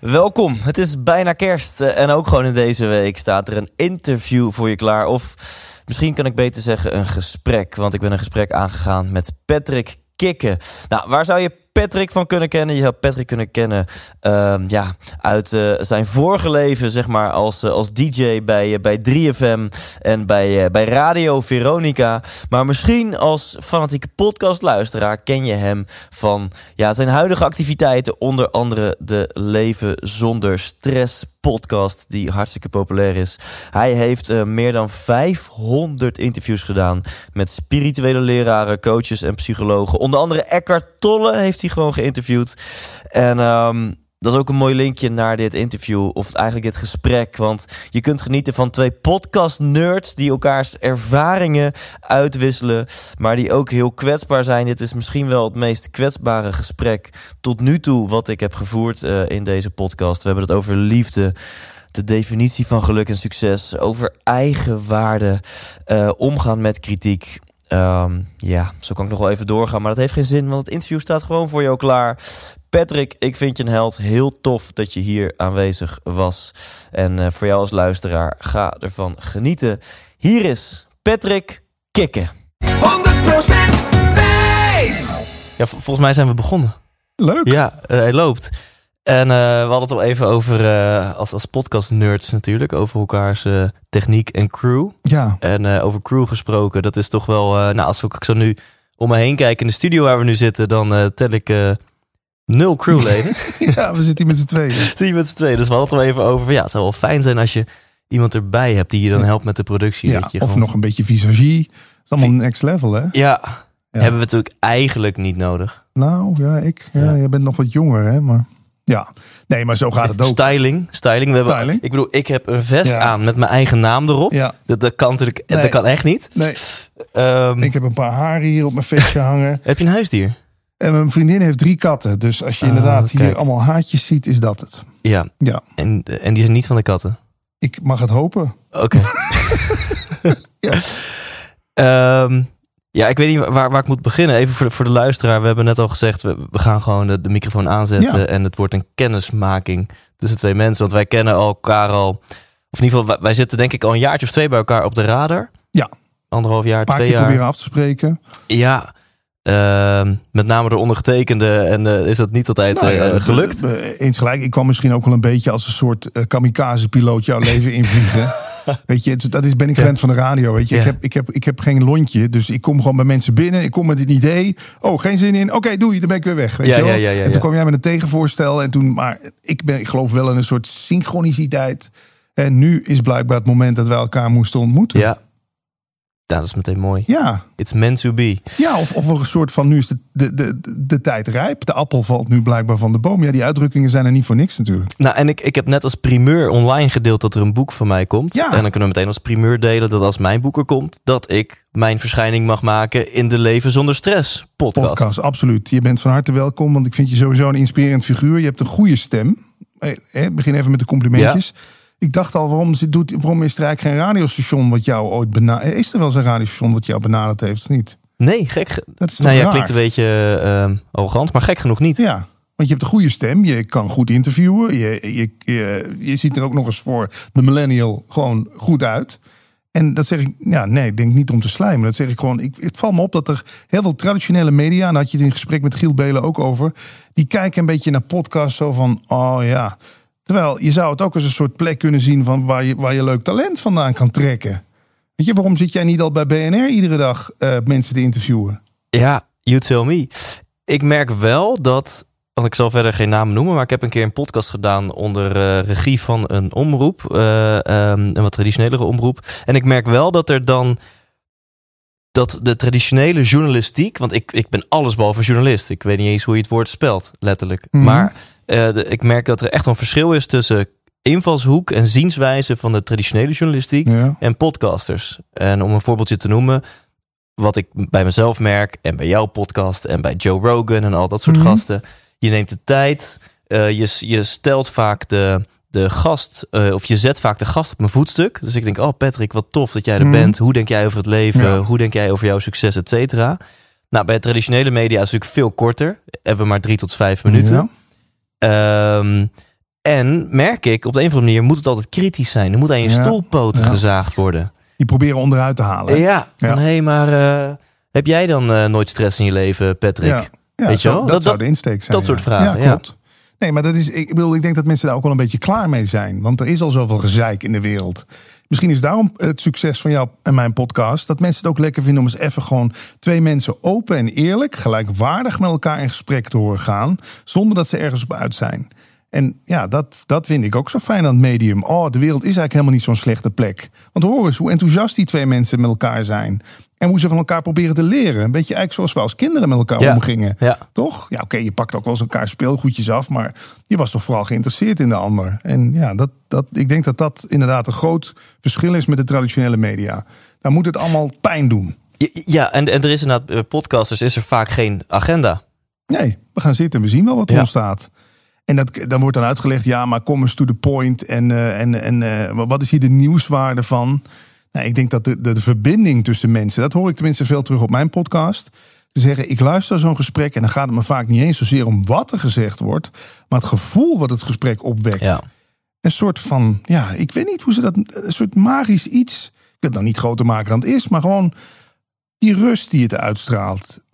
Welkom, het is bijna kerst eh, en ook gewoon in deze week staat er een interview voor je klaar. Of misschien kan ik beter zeggen een gesprek, want ik ben een gesprek aangegaan met Patrick Kikken. Nou, waar zou je Patrick van kunnen kennen? Je zou Patrick kunnen kennen ehm, ja, uit eh, zijn vorige leven, zeg maar, als, eh, als DJ bij, eh, bij 3FM en bij, bij Radio Veronica. Maar misschien als fanatieke podcastluisteraar ken je hem van ja, zijn huidige activiteiten, onder andere de Leven Zonder Stress podcast die hartstikke populair is. Hij heeft meer dan 500 interviews gedaan met spirituele leraren, coaches en psychologen. Onder andere Eckhart Tolle heeft hij gewoon geïnterviewd. En ehm, dat is ook een mooi linkje naar dit interview, of eigenlijk dit gesprek. Want je kunt genieten van twee podcast-nerds die elkaars ervaringen uitwisselen, maar die ook heel kwetsbaar zijn. Dit is misschien wel het meest kwetsbare gesprek tot nu toe wat ik heb gevoerd eh, in deze podcast. We hebben het over liefde. De definitie van geluk en succes, over eigenwaarde, eh omgaan met kritiek. Ehm, ja, zo kan ik nog wel even doorgaan, maar dat heeft geen zin, want het interview staat gewoon voor jou klaar. Patrick, ik vind je een held. Heel tof dat je hier aanwezig was. En eh, voor jou als luisteraar, ga ervan genieten. Hier is Patrick Kikken. 100% Thijs. Ja, vol- volgens mij zijn we begonnen. Leuk. Ja, eh, hij loopt. En eh, we hadden het al even over, eh, als, als podcast-nerds natuurlijk, over elkaars eh, techniek en crew. Ja, En over crew gesproken, dat is toch wel... nou, als ik zo nu om me heen kijk in de studio waar we nu zitten... dan tel ik nul crewleden. ja we zitten hier met z'n tweeën. Zie je met z'n tweeën. Dus we hadden het al even over... Ja, het zou wel fijn zijn als je iemand erbij hebt... die je dan helpt met de productie. Ja, je of gewoon- nog een beetje visagie. Dat is allemaal next level, hè? Ja, Ja. hebben we natuurlijk eigenlijk niet nodig. Nou, ja, ik. Ja, Ja. Jij bent nog wat jonger, hè? Maar ja, nee, maar zo gaat het ook. Styling, styling. We hebben, Styling. Ik bedoel, ik heb een vest Ja. aan met mijn eigen naam erop. Ja, Dat, dat kan natuurlijk, Nee. dat kan echt niet. nee. Ehm, Ik heb een paar haren hier op mijn vestje hangen. Heb je een huisdier? En mijn vriendin heeft drie katten. Dus als je Ah, inderdaad hier allemaal haartjes ziet, is dat het. Ja. Ja, En, en die zijn niet van de katten. ik mag het hopen. Oké. Ja. Ehm, ja, ik weet niet waar, waar ik moet beginnen. Even voor de, voor de luisteraar. We hebben net al gezegd, we, we gaan gewoon de, de microfoon aanzetten. Ja. En het wordt een kennismaking tussen twee mensen. Want wij kennen elkaar al... Of in ieder geval, wij, wij zitten denk ik al een jaartje of twee bij elkaar op de radar. Ja. Anderhalf jaar, twee jaar. proberen af te spreken. Ja. Ehm, met name door ondergetekende. En eh, is dat niet altijd Nou eh, gelukt. Eens gelijk. Ik kwam misschien ook wel een beetje als een soort eh, kamikaze-piloot jouw leven invliegen. Weet je, dat is, ben ik Ja. gewend van de radio. Weet je, ik, heb, ik, heb, ik heb geen lontje. Dus ik kom gewoon bij mensen binnen. Ik kom met een idee. Oh, geen zin in. Oké, doei. Dan ben ik weer weg. Weet Ja, je wel? ja, en toen kwam jij met een tegenvoorstel. En toen, maar ik, ben, ik geloof wel in een soort synchroniciteit. En nu is blijkbaar het moment dat wij elkaar moesten ontmoeten. Ja. Ja, dat is meteen mooi. Ja, It's meant to be. ja of, of een soort van nu is de, de, de, de tijd rijp. De appel valt nu blijkbaar van de boom. Ja, die uitdrukkingen zijn er niet voor niks natuurlijk. Nou, en ik, ik heb net als primeur online gedeeld dat er een boek van mij komt. Ja. En dan kunnen we meteen als primeur delen dat als mijn boek er komt, dat ik mijn verschijning mag maken in de Leven zonder Stress podcast. podcast, absoluut. Je bent van harte welkom, want ik vind je sowieso een inspirerend figuur. Je hebt een goede stem. Eh, eh, begin even met de complimentjes. Ik dacht al, waarom, doet, waarom is er eigenlijk geen radiostation wat jou ooit benaderd... Is er wel eens een radiostation wat jou benaderd heeft, of niet? Nee, gek. ge- Dat is nou ja, raar? klinkt een beetje eh, arrogant, maar gek genoeg niet. Ja, want je hebt een goede stem. Je kan goed interviewen. Je, je, je, je ziet er ook nog eens voor de millennial gewoon goed uit. En dat zeg ik, ja, nee, ik denk niet om te slijmen. Dat zeg ik gewoon. Ik, het valt me op dat er heel veel traditionele media, en daar had je het in gesprek met Giel Belen ook over, die kijken een beetje naar podcasts zo van, oh ja. Terwijl je zou het ook als een soort plek kunnen zien van waar je, waar je leuk talent vandaan kan trekken. Weet je, waarom zit jij niet al bij BNR iedere dag eh, mensen te interviewen? Ja, you tell me. Ik merk wel dat, want ik zal verder geen namen noemen, maar ik heb een keer een podcast gedaan onder eh, regie van een omroep, eh, ehm, een wat traditionelere omroep. En ik merk wel dat er dan dat de traditionele journalistiek, want ik, ik ben allesbehalve journalist. Ik weet niet eens hoe je het woord spelt, letterlijk. Mhm. Maar eh, de- ik merk dat er echt een verschil is tussen invalshoek en zienswijze van de traditionele journalistiek Ja. en podcasters. En om een voorbeeldje te noemen, wat ik bij mezelf merk en bij jouw podcast en bij Joe Rogan en al dat soort Mhm. gasten. Je neemt de tijd, eh, je, je stelt vaak de, de gast, eh, of je zet vaak de gast op een voetstuk. Dus ik denk, oh Patrick, wat tof dat jij er Mhm. bent. Hoe denk jij over het leven? Ja. Hoe denk jij over jouw succes, et cetera? Nou, bij traditionele media is het natuurlijk veel korter. Hebben we maar drie tot vijf minuten. Ja. Ehm, en merk ik, op de een of andere manier moet het altijd kritisch zijn. Er moet aan je Ja. stoelpoten Ja. gezaagd worden. Die proberen onderuit te halen. hè? Ja, van hé, maar eh, heb jij dan eh, nooit stress in je leven, Patrick? Weet je wel? Dat, Dat- zou de insteek zijn. dat soort vragen, Ja, ja. klopt. Nee, maar dat is, ik, bedoel, ik denk dat mensen daar ook wel een beetje klaar mee zijn. Want er is al zoveel gezeik in de wereld. Misschien is daarom het succes van jou en mijn podcast... dat mensen het ook lekker vinden om eens even gewoon... twee mensen open en eerlijk, gelijkwaardig met elkaar in gesprek te horen gaan... zonder dat ze ergens op uit zijn. En ja, dat, dat vind ik ook zo fijn aan het medium. Oh, de wereld is eigenlijk helemaal niet zo'n slechte plek. Want hoor eens hoe enthousiast die twee mensen met elkaar zijn. En hoe ze van elkaar proberen te leren. Een beetje eigenlijk zoals we als kinderen met elkaar Ja. omgingen. Ja. Toch? Ja, oké, je pakt ook wel eens elkaar speelgoedjes af. Maar je was toch vooral geïnteresseerd in de ander. En ja, dat, dat, ik denk dat dat inderdaad een groot verschil is met de traditionele media. Daar moet het allemaal pijn doen. Ja, en, en er is inderdaad, bij podcasters is er vaak geen agenda. Nee, we gaan zitten en we zien wel wat er Ja. ontstaat. En dat, dan wordt dan uitgelegd, ja, maar kom eens to the point. En, eh, en, en eh, wat is hier de nieuwswaarde van? Nou, ik denk dat de, de, de verbinding tussen mensen, dat hoor ik tenminste veel terug op mijn podcast. Te zeggen, ik luister zo'n gesprek en dan gaat het me vaak niet eens zozeer om wat er gezegd wordt, maar het gevoel wat het gesprek opwekt. Ja. Een soort van, ja, ik weet niet hoe ze dat, een soort magisch iets. Ik wil het nou niet groter maken dan het is, maar gewoon die rust die het uitstraalt.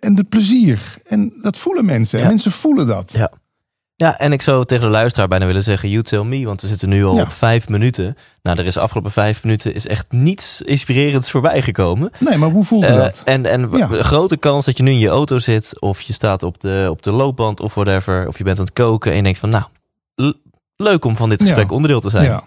En de plezier. En dat voelen mensen. En mensen voelen dat. Ja. Ja, en ik zou tegen de luisteraar bijna willen zeggen, you tell me, want we zitten nu al Ja. op vijf minuten. Nou, er is afgelopen vijf minuten is echt niets inspirerends voorbij gekomen. Nee, maar hoe voelde Eh, dat? en en Ja. grote kans dat je nu in je auto zit, of je staat op de, op de loopband of whatever, of je bent aan het koken en je denkt van, nou, leuk om van dit gesprek Ja. onderdeel te zijn. Ja.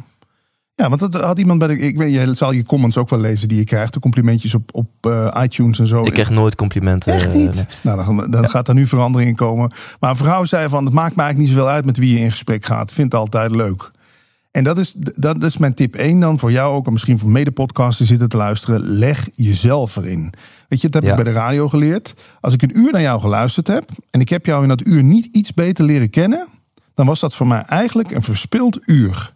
Ja, want dat had iemand bij de. Ik weet, je zal je comments ook wel lezen die je krijgt. De complimentjes op, op eh, iTunes en zo. Ik krijg nooit complimenten. Echt eh, niet? nee. Nou, dan, dan gaat er nu verandering in komen. Maar een vrouw zei van, het maakt me eigenlijk niet zoveel uit met wie je in gesprek gaat. Ik vind het altijd leuk. En dat is, dat is mijn tip 1 dan voor jou ook. En misschien voor medepodcasters zitten te luisteren. Leg jezelf erin. Weet je, dat heb Ja. ik bij de radio geleerd. Als ik een uur naar jou geluisterd heb. En ik heb jou in dat uur niet iets beter leren kennen. Dan was dat voor mij eigenlijk een verspild uur.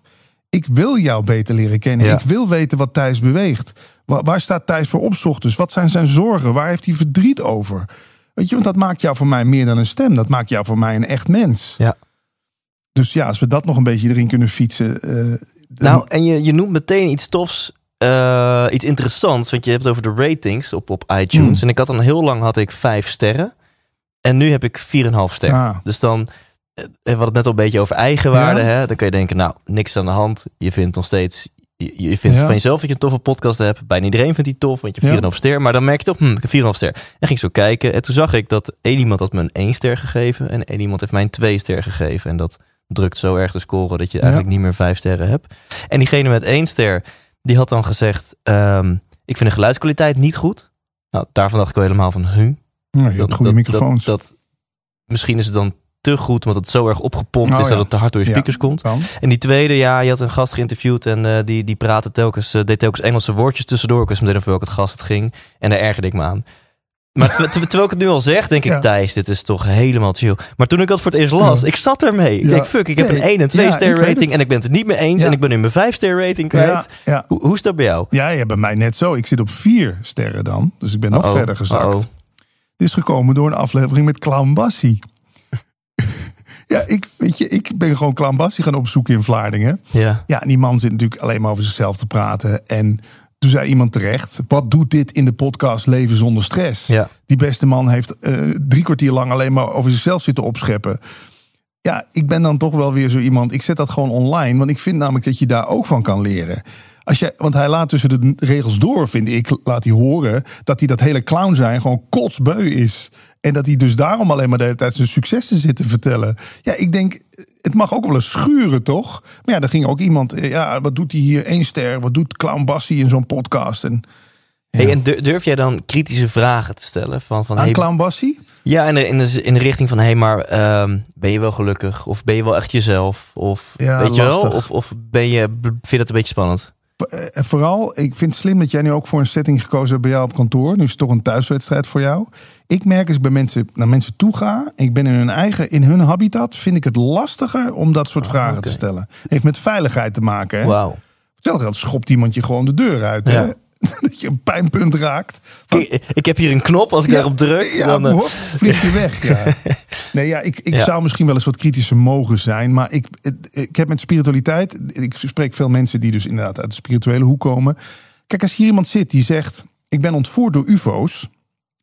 Ik wil jou beter leren kennen. Ja. Ik wil weten wat Thijs beweegt. Waar, waar staat Thijs voor op ochtends? Wat zijn zijn zorgen? Waar heeft hij verdriet over? Weet je, want dat maakt jou voor mij meer dan een stem. Dat maakt jou voor mij een echt mens. Ja. Dus ja, als we dat nog een beetje erin kunnen fietsen. eh, Nou, en je, je noemt meteen iets tofs, eh, iets interessants, want je hebt het over de ratings op, op iTunes. Hmm. En ik had dan heel lang had ik vijf sterren. En nu heb ik 4,5 sterren. Ah. Dus dan, we hadden het net al een beetje over eigenwaarde. Ja. Hè? Dan kun je denken, nou, niks aan de hand. Je vindt nog steeds, je, je vindt Ja. van jezelf dat je een toffe podcast hebt. Bijna iedereen vindt die tof, want je hebt Ja. 4,5 ster. Maar dan merk je toch, hm, ik heb 4,5 ster. En ging ik zo kijken. En toen zag ik dat één iemand had me een 1 ster gegeven. En één iemand heeft mij een 2 ster gegeven. En dat drukt zo erg de score dat je eigenlijk niet meer 5 sterren hebt. En diegene met 1 ster, die had dan gezegd... ehm, ik vind de geluidskwaliteit niet goed. Nou, daarvan dacht ik wel helemaal van... Huh? Nou, je hebt Dat- goede dat- microfoons. Dat, dat, misschien is het dan te goed, omdat het zo erg opgepompt Oh, is ja. dat het te hard door je Ja. speakers komt. Dan. En die tweede, ja, je had een gast geïnterviewd en eh, die, die praatte telkens, eh, deed telkens Engelse woordjes tussendoor. Ik wist meteen over welk het gast het ging. En daar ergerde ik me aan. Maar ter- ter- terwijl ik het nu al zeg, denk ik, Ja. Thijs, dit is toch helemaal chill. Maar toen ik dat voor het eerst las, Ja. ik zat ermee. Ik Ja. denk, fuck, ik heb een 1 en 2 Ja, ster rating en ik ben het er niet mee eens. En ik ben nu mijn 5 ster rating kwijt. Hoe, hoe is dat bij jou? ja, bij mij net zo. Ik zit op vier sterren dan. Dus ik ben nog Uh-oh, verder gezakt. uh-oh. Dit is gekomen door een aflevering met Clown Bassie. Ja, ik, weet je, ik ben gewoon Clown Bassie gaan opzoeken in Vlaardingen. Ja. Ja, en die man zit natuurlijk alleen maar over zichzelf te praten. En toen zei iemand terecht: wat doet dit in de podcast Leven zonder stress? Ja. Die beste man heeft eh, drie kwartier lang alleen maar over zichzelf zitten opscheppen. Ja, ik ben dan toch wel weer zo iemand. Ik zet dat gewoon online, want ik vind namelijk dat je daar ook van kan leren. Als je, want hij laat tussen de regels door, vind ik, laat hij horen dat hij dat hele clown zijn gewoon kotsbeu is. En dat hij dus daarom alleen maar de hele tijd zijn successen zit te vertellen. Ja, ik denk, het mag ook wel eens schuren, toch? Maar ja, er ging ook iemand, eh, ja, wat doet hij hier? Eén ster, wat doet Clown Bassie in zo'n podcast? En Hey, en dur- durf jij dan kritische vragen te stellen? Van, van, Aan hey, Clown Bassie? ja, in de, in, de, in de richting van, hé, hey, maar ehm, ben je wel gelukkig? Of ben je wel echt jezelf? Of Ja, weet je wel? Of, of ben je, vind je dat een beetje spannend? En Eh, vooral, ik vind het slim dat jij nu ook voor een setting gekozen hebt bij jou op kantoor. Nu is het toch een thuiswedstrijd voor jou. Ik merk als ik bij mensen, naar mensen toe ga, ik ben in hun eigen, in hun habitat, vind ik het lastiger om dat soort vragen Ah, oké. te stellen. Heeft met veiligheid te maken. Hè? Wauw. Stel dat schopt iemand je gewoon de deur uit. Hè? Ja. dat je een pijnpunt raakt. Ik, ik heb hier een knop, als ik daarop druk, Ja, dan... eh, hoor, vlieg je weg. Ja. Nee, ja, ik, ik Ja. zou misschien wel eens wat kritischer mogen zijn. Maar ik, ik heb met spiritualiteit. Ik spreek veel mensen die dus inderdaad uit de spirituele hoek komen. Kijk, als hier iemand zit die zegt: Ik ben ontvoerd door UFO's.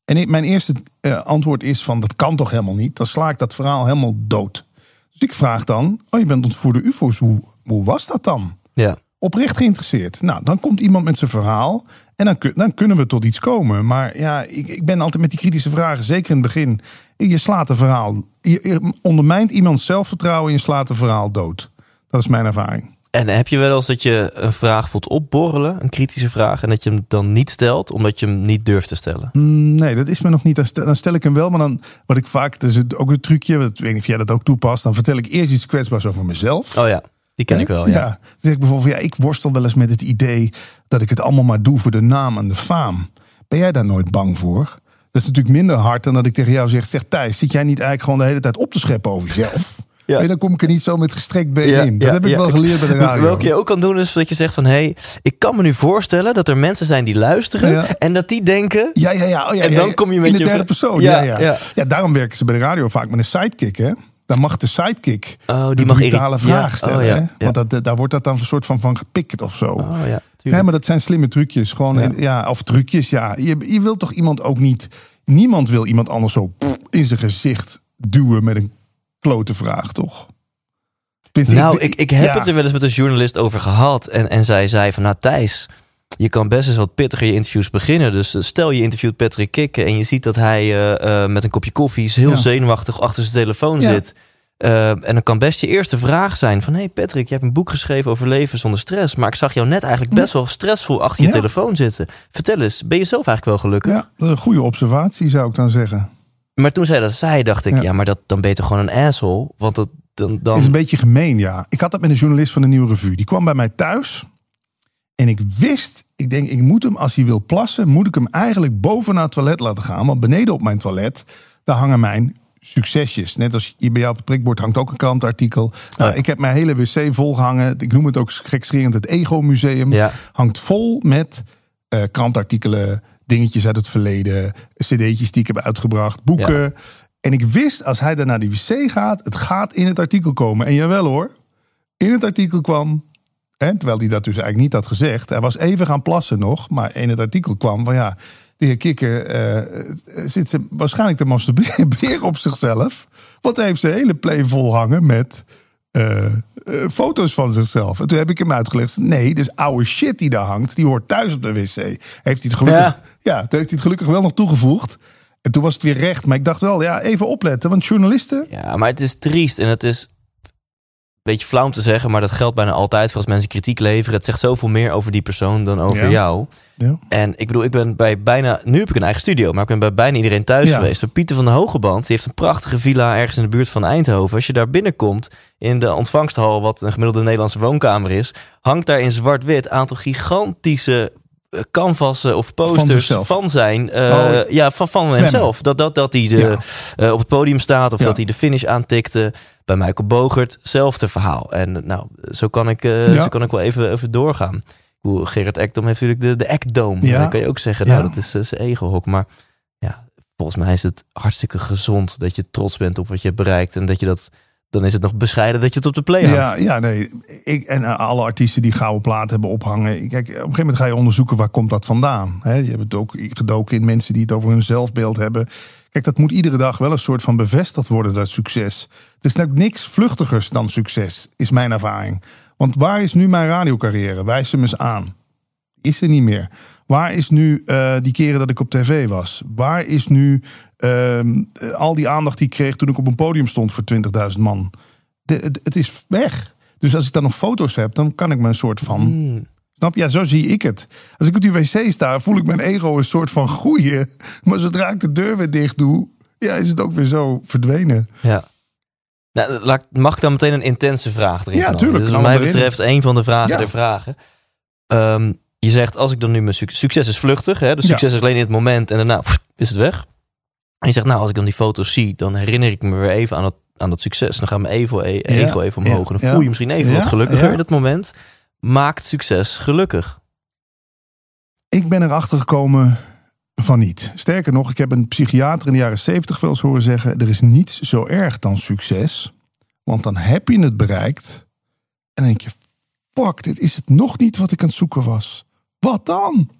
En mijn eerste eh, antwoord is: van dat kan toch helemaal niet? Dan sla ik dat verhaal helemaal dood. Dus ik vraag dan: Oh, je bent ontvoerd door UFO's. Hoe, hoe was dat dan? ja. oprecht geïnteresseerd. Nou, dan komt iemand met zijn verhaal en dan, dan kunnen we tot iets komen. Maar ja, ik, ik ben altijd met die kritische vragen, zeker in het begin. Je slaat een verhaal. Je, je ondermijnt iemands zelfvertrouwen en je slaat een verhaal dood. Dat is mijn ervaring. En heb je wel eens dat je een vraag voelt opborrelen, een kritische vraag, en dat je hem dan niet stelt, omdat je hem niet durft te stellen? Mm, Nee, dat is me nog niet. Dan stel, dan stel ik hem wel, maar dan wat ik vaak, dat is het ook een trucje, wat- ik weet niet of jij dat ook toepast. Dan vertel ik eerst iets kwetsbaars over mezelf. Oh ja, die ken ik wel, ja. Dan zeg ik bijvoorbeeld, ja, ik worstel wel eens met het idee dat ik het allemaal maar doe voor de naam en de faam. Ben jij daar nooit bang voor? Dat is natuurlijk minder hard dan dat ik tegen jou zeg, zeg Thijs, zit jij niet eigenlijk gewoon de hele tijd op te scheppen over jezelf? Ja. Nee, dan kom ik er niet zo met gestrekt been Ja, in. Dat ja, heb ik wel geleerd bij de radio. Welke je ook kan doen is dat je zegt van... hé, hey, ik kan me nu voorstellen dat er mensen zijn die luisteren... En dat die denken... Ja, ja, ja. Oh, ja En dan kom je met in de je derde persoon. Ja, Ja, ja, daarom werken ze bij de radio vaak met een sidekick, hè? Dan mag de sidekick Oh, die de mag brutale irri- vraag ja, stellen. oh, hè? Want dat, daar wordt dat dan een soort van, van gepikt of zo. Oh ja, tuurlijk. maar dat zijn slimme trucjes. Gewoon, Ja. of trucjes, ja. Je, je wilt toch iemand ook niet... Niemand wil iemand anders zo in zijn gezicht duwen met een klote vraag, toch? Nou, ik, ik heb ja. het er wel eens met een journalist over gehad. En, en zij zei van, nou Thijs, je kan best eens wat pittiger je interviews beginnen. Dus stel je interviewt Patrick Kikken en je ziet dat hij eh, eh, met een kopje koffie heel Ja. zenuwachtig achter zijn telefoon Ja. zit. Eh, en dan kan best je eerste vraag zijn van... hey Patrick, je hebt een boek geschreven over leven zonder stress... maar ik zag jou net eigenlijk best wel stressvol achter je telefoon zitten. Vertel eens, ben je zelf eigenlijk wel gelukkig? Ja, dat is een goede observatie, zou ik dan zeggen. Maar toen zij dat zei, dacht ik... ja, Ja. maar dat, dan ben je toch gewoon een asshole? Want dat, dan, dan... is een beetje gemeen, ja. Ik had dat met een journalist van de Nieuwe Revue. Die kwam bij mij thuis. En ik wist, ik denk, ik moet hem, als hij wil plassen, moet ik hem eigenlijk boven naar het toilet laten gaan. Want beneden op mijn toilet, daar hangen mijn succesjes. Net als hier bij jou op het prikbord hangt ook een krantartikel. Nou, ja. Ik heb mijn hele wc volgehangen. Ik noem het ook gekscherend het Ego Museum. Ja. Hangt vol met eh, krantartikelen, dingetjes uit het verleden, cd'tjes die ik heb uitgebracht, boeken. Ja. En ik wist, als hij dan naar die wc gaat, het gaat in het artikel komen. En jawel hoor, in het artikel kwam, hè, terwijl hij dat dus eigenlijk niet had gezegd. Hij was even gaan plassen nog, maar in het artikel kwam van ja, de heer Kikker eh, zit ze waarschijnlijk te masturberen op zichzelf. Want hij heeft zijn hele play vol hangen met eh, eh, foto's van zichzelf. En toen heb ik hem uitgelegd, nee, dus oude shit die daar hangt, die hoort thuis op de wc. Heeft hij het gelukkig, Ja. ja. heeft hij het gelukkig wel nog toegevoegd. En toen was het weer recht. Maar ik dacht wel, ja, even opletten. Want journalisten, Ja, maar het is triest en het is beetje flauw om te zeggen, maar dat geldt bijna altijd voor als mensen kritiek leveren. Het zegt zoveel meer over die persoon dan over Ja. jou. Ja. En ik bedoel, ik ben bij bijna, nu heb ik een eigen studio, maar ik ben bij bijna iedereen thuis Ja. geweest. Maar Pieter van de Hogeband, die heeft een prachtige villa ergens in de buurt van Eindhoven. Als je daar binnenkomt in de ontvangsthal, wat een gemiddelde Nederlandse woonkamer is, hangt daar in zwart-wit aantal gigantische canvassen of posters van, zijn, eh, Oh. ja, van, van hemzelf. Dat, dat, dat hij de, Ja. eh, op het podium staat of Ja. dat hij de finish aantikte. Bij Michael Bogert, zelfde verhaal. En nou, zo kan ik, eh, Ja. zo kan ik wel even, even doorgaan. Gerard Ekdom heeft natuurlijk de, de Ekdome. Ja. Dan kan je ook zeggen, nou, dat is eh, zijn ego-hok. Maar ja, volgens mij is het hartstikke gezond dat je trots bent op wat je hebt bereikt. En dat je dat, dan is het nog bescheiden dat je het op de play Ja, houdt. ja, nee. Ik, en eh, alle artiesten die gouden plaat hebben ophangen. Kijk, op een gegeven moment ga je onderzoeken waar komt dat vandaan. Je hebt het ook gedoken in mensen die het over hun zelfbeeld hebben. Kijk, dat moet iedere dag wel een soort van bevestigd worden, dat succes. Het is niks vluchtigers dan succes, is mijn ervaring. Want waar is nu mijn radiocarrière? Wijs hem eens aan. Is er niet meer. Waar is nu eh, die keren dat ik op tv was? Waar is nu ehm, eh, al die aandacht die ik kreeg toen ik op een podium stond voor 20.000 man? De- het, het is weg. Dus als ik dan nog foto's heb, dan kan ik me een soort van Hmm. Snap je? Ja, zo zie ik het. Als ik op die wc sta, voel ik mijn ego een soort van groeien. Maar zodra ik de deur weer dicht doe, ja, is het ook weer zo verdwenen. Ja. Nou, mag ik dan meteen een intense vraag erin Ja, tuurlijk, knal wat mij erin. betreft een van de vragen Ja. der vragen. Ehm, je zegt, als ik dan nu mijn suc- succes is vluchtig. Hè? Dus Ja. succes is alleen in het moment en daarna pff, is het weg. En je zegt, nou, als ik dan die foto's zie, dan herinner ik me weer even aan dat, aan dat succes. Dan gaat mijn ego, e- ego even omhoog. En dan voel je misschien even wat gelukkiger in dat moment. Maakt succes gelukkig. Ik ben erachter gekomen van niet. Sterker nog, ik heb een psychiater in de jaren 70 wel eens horen zeggen: er is niets zo erg dan succes. Want dan heb je het bereikt. En dan denk je: fuck, dit is het nog niet wat ik aan het zoeken was. Wat dan?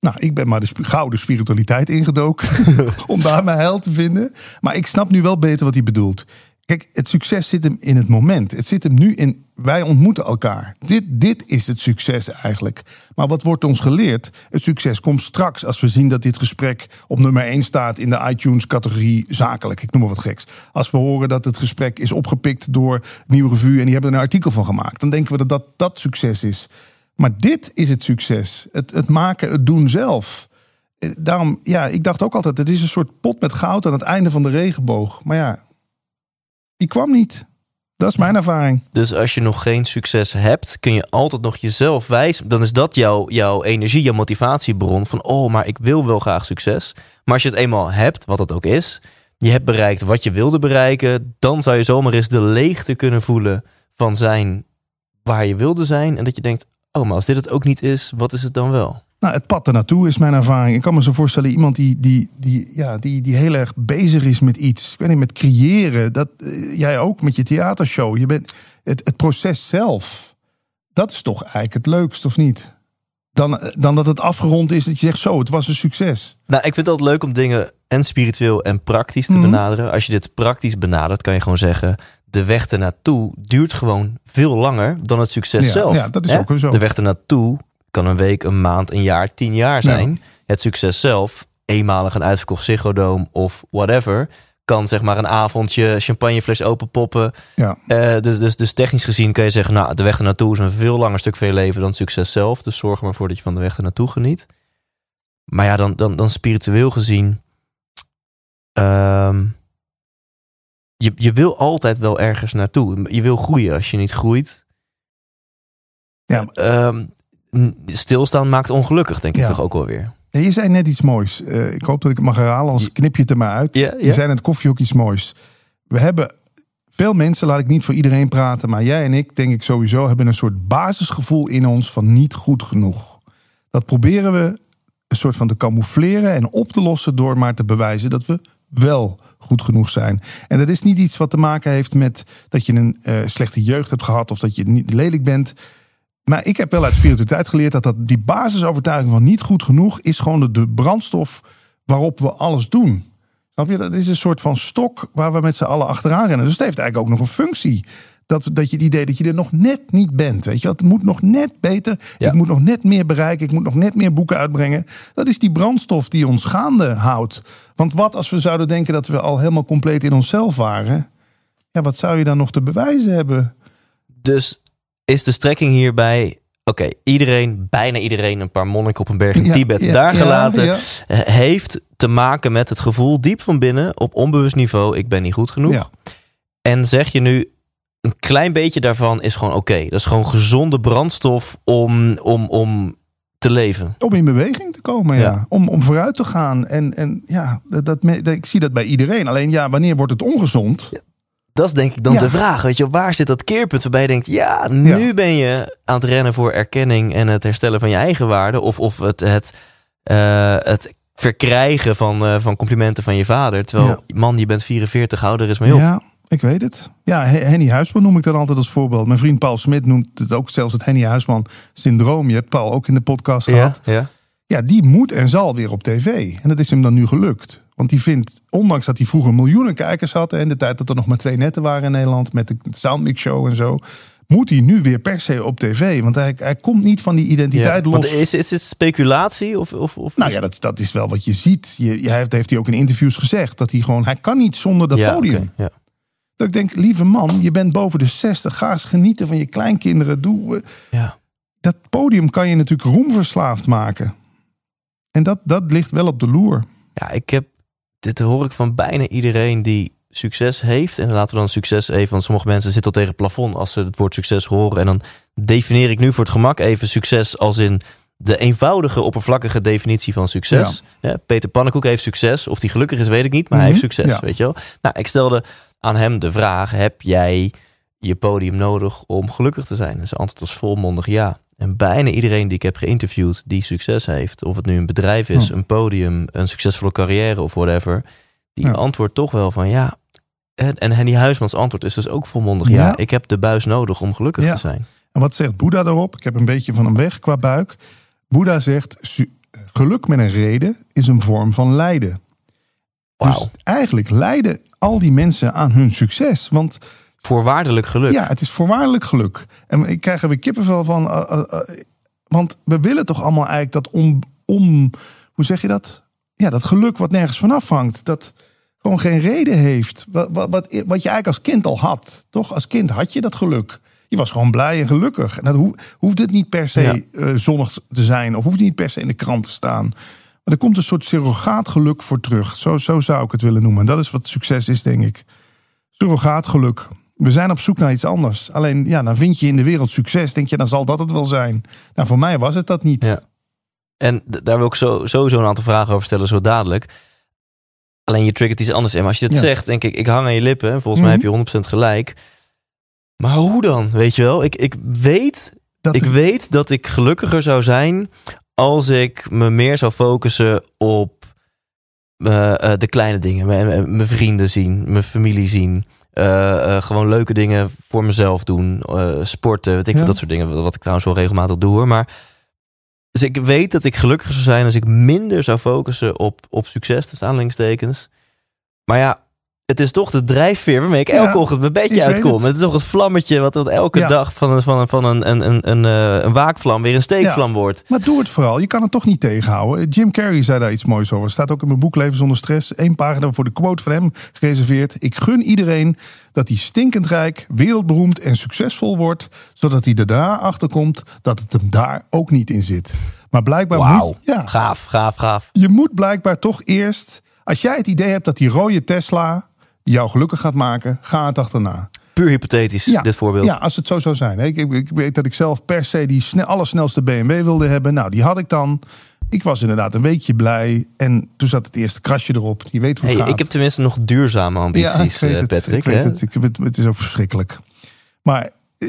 Nou, ik ben maar de gouden spiritualiteit ingedoken om daar mijn heil te vinden. Maar ik snap nu wel beter wat hij bedoelt. Kijk, het succes zit hem in het moment. Het zit hem nu in wij ontmoeten elkaar. Dit, dit is het succes eigenlijk. Maar wat wordt ons geleerd? Het succes komt straks als we zien dat dit gesprek op nummer 1 staat in de iTunes-categorie zakelijk. Ik noem maar wat geks. Als we horen dat het gesprek is opgepikt door Nieuwe Revue en die hebben er een artikel van gemaakt, dan denken we dat dat, dat succes is. Maar dit is het succes. Het, het maken, het doen zelf. Eh, Daarom, ja, ik dacht ook altijd, het is een soort pot met goud aan het einde van de regenboog. Maar ja, die kwam niet. Dat is mijn ervaring. Dus als je nog geen succes hebt, kun je altijd nog jezelf wijzen. Dan is dat jouw, jouw energie, jouw motivatiebron. Van, oh, maar ik wil wel graag succes. Maar als je het eenmaal hebt, wat dat ook is. Je hebt bereikt wat je wilde bereiken. Dan zou je zomaar eens de leegte kunnen voelen van zijn waar je wilde zijn. En dat je denkt, oh, maar als dit het ook niet is, wat is het dan wel? Nou, het pad ernaartoe is mijn ervaring. Ik kan me zo voorstellen, iemand die, die, die, ja, die, die heel erg bezig is met iets. Ik weet niet, met creëren. Dat, eh, jij ook met je theatershow. Je bent, het, het proces zelf, dat is toch eigenlijk het leukst, of niet? Dan, eh, dan dat het afgerond is, dat je zegt zo, het was een succes. Nou, ik vind het altijd leuk om dingen en spiritueel en praktisch te Mhm. benaderen. Als je dit praktisch benadert, kan je gewoon zeggen... de weg ernaartoe duurt gewoon veel langer dan het succes Ja, zelf. ja, dat is Hè? ook zo. De weg ernaartoe kan een week, een maand, een jaar, tien jaar zijn. Het succes zelf, eenmalig een uitverkocht Ziggo of whatever... kan zeg maar een avondje champagnefles openpoppen. Ja. Eh, dus, dus, dus technisch gezien kan je zeggen... nou, de weg ernaartoe is een veel langer stuk van je leven dan succes zelf. Dus zorg er maar voor dat je van de weg ernaartoe geniet. Maar ja, dan, dan, dan spiritueel gezien... ehm, je, je wil altijd wel ergens naartoe. Je wil groeien. Als je niet groeit... Ja. ehm, stilstaan maakt ongelukkig, denk ik Ja. toch ook wel weer. Ja, je zei net iets moois. Eh, ik hoop dat ik het mag herhalen, als knip je het er maar uit. Ja, Je zei in het koffie ook iets moois. We hebben veel mensen, laat ik niet voor iedereen praten, maar jij en ik, denk ik sowieso, hebben een soort basisgevoel in ons van niet goed genoeg. Dat proberen we een soort van te camoufleren en op te lossen door maar te bewijzen dat we wel goed genoeg zijn. En dat is niet iets wat te maken heeft met dat je een eh, slechte jeugd hebt gehad of dat je niet lelijk bent. Maar ik heb wel uit spiritualiteit geleerd dat, dat die basisovertuiging van niet goed genoeg is gewoon de, brandstof waarop we alles doen. Snap je? Dat is een soort van stok waar we met z'n allen achteraan rennen. Dus het heeft eigenlijk ook nog een functie. Dat, dat je het idee dat je er nog net niet bent. Weet je, het moet nog net beter. Ja. Ik moet nog net meer bereiken. Ik moet nog net meer boeken uitbrengen. Dat is die brandstof die ons gaande houdt. Want wat als we zouden denken dat we al helemaal compleet in onszelf waren? Ja, wat zou je dan nog te bewijzen hebben? Dus is de strekking hierbij... Oké, iedereen, bijna iedereen, een paar monniken op een berg in Ja, Tibet ja, daar gelaten... ja. eh, heeft te maken met het gevoel diep van binnen... op onbewust niveau, ik ben niet goed genoeg. En zeg je nu, een klein beetje daarvan is gewoon oké. Dat is gewoon gezonde brandstof om, om, om te leven. Om in beweging te komen, ja. Ja. Om, om vooruit te gaan. En, en ja, dat, ik zie dat bij iedereen. Alleen ja, wanneer wordt het ongezond? Dat is denk ik dan Ja. de vraag. Weet je, waar zit dat keerpunt waarbij je denkt... ja, nu Ja. ben je aan het rennen voor erkenning... en het herstellen van je eigen waarde. Of, of het, het, eh, het verkrijgen van, eh, van complimenten van je vader. Terwijl, man, je bent 44, hou er eens mee op. Ja, ik weet het. Ja, He- Henny Huisman noem ik dan altijd als voorbeeld. Mijn vriend Paul Smit noemt het ook zelfs het Henny Huisman syndroom. Je hebt Paul ook in de podcast gehad. ja. Ja, die moet en zal weer op tv. En dat is hem dan nu gelukt. Want die vindt, ondanks dat hij vroeger miljoenen kijkers had... en de tijd dat er nog maar twee netten waren in Nederland... met de Soundmix Show en zo... moet hij nu weer per se op tv. Want hij, hij komt niet van die identiteit Ja. los. Want is, is dit speculatie? Of, of, of Nou ja, dat, dat is wel wat je ziet. Je, heeft, heeft hij ook in interviews gezegd. Dat hij gewoon, hij kan niet zonder dat Ja, podium. ja. Dat ik denk, lieve man, je bent boven de 60. Ga eens genieten van je kleinkinderen. Doe, eh, Ja. dat podium kan je natuurlijk roemverslaafd maken. En dat, dat ligt wel op de loer. Ja, ik heb, dit hoor ik van bijna iedereen die succes heeft. En laten we dan succes even, want sommige mensen zitten al tegen het plafond als ze het woord succes horen. En dan defineer ik nu voor het gemak even succes als in de eenvoudige, oppervlakkige definitie van succes. Ja. Peter Pannenkoek heeft succes. Of die gelukkig is, weet ik niet, maar hij heeft Mhm. succes, Ja. weet je wel. Nou, ik stelde aan hem de vraag, heb jij je podium nodig om gelukkig te zijn? En zijn antwoord was volmondig ja. En bijna iedereen die ik heb geïnterviewd die succes heeft, of het nu een bedrijf is, Hm. een podium, een succesvolle carrière of whatever, die Ja. antwoordt toch wel van ja. En, en Henny Huismans antwoord is dus ook volmondig ja. Ja. Ik heb de buis nodig om gelukkig te zijn. En wat zegt Boeddha daarop? Ik heb een beetje van hem weg qua buik. Boeddha zegt, geluk met een reden is een vorm van lijden. Dus eigenlijk lijden al die mensen aan hun succes. Want Voorwaardelijk geluk. ja, het is voorwaardelijk geluk. En ik krijg er weer kippenvel van. eh, eh, eh, want we willen toch allemaal eigenlijk dat om, om... Hoe zeg je dat? Ja, dat geluk wat nergens vanaf hangt. Dat gewoon geen reden heeft. Wat, wat, wat, wat je eigenlijk als kind al had. Toch? Als kind had je dat geluk. Je was gewoon blij en gelukkig. En dat hoe, hoeft het niet per se Ja. zonnig te zijn. Of hoeft niet per se in de krant te staan. Er komt een soort surrogaatgeluk voor terug. Zo, zo zou ik het willen noemen. Dat is wat succes is, denk ik. Surrogaatgeluk. We zijn op zoek naar iets anders. Alleen, ja, dan vind je in de wereld succes. Denk je, dan zal dat het wel zijn. Nou, voor mij was het dat niet. Ja. En daar wil ik zo, sowieso een aantal vragen over stellen, zo dadelijk. Alleen je triggert iets anders in. Maar als je Ja. zegt, denk ik, ik hang aan je lippen. en Volgens mij Mhm. heb je 100% gelijk. Maar hoe dan? Weet je wel? Ik, ik, weet, Dat ik weet dat ik gelukkiger zou zijn als ik me meer zou focussen op eh, eh, de kleine dingen. Mijn, vrienden zien, mijn familie zien. eh, gewoon leuke dingen voor mezelf doen. sporten, weet ik Ja. dat soort dingen. Wat ik trouwens wel regelmatig doe hoor. Maar dus ik weet dat ik gelukkiger zou zijn als ik minder zou focussen op, op succes, tussen aanhalingstekens. Maar ja, het is toch de drijfveer waarmee ik elke ochtend mijn bedje uitkom. het. Het. is toch het vlammetje wat, wat elke dag van, een, van, een, van een, een, een, een, eh, een waakvlam weer een steekvlam wordt. Maar doe het vooral. Je kan het toch niet tegenhouden. Jim Carrey zei daar iets moois over. Staat ook in mijn boek Leven zonder stress. Eén pagina voor de quote van hem gereserveerd. Ik gun iedereen dat hij stinkend rijk, wereldberoemd en succesvol wordt. Zodat hij daarna achter komt dat het hem daar ook niet in zit. Maar blijkbaar Wauw, moet... Ja, gaaf, gaaf, gaaf. je moet blijkbaar toch eerst... Als jij het idee hebt dat die rode Tesla jou gelukkig gaat maken, ga het achterna. Puur hypothetisch, dit voorbeeld. Ja, als het zo zou zijn. Ik, ik, ik weet dat ik zelf per se die snel, allersnelste BMW wilde hebben. Nou, die had ik dan. Ik was inderdaad een weekje blij. En toen zat het eerste krasje erop. Je weet hoe het Hey, gaat. ik heb tenminste nog duurzame ambities, ja, ik weet eh, het, Patrick. ik weet hè? het. Ik het. Het is ook verschrikkelijk. Maar eh,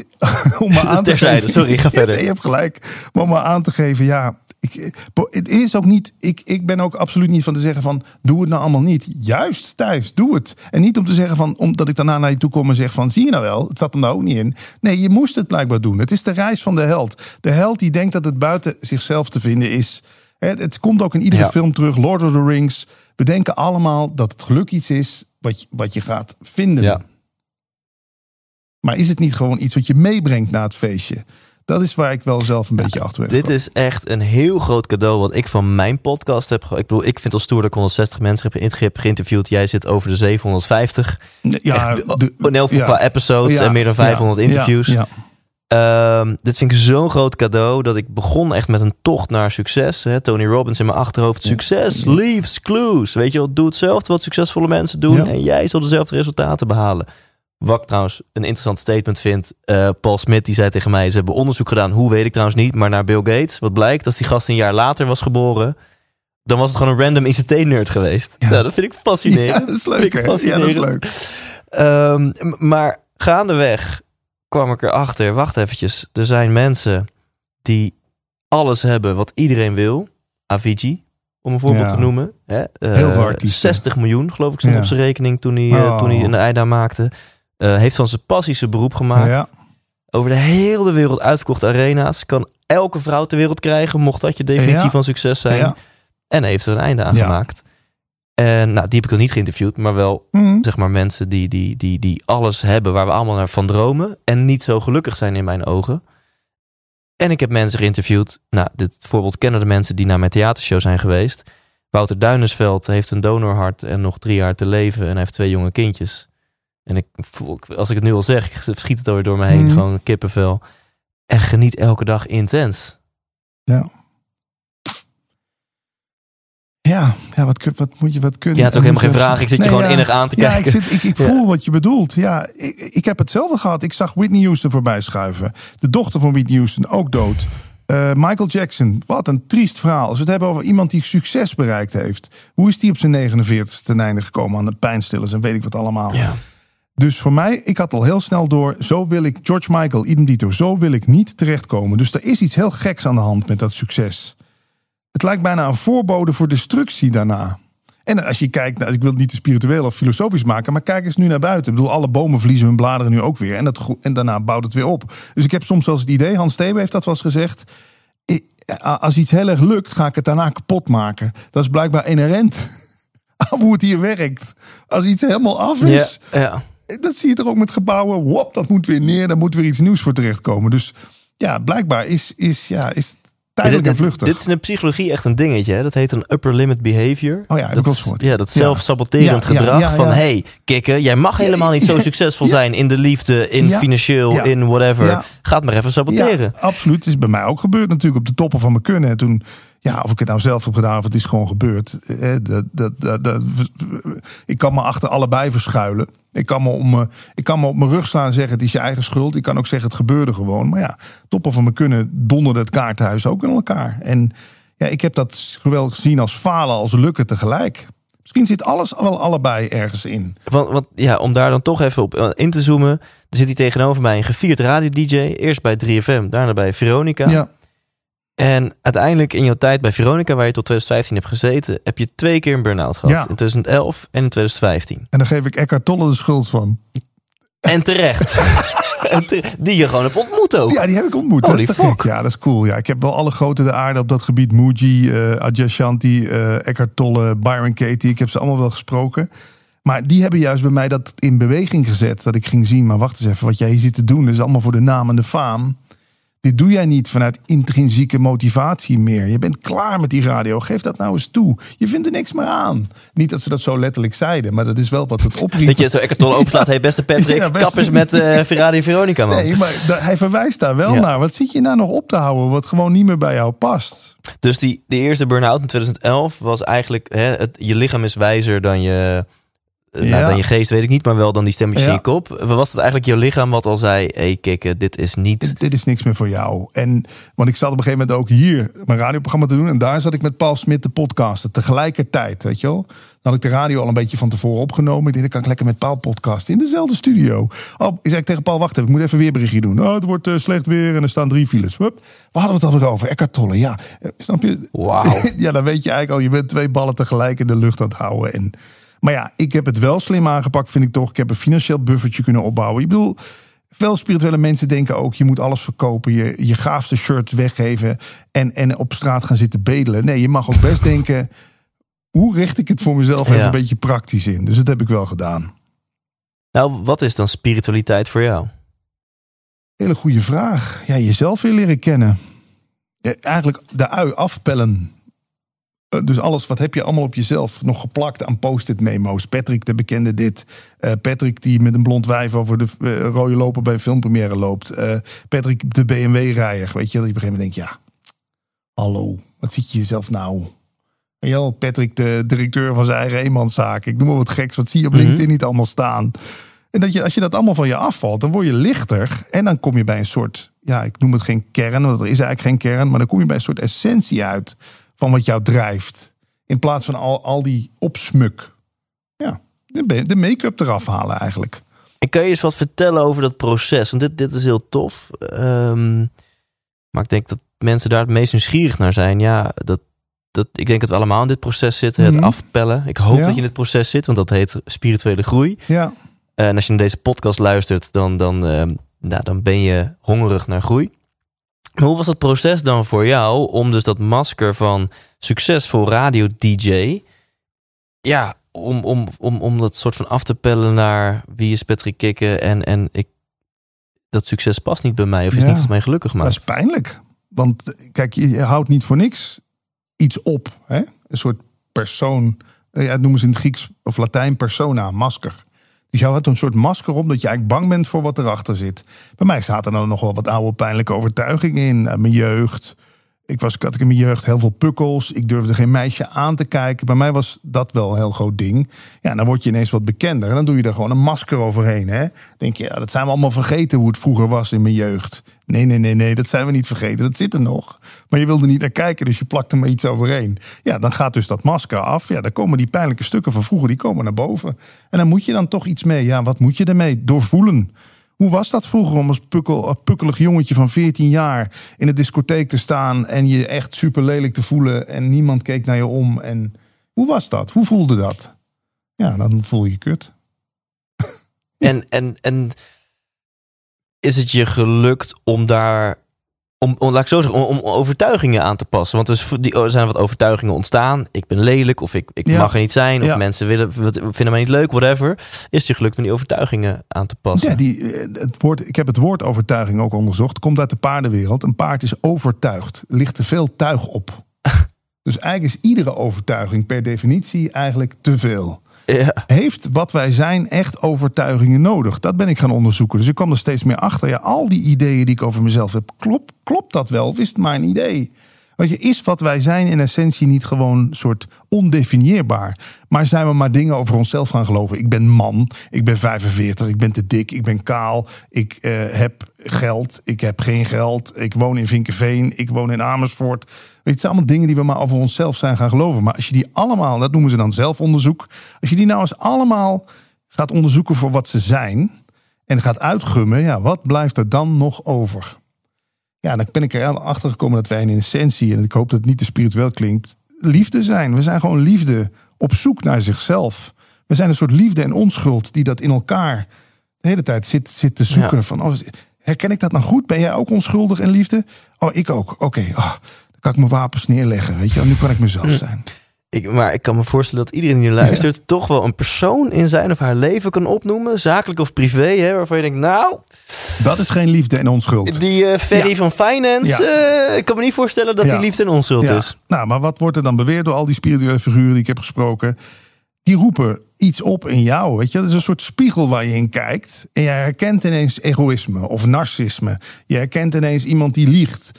om maar aan te Terzijde, geven... sorry, ga Ja, verder. je hebt gelijk. Maar om maar aan te geven, ja... Ik, het is ook niet, ik, ik ben ook absoluut niet van te zeggen van doe het nou allemaal niet. Juist Thijs, doe het. En niet om te zeggen van omdat ik daarna naar je toe kom en zeg van zie je nou wel, het zat hem nou ook niet in. Nee, je moest het blijkbaar doen. Het is de reis van de held. De held die denkt dat het buiten zichzelf te vinden is. Het, het komt ook in iedere Ja. film terug. Lord of the Rings. We denken allemaal dat het geluk iets is wat je, wat je gaat vinden. Ja. Maar is het niet gewoon iets wat je meebrengt na het feestje? Dat is waar ik wel zelf een beetje achter ben. Dit gekomen. is echt een heel groot cadeau wat ik van mijn podcast heb. Ik bedoel, ik vind het al stoer dat ik 160 mensen heb ge- heb geïnterviewd. Jij zit over de 750. ja, echt, de- in elk geval ja. qua episodes Ja, en meer dan 500 ja, interviews. Ja, ja. Ehm, dit vind ik zo'n groot cadeau dat ik begon echt met een tocht naar succes. Hè? Tony Robbins in mijn achterhoofd. Succes leaves clues. Weet je wel, doe hetzelfde wat succesvolle mensen doen. Ja. En jij zal dezelfde resultaten behalen. Wat ik trouwens een interessant statement vind. eh, Paul Smit die zei tegen mij, ze hebben onderzoek gedaan. Hoe weet ik trouwens niet. Maar naar Bill Gates. Wat blijkt, als die gast een jaar later was geboren. Dan was het gewoon een random ICT-nerd geweest. Ja. Nou, dat vind ik fascinerend. Ja, dat is leuk. hè? Ja, dat is leuk. Ehm, m- maar gaandeweg kwam ik erachter, wacht eventjes, er zijn mensen die alles hebben wat iedereen wil. Avicii, om een voorbeeld Ja. te noemen. Hè? Eh, Heel veel artiesten. 60 miljoen, geloof ik, stond Ja. op zijn rekening toen hij, eh, Oh. toen hij een einde maakte. Eh, heeft van zijn passie zijn beroep gemaakt. Ja. Over de hele wereld uitverkochte arena's. Kan elke vrouw ter wereld krijgen, mocht dat je definitie Ja. van succes zijn. Ja. En heeft er een einde aan Ja. gemaakt. En nou, die heb ik nog niet geïnterviewd, maar wel Mhm. zeg maar mensen die, die, die, die alles hebben waar we allemaal naar van dromen en niet zo gelukkig zijn in mijn ogen. En ik heb mensen geïnterviewd. Nou, dit voorbeeld kennen de mensen die naar mijn theatershow zijn geweest. Wouter Duinersveld heeft een donorhart en nog drie jaar te leven en hij heeft twee jonge kindjes. En ik voel, als ik het nu al zeg, schiet het alweer door me heen, Mhm. gewoon kippenvel. en geniet elke dag intens. Ja. Ja, ja wat, wat moet je wat kunnen? Ja, het is ook helemaal geen vraag. Ik zit je gewoon ja. innig aan te Ja, kijken. ik, zit, ik, ik voel wat je bedoelt. Ja, ik, ik heb hetzelfde gehad. Ik zag Whitney Houston voorbij schuiven. De dochter van Whitney Houston ook dood. Eh, Michael Jackson, wat een triest verhaal. Als we het hebben over iemand die succes bereikt heeft. Hoe is die op zijn 49 ten einde gekomen aan de pijnstillers en weet ik wat allemaal. Ja. Dus voor mij, ik had al heel snel door, zo wil ik, George Michael, idem dito, zo wil ik niet terechtkomen. Dus er is iets heel geks aan de hand met dat succes. Het lijkt bijna een voorbode voor destructie daarna. En als je kijkt, nou, ik wil het niet te spiritueel of filosofisch maken, maar kijk eens nu naar buiten. Ik bedoel, alle bomen verliezen hun bladeren nu ook weer. En, en daarna bouwt het weer op. Dus ik heb soms wel eens het idee, Hans Thebe heeft dat wel eens gezegd. Als iets heel erg lukt, ga ik het daarna kapot maken. Dat is blijkbaar inherent aan hoe het hier werkt. Als iets helemaal af Ja, is, ja. Dat zie je toch ook met gebouwen. Wop, dat moet weer neer. Daar moet weer iets nieuws voor terechtkomen. Dus ja, blijkbaar is, is, ja, is tijdelijk en dit, vluchtig. dit is in de psychologie echt een dingetje. Hè? Dat heet een upper limit behavior. Oh ja, dat, is- gehoord. ja, dat zelfsaboterend Ja, ja, gedrag ja, van... hey, kikken, jij mag helemaal niet zo succesvol zijn... in de liefde, in financieel, in whatever. Ja. Ga het maar even saboteren. Ja, absoluut. Het is bij mij ook gebeurd natuurlijk op de toppen van mijn kunnen. En toen, ja, of ik het nou zelf heb gedaan of het is gewoon gebeurd. Dat, dat, dat, dat- ik kan me achter allebei verschuilen. Ik kan, me om, me- ik kan me op mijn rug slaan en zeggen het is je eigen schuld. Ik kan ook zeggen het gebeurde gewoon. Maar ja, toppen van mijn kunnen donderde het kaartenhuis ook in elkaar. En ja, ik heb dat wel gezien als falen, als lukken tegelijk. Misschien zit alles wel allebei ergens in. Want, want ja, om daar dan toch even op eh, in te zoomen... er zit hier tegenover mij een gevierd radio-dj. Eerst bij 3FM, daarna bij Veronica. Ja, En uiteindelijk in jouw tijd bij Veronica... waar je tot 2015 hebt gezeten... heb je twee keer een burn-out gehad. Ja. In 2011 en in 2015. en daar geef ik Eckhart Tolle de schuld van. En terecht. Die je gewoon hebt ontmoet ook. Ja, die heb ik ontmoet. Holy dat is fuck. Ja, dat is cool. Ja, ik heb wel alle grote de aarde op dat gebied. Muji, eh Ajay Shanti, eh Eckhart Tolle, Byron Katie. Ik heb ze allemaal wel gesproken. Maar die hebben juist bij mij dat in beweging gezet. Dat ik ging zien, maar wacht eens even. Wat jij hier zit te doen, is allemaal voor de naam en de faam. Dit doe jij niet vanuit intrinsieke motivatie meer. Je bent klaar met die radio. Geef dat nou eens toe. Je vindt er niks meer aan. Niet dat ze dat zo letterlijk zeiden, maar dat is wel wat het opriep. Dat je zo Eckhart Tolle openslaat. Hey beste Patrick, Ja, beste- met eh Ferrari Veronica man. Nee, maar hij verwijst daar wel Ja. naar. Wat zit je nou nog op te houden wat gewoon niet meer bij jou past? Dus die, de eerste burn-out in 2011 was eigenlijk... Hè, het, je lichaam is wijzer dan je, Ja. nou, dan je geest, weet ik niet. Maar wel dan die stemmetjes Ja. in je kop. Was het eigenlijk je lichaam wat al zei... Hé hey, kikken, dit is niet... Dit, dit is niks meer voor jou. En, want ik zat op een gegeven moment ook hier mijn radioprogramma te doen. En daar zat ik met Paul Smit te podcasten. Tegelijkertijd, weet je wel. Dan had ik de radio al een beetje van tevoren opgenomen. Ik dacht, dan kan ik lekker met Paul podcasten. In dezelfde studio. Oh, ik zei tegen Paul, wacht even. Ik moet even weer berichtje doen. Oh, het wordt eh, slecht weer en er staan drie files. Hup. Waar hadden we het alweer over? Eckhart Tolle, ja. Eh, Snap je? Wauw. ja, dan weet je eigenlijk al. Je bent twee ballen tegelijk in de lucht aan het houden. En, maar ja, ik heb het wel slim aangepakt, vind ik toch. Ik heb een financieel buffertje kunnen opbouwen. Ik bedoel, veel spirituele mensen denken ook... je moet alles verkopen, je, je gaafste shirt weggeven... En, en op straat gaan zitten bedelen. Nee, je mag ook best denken... hoe richt ik het voor mezelf even Ja. een beetje praktisch in? Dus dat heb ik wel gedaan. Nou, wat is dan spiritualiteit voor jou? Hele goede vraag. Ja, jezelf weer leren kennen. Ja, eigenlijk de ui afpellen. Eh, Dus alles, wat heb je allemaal op jezelf nog geplakt aan post-it memo's? Patrick, de bekende dit. Eh, Patrick die met een blond wijf over de eh, rode loper bij een filmpremière loopt. Patrick, de BMW-rijder. Weet je, dat je op een gegeven moment denkt, ja, hallo, wat ziet je jezelf nou? Wel, Patrick, de directeur van zijn eigen eenmanszaak. Ik noem maar wat geks, wat zie je op Mhm. LinkedIn niet allemaal staan? En dat je, als je dat allemaal van je afvalt, dan word je lichter. En dan kom je bij een soort, ja, ik noem het geen kern, want er is eigenlijk geen kern. Maar dan kom je bij een soort essentie uit van wat jou drijft. In plaats van al, al die opsmuk. Ja, de, de make-up eraf halen eigenlijk. En kan je eens wat vertellen over dat proces? Want dit, dit is heel tof. Ehm, maar ik denk dat mensen daar het meest nieuwsgierig naar zijn. Ja, dat, dat, ik denk dat we allemaal in dit proces zitten. Het Mhm. afpellen. Ik hoop Ja. dat je in dit proces zit, want dat heet spirituele groei. Ja, En als je naar deze podcast luistert, dan, dan, nou, dan ben je hongerig naar groei. Maar hoe was dat proces dan voor jou om dus dat masker van succesvol radio-dj... Ja, om, om, om, om dat soort van af te pellen naar wie is Patrick Kikken en, en ik, dat succes past niet bij mij of is Ja, niet wat mij gelukkig dat maakt. is pijnlijk. Want kijk, je houdt niet voor niks iets op. Hè? Een soort persoon, eh, ja, noemen ze in het Grieks of Latijn persona, masker. Dus jou had een soort masker op dat je eigenlijk bang bent voor wat erachter zit. Bij mij zaten er nog wel wat oude pijnlijke overtuigingen in. uit mijn jeugd. Ik, was, ik in mijn jeugd heel veel pukkels. Ik durfde geen meisje aan te kijken. Bij mij was dat wel een heel groot ding. Ja, dan word je ineens wat bekender. En dan doe je er gewoon een masker overheen. Hè? Denk je, ja, dat zijn we allemaal vergeten hoe het vroeger was in mijn jeugd. Nee, nee, nee, nee, dat zijn we niet vergeten. Dat zit er nog. Maar je wilde niet naar kijken, dus je plakt er maar iets overheen. Ja, dan gaat dus dat masker af. Ja, dan komen die pijnlijke stukken van vroeger, die komen naar boven. En dan moet je dan toch iets mee. Ja, wat moet je ermee? Doorvoelen. Hoe was dat vroeger om als pukkel, pukkelig jongetje van 14 jaar in de discotheek te staan en je echt super lelijk te voelen en niemand keek naar je om? En hoe was dat? Hoe voelde dat? Ja, dan voel je je kut. En, en, en is het je gelukt om daar om, om, laat ik zo zeggen, om, om overtuigingen aan te passen. Want dus die, er zijn wat overtuigingen ontstaan. Ik ben lelijk of ik, ik Ja. mag er niet zijn. Of Ja. mensen willen, vinden mij niet leuk, whatever. Is het gelukt om die overtuigingen aan te passen? Ja, die, eh, het woord, ik heb het woord overtuiging ook onderzocht. Komt uit de paardenwereld. Een paard is overtuigd. Er ligt te veel tuig op. dus eigenlijk is iedere overtuiging per definitie eigenlijk te veel. Heeft wat wij zijn echt overtuigingen nodig? Dat ben ik gaan onderzoeken. Dus ik kwam er steeds meer achter. Ja, al die ideeën die ik over mezelf heb, klopt, klopt dat wel? Of is het een idee? Want je, is wat wij zijn in essentie niet gewoon soort ondefinieerbaar? Maar zijn we maar dingen over onszelf gaan geloven? Ik ben man, ik ben 45, ik ben te dik, ik ben kaal, ik eh, heb geld, ik heb geen geld, ik woon in Vinkenveen, ik woon in Amersfoort. Weet je, het zijn allemaal dingen die we maar over onszelf zijn gaan geloven. Maar als je die allemaal, dat noemen ze dan zelfonderzoek, als je die nou eens allemaal gaat onderzoeken voor wat ze zijn en gaat uitgummen, ja, wat blijft er dan nog over? Ja, dan ben ik er achter gekomen dat wij in essentie, en ik hoop dat het niet te spiritueel klinkt, liefde zijn. We zijn gewoon liefde op zoek naar zichzelf. We zijn een soort liefde en onschuld die dat in elkaar de hele tijd zit, zit te zoeken. Ja. Van, oh, herken ik dat nou goed? Ben jij ook onschuldig en liefde? Oh, ik ook. Oké, ah, dan kan ik mijn wapens neerleggen. Weet je, nu kan ik mezelf zijn. Ik, maar ik kan me voorstellen dat iedereen die luistert... toch wel een persoon in zijn of haar leven kan opnoemen. Zakelijk of privé. Hè, waarvan je denkt, nou, Dat is geen liefde en onschuld. die eh Ferry Ja. van Finance... Ja. eh, ik kan me niet voorstellen dat die liefde en onschuld is. Nou, maar wat wordt er dan beweerd door al die spirituele figuren die ik heb gesproken? Die roepen iets op in jou. Weet je, dat is een soort spiegel waar je in kijkt. En je herkent ineens egoïsme of narcisme. Je herkent ineens iemand die liegt.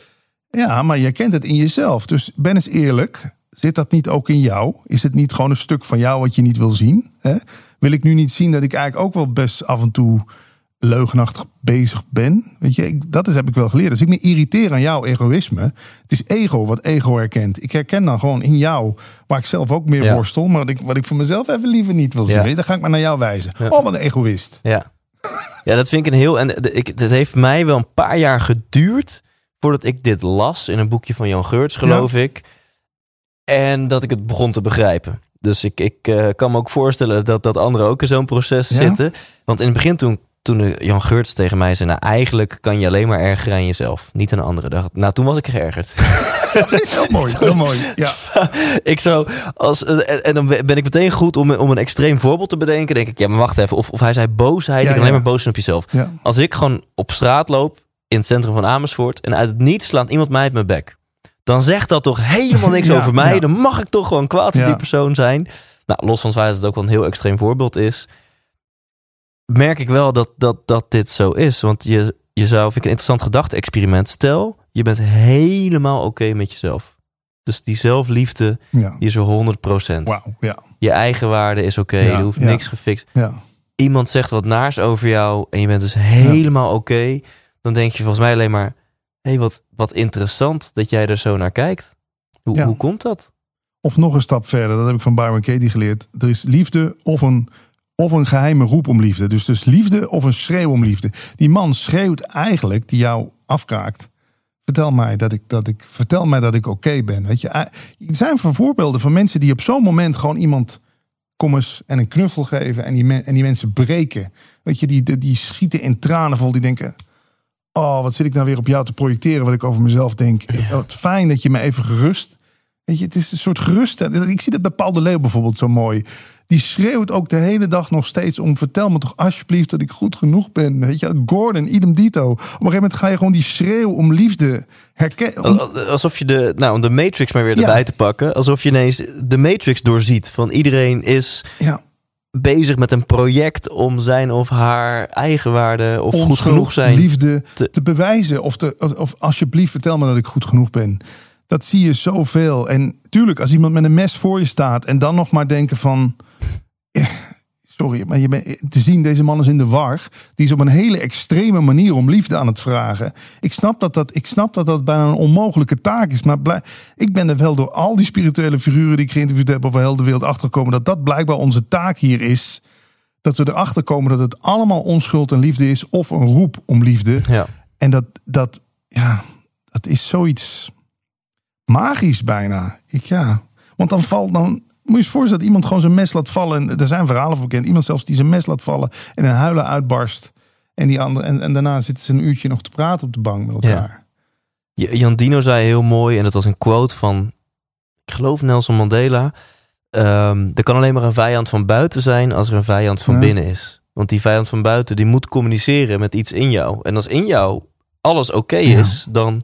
Ja, maar je herkent het in jezelf. Dus ben eens eerlijk. Zit dat niet ook in jou? Is het niet gewoon een stuk van jou wat je niet wil zien? Hè? Wil ik nu niet zien dat ik eigenlijk ook wel best af en toe leugenachtig bezig ben? Weet je, ik, dat is, heb ik wel geleerd. Als ik me irriteer aan jouw egoïsme, het is ego wat ego herkent. Ik herken dan gewoon in jou, waar ik zelf ook meer Ja. worstel, maar wat ik, wat ik voor mezelf even liever niet wil zien. Ja. Dan ga ik maar naar jou wijzen. Ja. Oh, wat een egoïst. Ja. ja, dat vind ik een heel... En de- ik, het heeft mij wel een paar jaar geduurd... voordat ik dit las in een boekje van Jan Geurts, geloof ik. En dat ik het begon te begrijpen. Dus ik, ik eh, kan me ook voorstellen dat, dat anderen ook in zo'n proces Ja? zitten. Want in het begin toen, toen Jan Geurts tegen mij zei... nou, eigenlijk kan je alleen maar ergeren aan jezelf. Niet aan anderen. Dacht, nou, toen was ik geërgerd. Heel mooi, heel mooi. Ja. ik zou als eh, en, en dan ben ik meteen goed om, om een extreem voorbeeld te bedenken. Denk ik, ja, maar wacht even. Of, of hij zei boosheid. Ja, ik alleen maar boos zijn op jezelf. Als ik gewoon op straat loop in het centrum van Amersfoort en uit het niets slaat iemand mij uit mijn bek, dan zegt dat toch helemaal niks Ja, over mij. ja. Dan mag ik toch gewoon kwaad op Ja. die persoon zijn. Nou, los van het feit dat het ook wel een heel extreem voorbeeld is, merk ik wel dat, dat, dat dit zo is. Want je, je zou, vind ik een interessant gedachte-experiment. Stel, je bent helemaal oké met jezelf. Dus die zelfliefde, Ja. die is er 100%. Wauw, ja. Je eigen waarde is oké, Ja, er hoeft niks gefixt. ja. Iemand zegt wat naars over jou en je bent dus helemaal oké. Dan denk je volgens mij alleen maar, hey, wat, wat interessant dat jij er zo naar kijkt. Hoe, Ja. hoe komt dat? Of nog een stap verder, dat heb ik van Byron Katie geleerd. Er is liefde of een, of een geheime roep om liefde. Dus, dus liefde of een schreeuw om liefde. Die man schreeuwt eigenlijk, die jou afkraakt. Vertel mij dat ik, dat ik, vertel mij dat ik oké ben. Weet je, er zijn voor voorbeelden van mensen die op zo'n moment gewoon iemand kom eens en een knuffel geven en die, men- en die mensen breken. Weet je, die, die, die schieten in tranen vol. Die denken, oh, wat zit ik nou weer op jou te projecteren wat ik over mezelf denk. Wat fijn dat je me even gerust. Weet je, het is een soort gerust. Ik zie dat bij Paul de Leeuw bijvoorbeeld zo mooi. Die schreeuwt ook de hele dag nog steeds om... vertel me toch alsjeblieft dat ik goed genoeg ben. Weet je, Gordon, idem dito. Op een gegeven moment ga je gewoon die schreeuw om liefde herkennen. Alsof je de, nou, om de Matrix maar weer Ja. erbij te pakken. Alsof je ineens de Matrix doorziet. Van iedereen is Ja, bezig met een project om zijn of haar eigenwaarde of goed genoeg zijn. liefde te- te, bewijzen. Of, te, of, of alsjeblieft vertel me dat ik goed genoeg ben. Dat zie je zoveel. En tuurlijk, als iemand met een mes voor je staat en dan nog maar denken van... eh, Sorry, maar je bent, te zien, deze man is in de war. Die is op een hele extreme manier om liefde aan het vragen. Ik snap dat dat, ik snap dat, dat bijna een onmogelijke taak is. Maar blij- ik ben er wel door al die spirituele figuren die ik geïnterviewd heb over heel de wereld achtergekomen. Dat dat blijkbaar onze taak hier is. Dat we erachter komen dat het allemaal onschuld en liefde is. Of een roep om liefde. Ja. En dat, dat, ja, dat is zoiets magisch bijna. Ik, ja. Want dan valt dan. Moet je eens voorstellen dat iemand gewoon zijn mes laat vallen. En er zijn verhalen voor bekend. Iemand zelfs die zijn mes laat vallen en een huilen uitbarst. En, die andere, en, en daarna zitten ze een uurtje nog te praten op de bank met elkaar. Jan Dino zei heel mooi, en dat was een quote van, ik geloof Nelson Mandela. ehm, er kan alleen maar een vijand van buiten zijn als er een vijand van Ja. binnen is. Want die vijand van buiten die moet communiceren met iets in jou. En als in jou alles oké is, dan,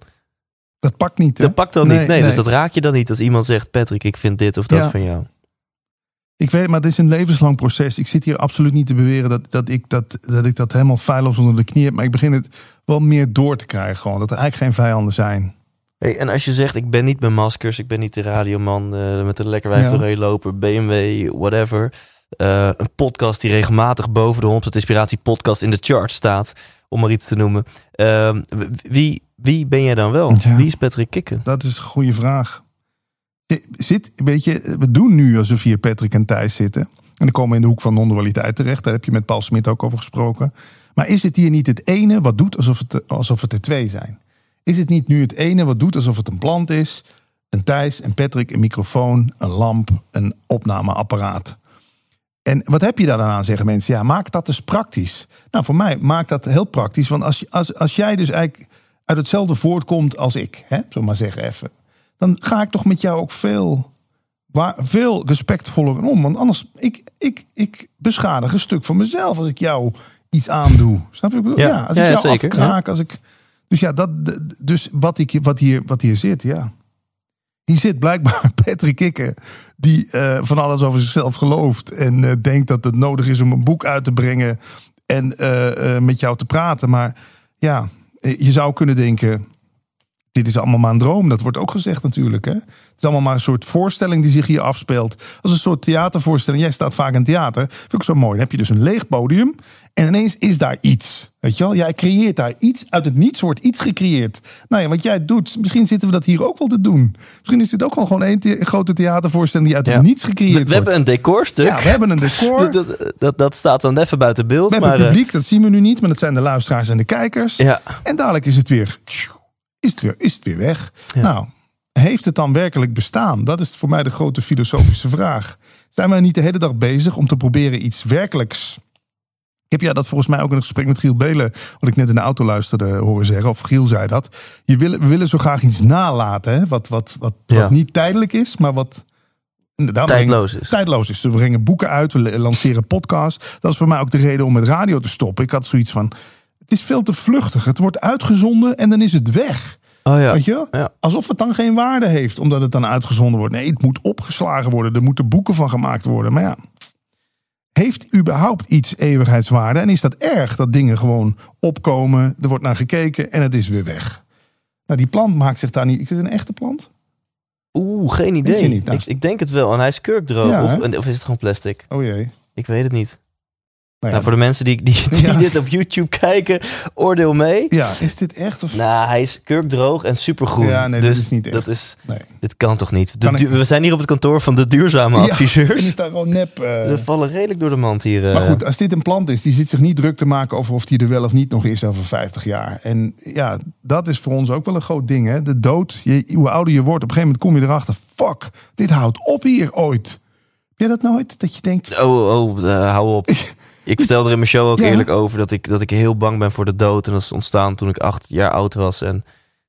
Dat pakt niet. Hè? dan pakt dat Nee, niet. Nee, nee. dus dat raak je dan niet als iemand zegt: Patrick, ik vind dit of dat Ja. van jou. Ik weet, maar het is een levenslang proces. Ik zit hier absoluut niet te beweren dat, dat, ik, dat, dat ik dat helemaal feilloos onder de knie heb. Maar ik begin het wel meer door te krijgen. Gewoon, dat er eigenlijk geen vijanden zijn. Hey, en als je zegt: Ik ben niet met maskers, ik ben niet de radioman eh, met de lekker wijf Ja. loper, BMW, whatever. Eh, een podcast die regelmatig boven de 100% Inspiratie podcast in de chart staat, om maar iets te noemen. Ehm, wie, wie ben jij dan wel? Ja. Wie is Patrick Kikken? Dat is een goede vraag. Zit, weet je, we doen nu alsof hier Patrick en Thijs zitten. En dan komen we in de hoek van non-dualiteit terecht. Daar heb je met Paul Smit ook over gesproken. Maar is het hier niet het ene wat doet alsof het, alsof het er twee zijn? Is het niet nu het ene wat doet alsof het een plant is? Een Thijs, een Patrick, een microfoon, een lamp, een opnameapparaat. En wat heb je daar dan aan, zeggen mensen? Ja, maak dat dus praktisch. Nou, voor mij maakt dat heel praktisch. Want als, als, als jij dus eigenlijk uit hetzelfde voortkomt als ik, hè, we maar zeggen even. Dan ga ik toch met jou ook veel, waar, veel respectvoller om. Want anders, ik, ik, ik beschadig een stuk van mezelf als ik jou iets aandoe. Snap je? wat ik bedoel? Ja. Ja, als ik ja, jou zeker, afkraak, als ik... Dus ja, dat, dus wat, ik, wat, hier, wat hier zit, ja. Hier zit blijkbaar Patrick Kikker, die eh, van alles over zichzelf gelooft. En eh, denkt dat het nodig is om een boek uit te brengen en eh, met jou te praten. Maar ja, je zou kunnen denken, dit is allemaal maar een droom. Dat wordt ook gezegd natuurlijk. Hè? Het is allemaal maar een soort voorstelling die zich hier afspeelt. Als een soort theatervoorstelling. Jij staat vaak in theater. Vind ik zo mooi. Dan heb je dus een leeg podium. En ineens is daar iets. Weet je wel? Jij creëert daar iets. Uit het niets wordt iets gecreëerd. Nou ja, wat jij doet. Misschien zitten we dat hier ook wel te doen. Misschien is dit ook wel gewoon één the- grote theatervoorstelling die uit Ja. het niets We, gecreëerd we wordt. hebben een decorstuk. Ja, we hebben een decor. dat, dat, dat, staat dan even buiten beeld. We hebben maar, eh, publiek, dat zien we nu niet. Maar dat zijn de luisteraars en de kijkers. ja. En dadelijk is het weer, is het weer, is het weer weg. Ja. Nou, heeft het dan werkelijk bestaan? Dat is voor mij de grote filosofische vraag. Zijn we niet de hele dag bezig om te proberen iets werkelijks? Ik heb ja dat volgens mij ook in een gesprek met Giel Belen, wat ik net in de auto luisterde, horen zeggen. Of Giel zei dat. Je wil, we willen zo graag iets nalaten, hè? Wat, wat, wat, Ja. wat niet tijdelijk is, maar wat. Tijdloos is. tijdloos is. We brengen boeken uit, we lanceren podcasts. Dat is voor mij ook de reden om met radio te stoppen. Ik had zoiets van, het is veel te vluchtig. Het wordt uitgezonden en dan is het weg. Oh ja. Weet je? Ja. Alsof het dan geen waarde heeft, omdat het dan uitgezonden wordt. Nee, het moet opgeslagen worden. Er moeten boeken van gemaakt worden. Maar ja, heeft überhaupt iets eeuwigheidswaarde? En is dat erg dat dingen gewoon opkomen, er wordt naar gekeken en het is weer weg? Nou, die plant maakt zich daar niet... Is het een echte plant? Oeh, geen idee. niet, nou. ik, ik denk het wel. En hij is kurkdroog. Ja, of, of is het gewoon plastic? Oh jee. Ik weet het niet. Nou ja, Nou, voor de mensen die, die, die Ja. dit op YouTube kijken, oordeel mee. ja, is dit echt? Of... Nou, hij is kurkdroog en supergroen. Ja, nee, dat dus is niet echt. dat is, Nee. dit kan toch niet? De ik- we zijn hier op het kantoor van de duurzame Ja, adviseurs. is daar gewoon nep... eh, We vallen redelijk door de mand hier. eh. Maar goed, als dit een plant is, die zit zich niet druk te maken over of die er wel of niet nog is over 50 jaar. En ja, dat is voor ons ook wel een groot ding. Hè? De dood, je, hoe ouder je wordt, op een gegeven moment kom je erachter. Fuck, dit houdt op hier ooit. Heb jij dat nooit? Dat je denkt, Oh, oh, eh, hou op. Ik vertelde er in mijn show ook Ja. eerlijk over dat ik, dat ik heel bang ben voor de dood. En dat is ontstaan toen ik acht jaar oud was. En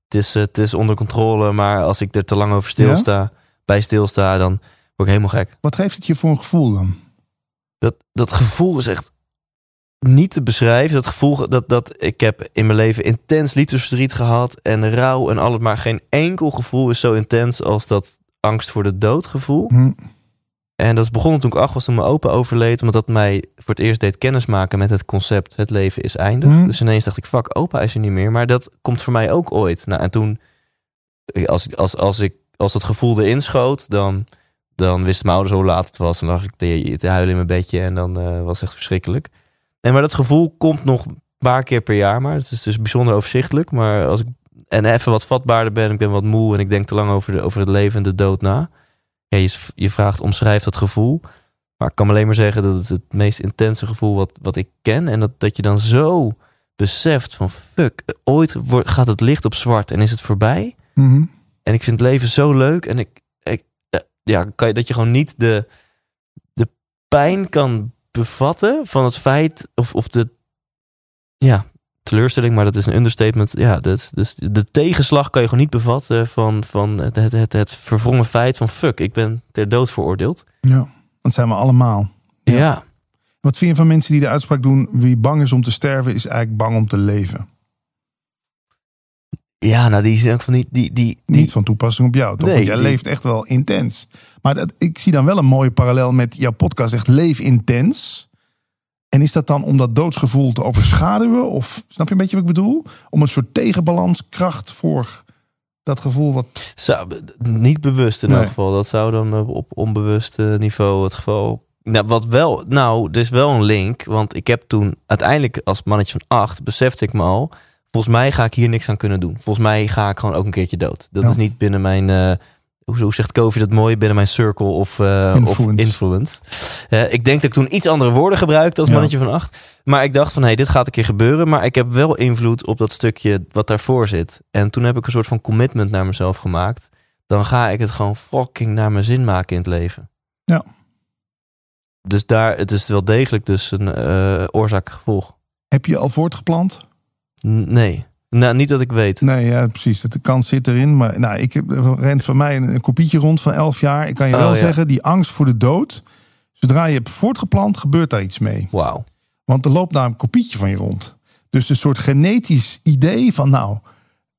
het is, eh, het is onder controle, maar als ik er te lang over stilsta, bij stilsta, dan word ik helemaal gek. wat geeft het je voor een gevoel dan? Dat, dat gevoel is echt niet te beschrijven. Dat gevoel dat, dat ik heb in mijn leven intens liefdesverdriet gehad en rouw en alles. Maar geen enkel gevoel is zo intens als dat angst voor de dood gevoel. Hm. En dat is begonnen toen ik acht was, toen mijn opa overleed. Omdat dat mij voor het eerst deed kennismaken met het concept het leven is eindig. Mhm. Dus ineens dacht ik, fuck, opa is er niet meer. Maar dat komt voor mij ook ooit. Nou, en toen, als, als, als, ik, als dat gevoel erin schoot, dan, dan wisten mijn ouders hoe laat het was. En dan lag ik te, te huilen in mijn bedje en dan eh, was het echt verschrikkelijk. En maar dat gevoel komt nog een paar keer per jaar maar. Het is dus bijzonder overzichtelijk. Maar als ik en even wat vatbaarder ben, ik ben wat moe en ik denk te lang over, de, over het leven en de dood na. Ja, je, je vraagt, omschrijf dat gevoel. Maar ik kan alleen maar zeggen dat het het meest intense gevoel wat, wat ik ken. En dat, dat je dan zo beseft van fuck, ooit wordt, gaat het licht op zwart en is het voorbij. Mhm. En ik vind het leven zo leuk. En ik, ik eh, ja, kan je, dat je gewoon niet de, de pijn kan bevatten van het feit of, of de ja, teleurstelling, maar dat is een understatement. Ja, dat, dus de tegenslag kan je gewoon niet bevatten van, van het, het, het, het verwrongen feit van fuck, ik ben ter dood veroordeeld. Ja, dat zijn we allemaal. Ja. Ja. Wat vind je van mensen die de uitspraak doen: wie bang is om te sterven, is eigenlijk bang om te leven? Ja, nou die zijn ook van die, die, die, die Niet van toepassing op jou, toch? Nee, Want jij die- leeft echt wel intens. Maar dat, ik zie dan wel een mooie parallel met jouw podcast, echt leef intens. En is dat dan om dat doodsgevoel te overschaduwen? Of snap je een beetje wat ik bedoel? Om een soort tegenbalanskracht voor dat gevoel wat. Zou, niet bewust in Nee. elk geval. Dat zou dan eh, op onbewust niveau het geval. Nou, wat wel, nou, er is wel een link. Want ik heb toen uiteindelijk als mannetje van acht besefte ik me al. Volgens mij ga ik hier niks aan kunnen doen. Volgens mij ga ik gewoon ook een keertje dood. Dat Ja. is niet binnen mijn. eh, hoe, hoe zegt Kofi dat mooi? Binnen mijn circle of, eh, Influence. of influence. Eh, ik denk dat ik toen iets andere woorden gebruikte als Ja. mannetje van acht. Maar ik dacht van, hé, hey, dit gaat een keer gebeuren. Maar ik heb wel invloed op dat stukje wat daarvoor zit. En toen heb ik een soort van commitment naar mezelf gemaakt. Dan ga ik het gewoon fucking naar mijn zin maken in het leven. Ja. Dus daar, het is wel degelijk dus een eh, oorzaak-gevolg. Heb je al voortgeplant? N- Nee. Nou, niet dat ik weet. Nee, ja, precies. De kans zit erin. Maar nou, ik heb er rent van mij een, een kopietje rond van 11 jaar. Ik kan je Oh, wel ja. zeggen, die angst voor de dood. Zodra je hebt voortgeplant, gebeurt daar iets mee. Wauw. Want er loopt daar een kopietje van je rond. Dus een soort genetisch idee van nou,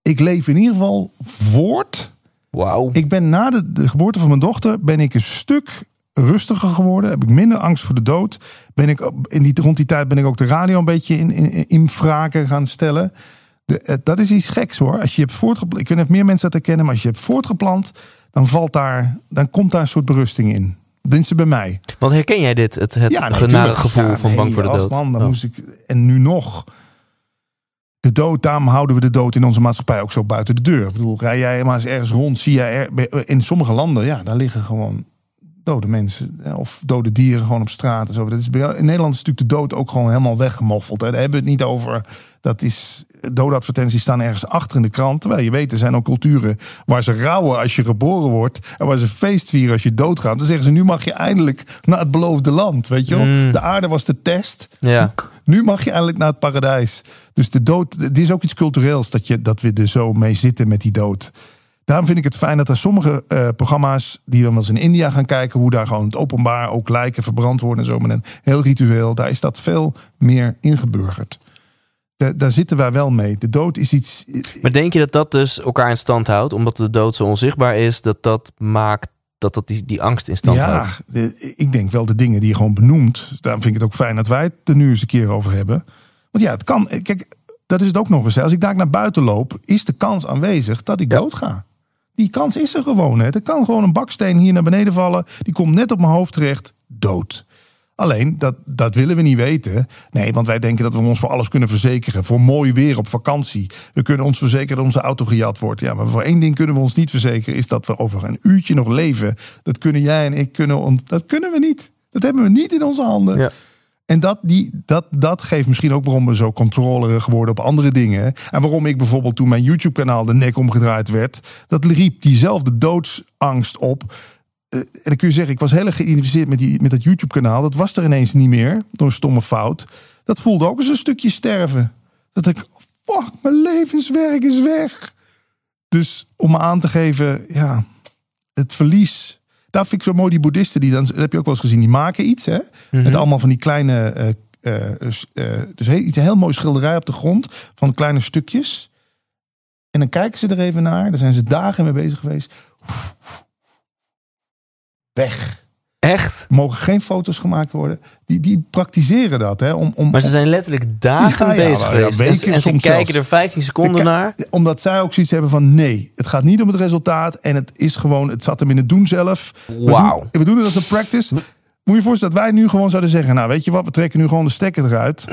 ik leef in ieder geval voort. Wauw. Ik ben na de, de geboorte van mijn dochter ben ik een stuk rustiger geworden. Heb ik minder angst voor de dood. Ben ik in die, rond die tijd ben ik ook de radio een beetje in, in, in vragen gaan stellen. De, eh, dat is iets geks hoor. Als je hebt voortgeplant, ik weet niet of meer mensen dat herkennen, maar als je hebt voortgeplant, dan valt daar, dan komt daar een soort berusting in. Tenminste bij mij. Want herken jij dit? Het, het Ja, nee, genare tuurlijk. gevoel Ja, van nee, bang voor de dood. Man, dan Oh. moest ik, en nu nog. De dood, daarom houden we de dood in onze maatschappij ook zo buiten de deur. Ik bedoel, rij jij maar eens ergens rond, zie jij er, in sommige landen, ja, daar liggen gewoon dode mensen eh, of dode dieren gewoon op straat en zo. Dat is, in Nederland is natuurlijk de dood ook gewoon helemaal weggemoffeld. Hè. Daar hebben we het niet over. Dat is, doodadvertenties staan ergens achter in de krant. Terwijl je weet, er zijn ook culturen waar ze rouwen als je geboren wordt. En waar ze feest vieren als je doodgaat. Dan zeggen ze, nu mag je eindelijk naar het beloofde land. Weet je wel? Mm. De aarde was de test. Ja. Nu mag je eindelijk naar het paradijs. Dus de dood, het is ook iets cultureels dat, je, dat we er zo mee zitten met die dood. Daarom vind ik het fijn dat er sommige eh, programma's die we wel eens in India gaan kijken, hoe daar gewoon het openbaar ook lijken verbrand worden en zo met een heel ritueel, daar is dat veel meer ingeburgerd. Da- daar zitten wij wel mee. De dood is iets. Maar denk je dat dat dus elkaar in stand houdt? Omdat de dood zo onzichtbaar is, dat dat maakt dat dat die, die angst in stand ja, houdt? de- ik denk wel de dingen die je gewoon benoemt. Daarom vind ik het ook fijn dat wij het er nu eens een keer over hebben. Want ja, het kan. Kijk, dat is het ook nog eens. Als ik daar naar buiten loop, is de kans aanwezig dat ik Ja. doodga. Die kans is er gewoon. Hè. Er kan gewoon een baksteen hier naar beneden vallen. Die komt net op mijn hoofd terecht. Dood. Alleen, dat, dat willen we niet weten. Nee, want wij denken dat we ons voor alles kunnen verzekeren. Voor mooi weer op vakantie. We kunnen ons verzekeren dat onze auto gejat wordt. Ja, maar voor één ding kunnen we ons niet verzekeren. Is dat we over een uurtje nog leven. Dat kunnen jij en ik kunnen. Dat kunnen we niet. Dat hebben we niet in onze handen. Ja. En dat, die, dat, dat geeft misschien ook waarom we zo controlerig worden op andere dingen. En waarom ik bijvoorbeeld toen mijn YouTube-kanaal de nek omgedraaid werd. Dat riep diezelfde doodsangst op. Eh, en dan kun je zeggen, ik was heel erg geïdentificeerd met, die, met dat YouTube-kanaal. Dat was er ineens niet meer door een stomme fout. Dat voelde ook als een stukje sterven. Dat ik, fuck, mijn levenswerk is weg. Dus om me aan te geven, ja, het verlies. Daar vind ik zo mooi die boeddhisten, die dan, dat heb je ook wel eens gezien, die maken iets, hè? Mhm. Met allemaal van die kleine, eh, eh, dus heel, iets, een heel mooi schilderij op de grond van kleine stukjes. En dan kijken ze er even naar. Daar zijn ze dagen mee bezig geweest. Weg. Echt? Mogen geen foto's gemaakt worden. Die, die praktiseren dat. Hè, om, om, Maar ze zijn letterlijk dagen Ja, bezig ja, geweest. En- weken en ze kijken er 15 seconden naar. Omdat zij ook zoiets hebben van nee, het gaat niet om het resultaat. En het is gewoon, het zat hem in het doen zelf. We Wauw. doen- We doen het als een practice. Moet je je voorstellen dat wij nu gewoon zouden zeggen... nou weet je wat, we trekken nu gewoon de stekker eruit.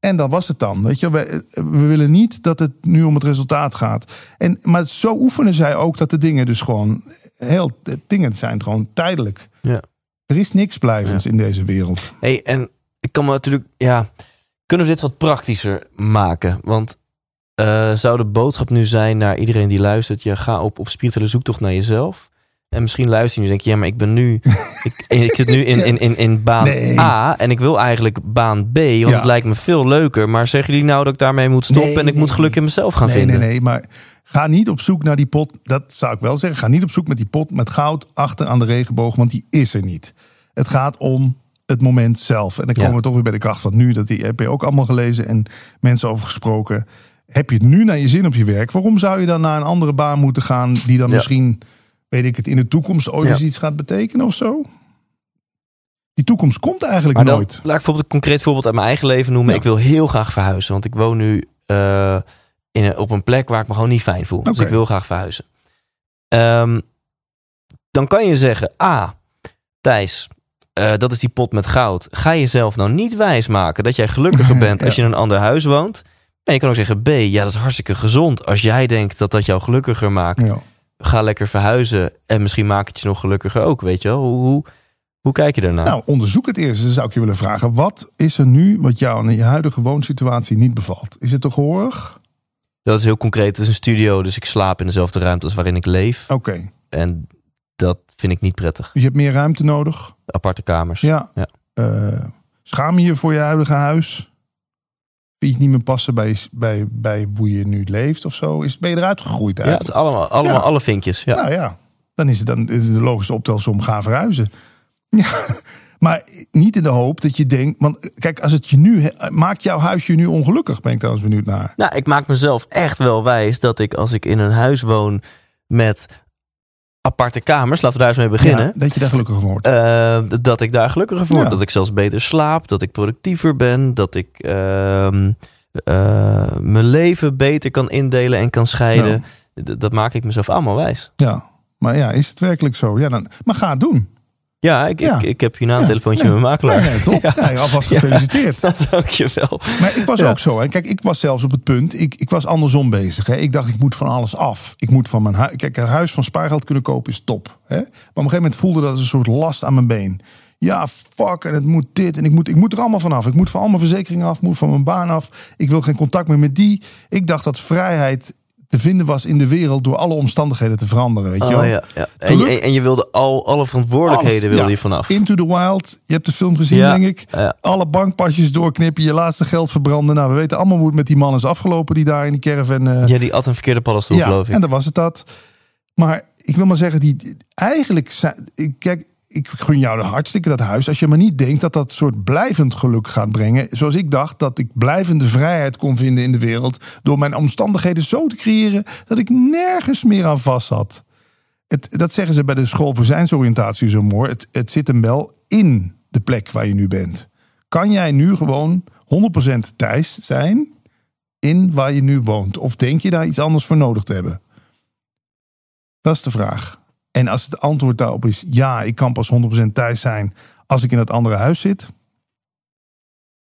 En dat was het dan. Weet je, we, we willen niet dat het nu om het resultaat gaat. En, maar zo oefenen zij ook dat de dingen dus gewoon... heel de dingen zijn gewoon tijdelijk. Ja. Er is niks blijvends in deze wereld. Hey, en ik kan me natuurlijk, ja, kunnen we dit wat praktischer maken? Want eh, zou de boodschap nu zijn naar iedereen die luistert: je ga op, op spirituele zoektocht naar jezelf. En misschien luister je nu en denk je, ja, maar ik ben nu, ik, ik zit nu in, in, in, in baan Nee. A en ik wil eigenlijk baan B, want Ja. het lijkt me veel leuker. Maar zeggen jullie nou dat ik daarmee moet stoppen Nee, en ik moet geluk in mezelf gaan nee, vinden? Nee, nee, maar ga niet op zoek naar die pot. Dat zou ik wel zeggen. Ga niet op zoek met die pot met goud achter aan de regenboog, want die is er niet. Het gaat om het moment zelf. En dan Ja. komen we toch weer bij de kracht van nu. Dat die heb je ook allemaal gelezen en mensen over gesproken. Heb je het nu naar je zin op je werk? Waarom zou je dan naar een andere baan moeten gaan die dan Ja. misschien, weet ik het, in de toekomst ooit eens iets gaat betekenen of zo? Die toekomst komt eigenlijk Maar dan, nooit. laat ik bijvoorbeeld een concreet voorbeeld uit mijn eigen leven noemen. Ik wil heel graag verhuizen, want ik woon nu eh, in een, op een plek waar ik me gewoon niet fijn voel. Dus ik wil graag verhuizen. Ehm, dan kan je zeggen, ah, Thijs, eh, dat is die pot met goud. Ga jezelf nou niet wijsmaken dat jij gelukkiger bent als je in een ander huis woont. En je kan ook zeggen, B, ja, dat is hartstikke gezond. Als jij denkt dat dat jou gelukkiger maakt, Ja. Ga lekker verhuizen. En misschien maakt het je nog gelukkiger ook, weet je wel. Hoe, hoe, kijk je daarnaar? Nou, onderzoek het eerst. Dan zou ik je willen vragen. Wat is er nu wat jou in je huidige woonsituatie niet bevalt? Is het te gehoorig? Dat is heel concreet. Het is een studio, dus ik slaap in dezelfde ruimte als waarin ik leef. Oké. En dat vind ik niet prettig. Dus je hebt meer ruimte nodig? Aparte kamers. Ja. Ja. Eh, schaam je je voor je huidige huis? Het niet meer passen bij, bij, bij hoe je nu leeft of zo? Is, ben je eruit gegroeid Ja, het eigenlijk? is allemaal, allemaal Ja. alle vinkjes. Ja. Nou ja, dan is het, dan is het de logische optelsom ga verhuizen. Ja, maar niet in de hoop dat je denkt... Want kijk, als het je nu... Maakt jouw huis je nu ongelukkig? Ben ik trouwens benieuwd naar. Nou, ik maak mezelf echt wel wijs dat ik als ik in een huis woon met aparte kamers, laten we daar eens mee beginnen. Ja, dat je daar gelukkiger van wordt. eh, dat ik daar gelukkiger voor word. Ja. Dat ik zelfs beter slaap. Dat ik productiever ben. Dat ik ehm, eh, mijn leven beter kan indelen en kan scheiden. Dat maak ik mezelf allemaal wijs. Ja, maar ja, is het werkelijk zo? Ja, dan, maar ga het doen. Ja, ik, Ja. Ik, ik heb hierna een Ja. telefoontje Nee. met mijn makelaar. Nee, nee, top. Ja. Nee, alvast gefeliciteerd. Dankjewel. Maar ik was Ja. ook zo. Hè. Kijk, ik was zelfs op het punt. Ik, ik was andersom bezig. Hè. Ik dacht, ik moet van alles af. Ik moet van mijn huis. Kijk, een huis van spaargeld kunnen kopen is top. Hè. Maar op een gegeven moment voelde dat als een soort last aan mijn been. Ja, fuck. En het moet dit. En ik moet, ik moet er allemaal vanaf. Ik moet van al mijn verzekeringen af. Ik moet van mijn baan af. Ik wil geen contact meer met die. Ik dacht dat vrijheid te vinden was in de wereld door alle omstandigheden te veranderen. Weet je wel? Oh, ja, ja. En, je, en je wilde al alle verantwoordelijkheden Alles, wilde ja. je vanaf. Into the Wild. Je hebt de film gezien, denk ik. Alle bankpasjes doorknippen, je laatste geld verbranden. Nou, we weten allemaal hoe het met die man is afgelopen die daar in die caravan... eh, Ja, die at een verkeerde paddenstoel, geloof ik. en dan was het dat. Maar ik wil maar zeggen, die, eigenlijk... Kijk, ik gun jou de hartstikke dat huis. Als je maar niet denkt dat dat soort blijvend geluk gaat brengen. Zoals ik dacht dat ik blijvende vrijheid kon vinden in de wereld. Door mijn omstandigheden zo te creëren dat ik nergens meer aan vast zat. Het, dat zeggen ze bij de school voor zijnsoriëntatie zo mooi. Het, het zit hem wel in de plek waar je nu bent. Kan jij nu gewoon 100% Thijs zijn in waar je nu woont? Of denk je daar iets anders voor nodig te hebben? Dat is de vraag. En als het antwoord daarop is ja, ik kan pas 100% thuis zijn als ik in dat andere huis zit.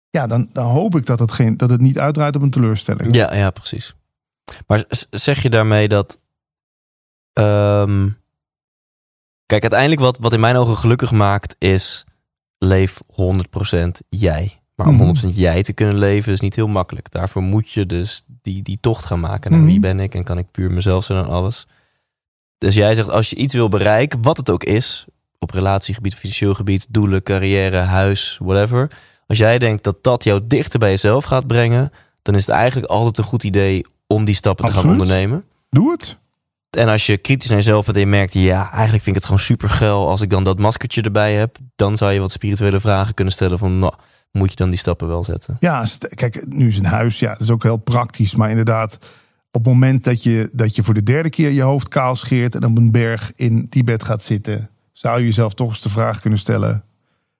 Ja, dan, dan hoop ik dat het, geen, dat het niet uitdraait op een teleurstelling. Ja, ja, precies. Maar zeg je daarmee dat. ehm, kijk, uiteindelijk wat, wat in mijn ogen gelukkig maakt is. Leef 100% jij. Maar om Mhm. 100% jij te kunnen leven is niet heel makkelijk. Daarvoor moet je dus die, die tocht gaan maken naar wie Mhm. ben ik en kan ik puur mezelf zijn en alles. Dus jij zegt als je iets wil bereiken, wat het ook is, op relatiegebied, financieel gebied, doelen, carrière, huis, whatever. Als jij denkt dat dat jou dichter bij jezelf gaat brengen, dan is het eigenlijk altijd een goed idee om die stappen te gaan ondernemen. Doe het. En als je kritisch naar jezelf bent en je merkt, ja, eigenlijk vind ik het gewoon super geil als ik dan dat maskertje erbij heb, dan zou je wat spirituele vragen kunnen stellen van, nou, moet je dan die stappen wel zetten? Ja, kijk, nu is een huis, ja, dat is ook heel praktisch. Maar inderdaad, op het moment dat je, dat je voor de derde keer je hoofd kaal scheert en op een berg in Tibet gaat zitten, zou je jezelf toch eens de vraag kunnen stellen: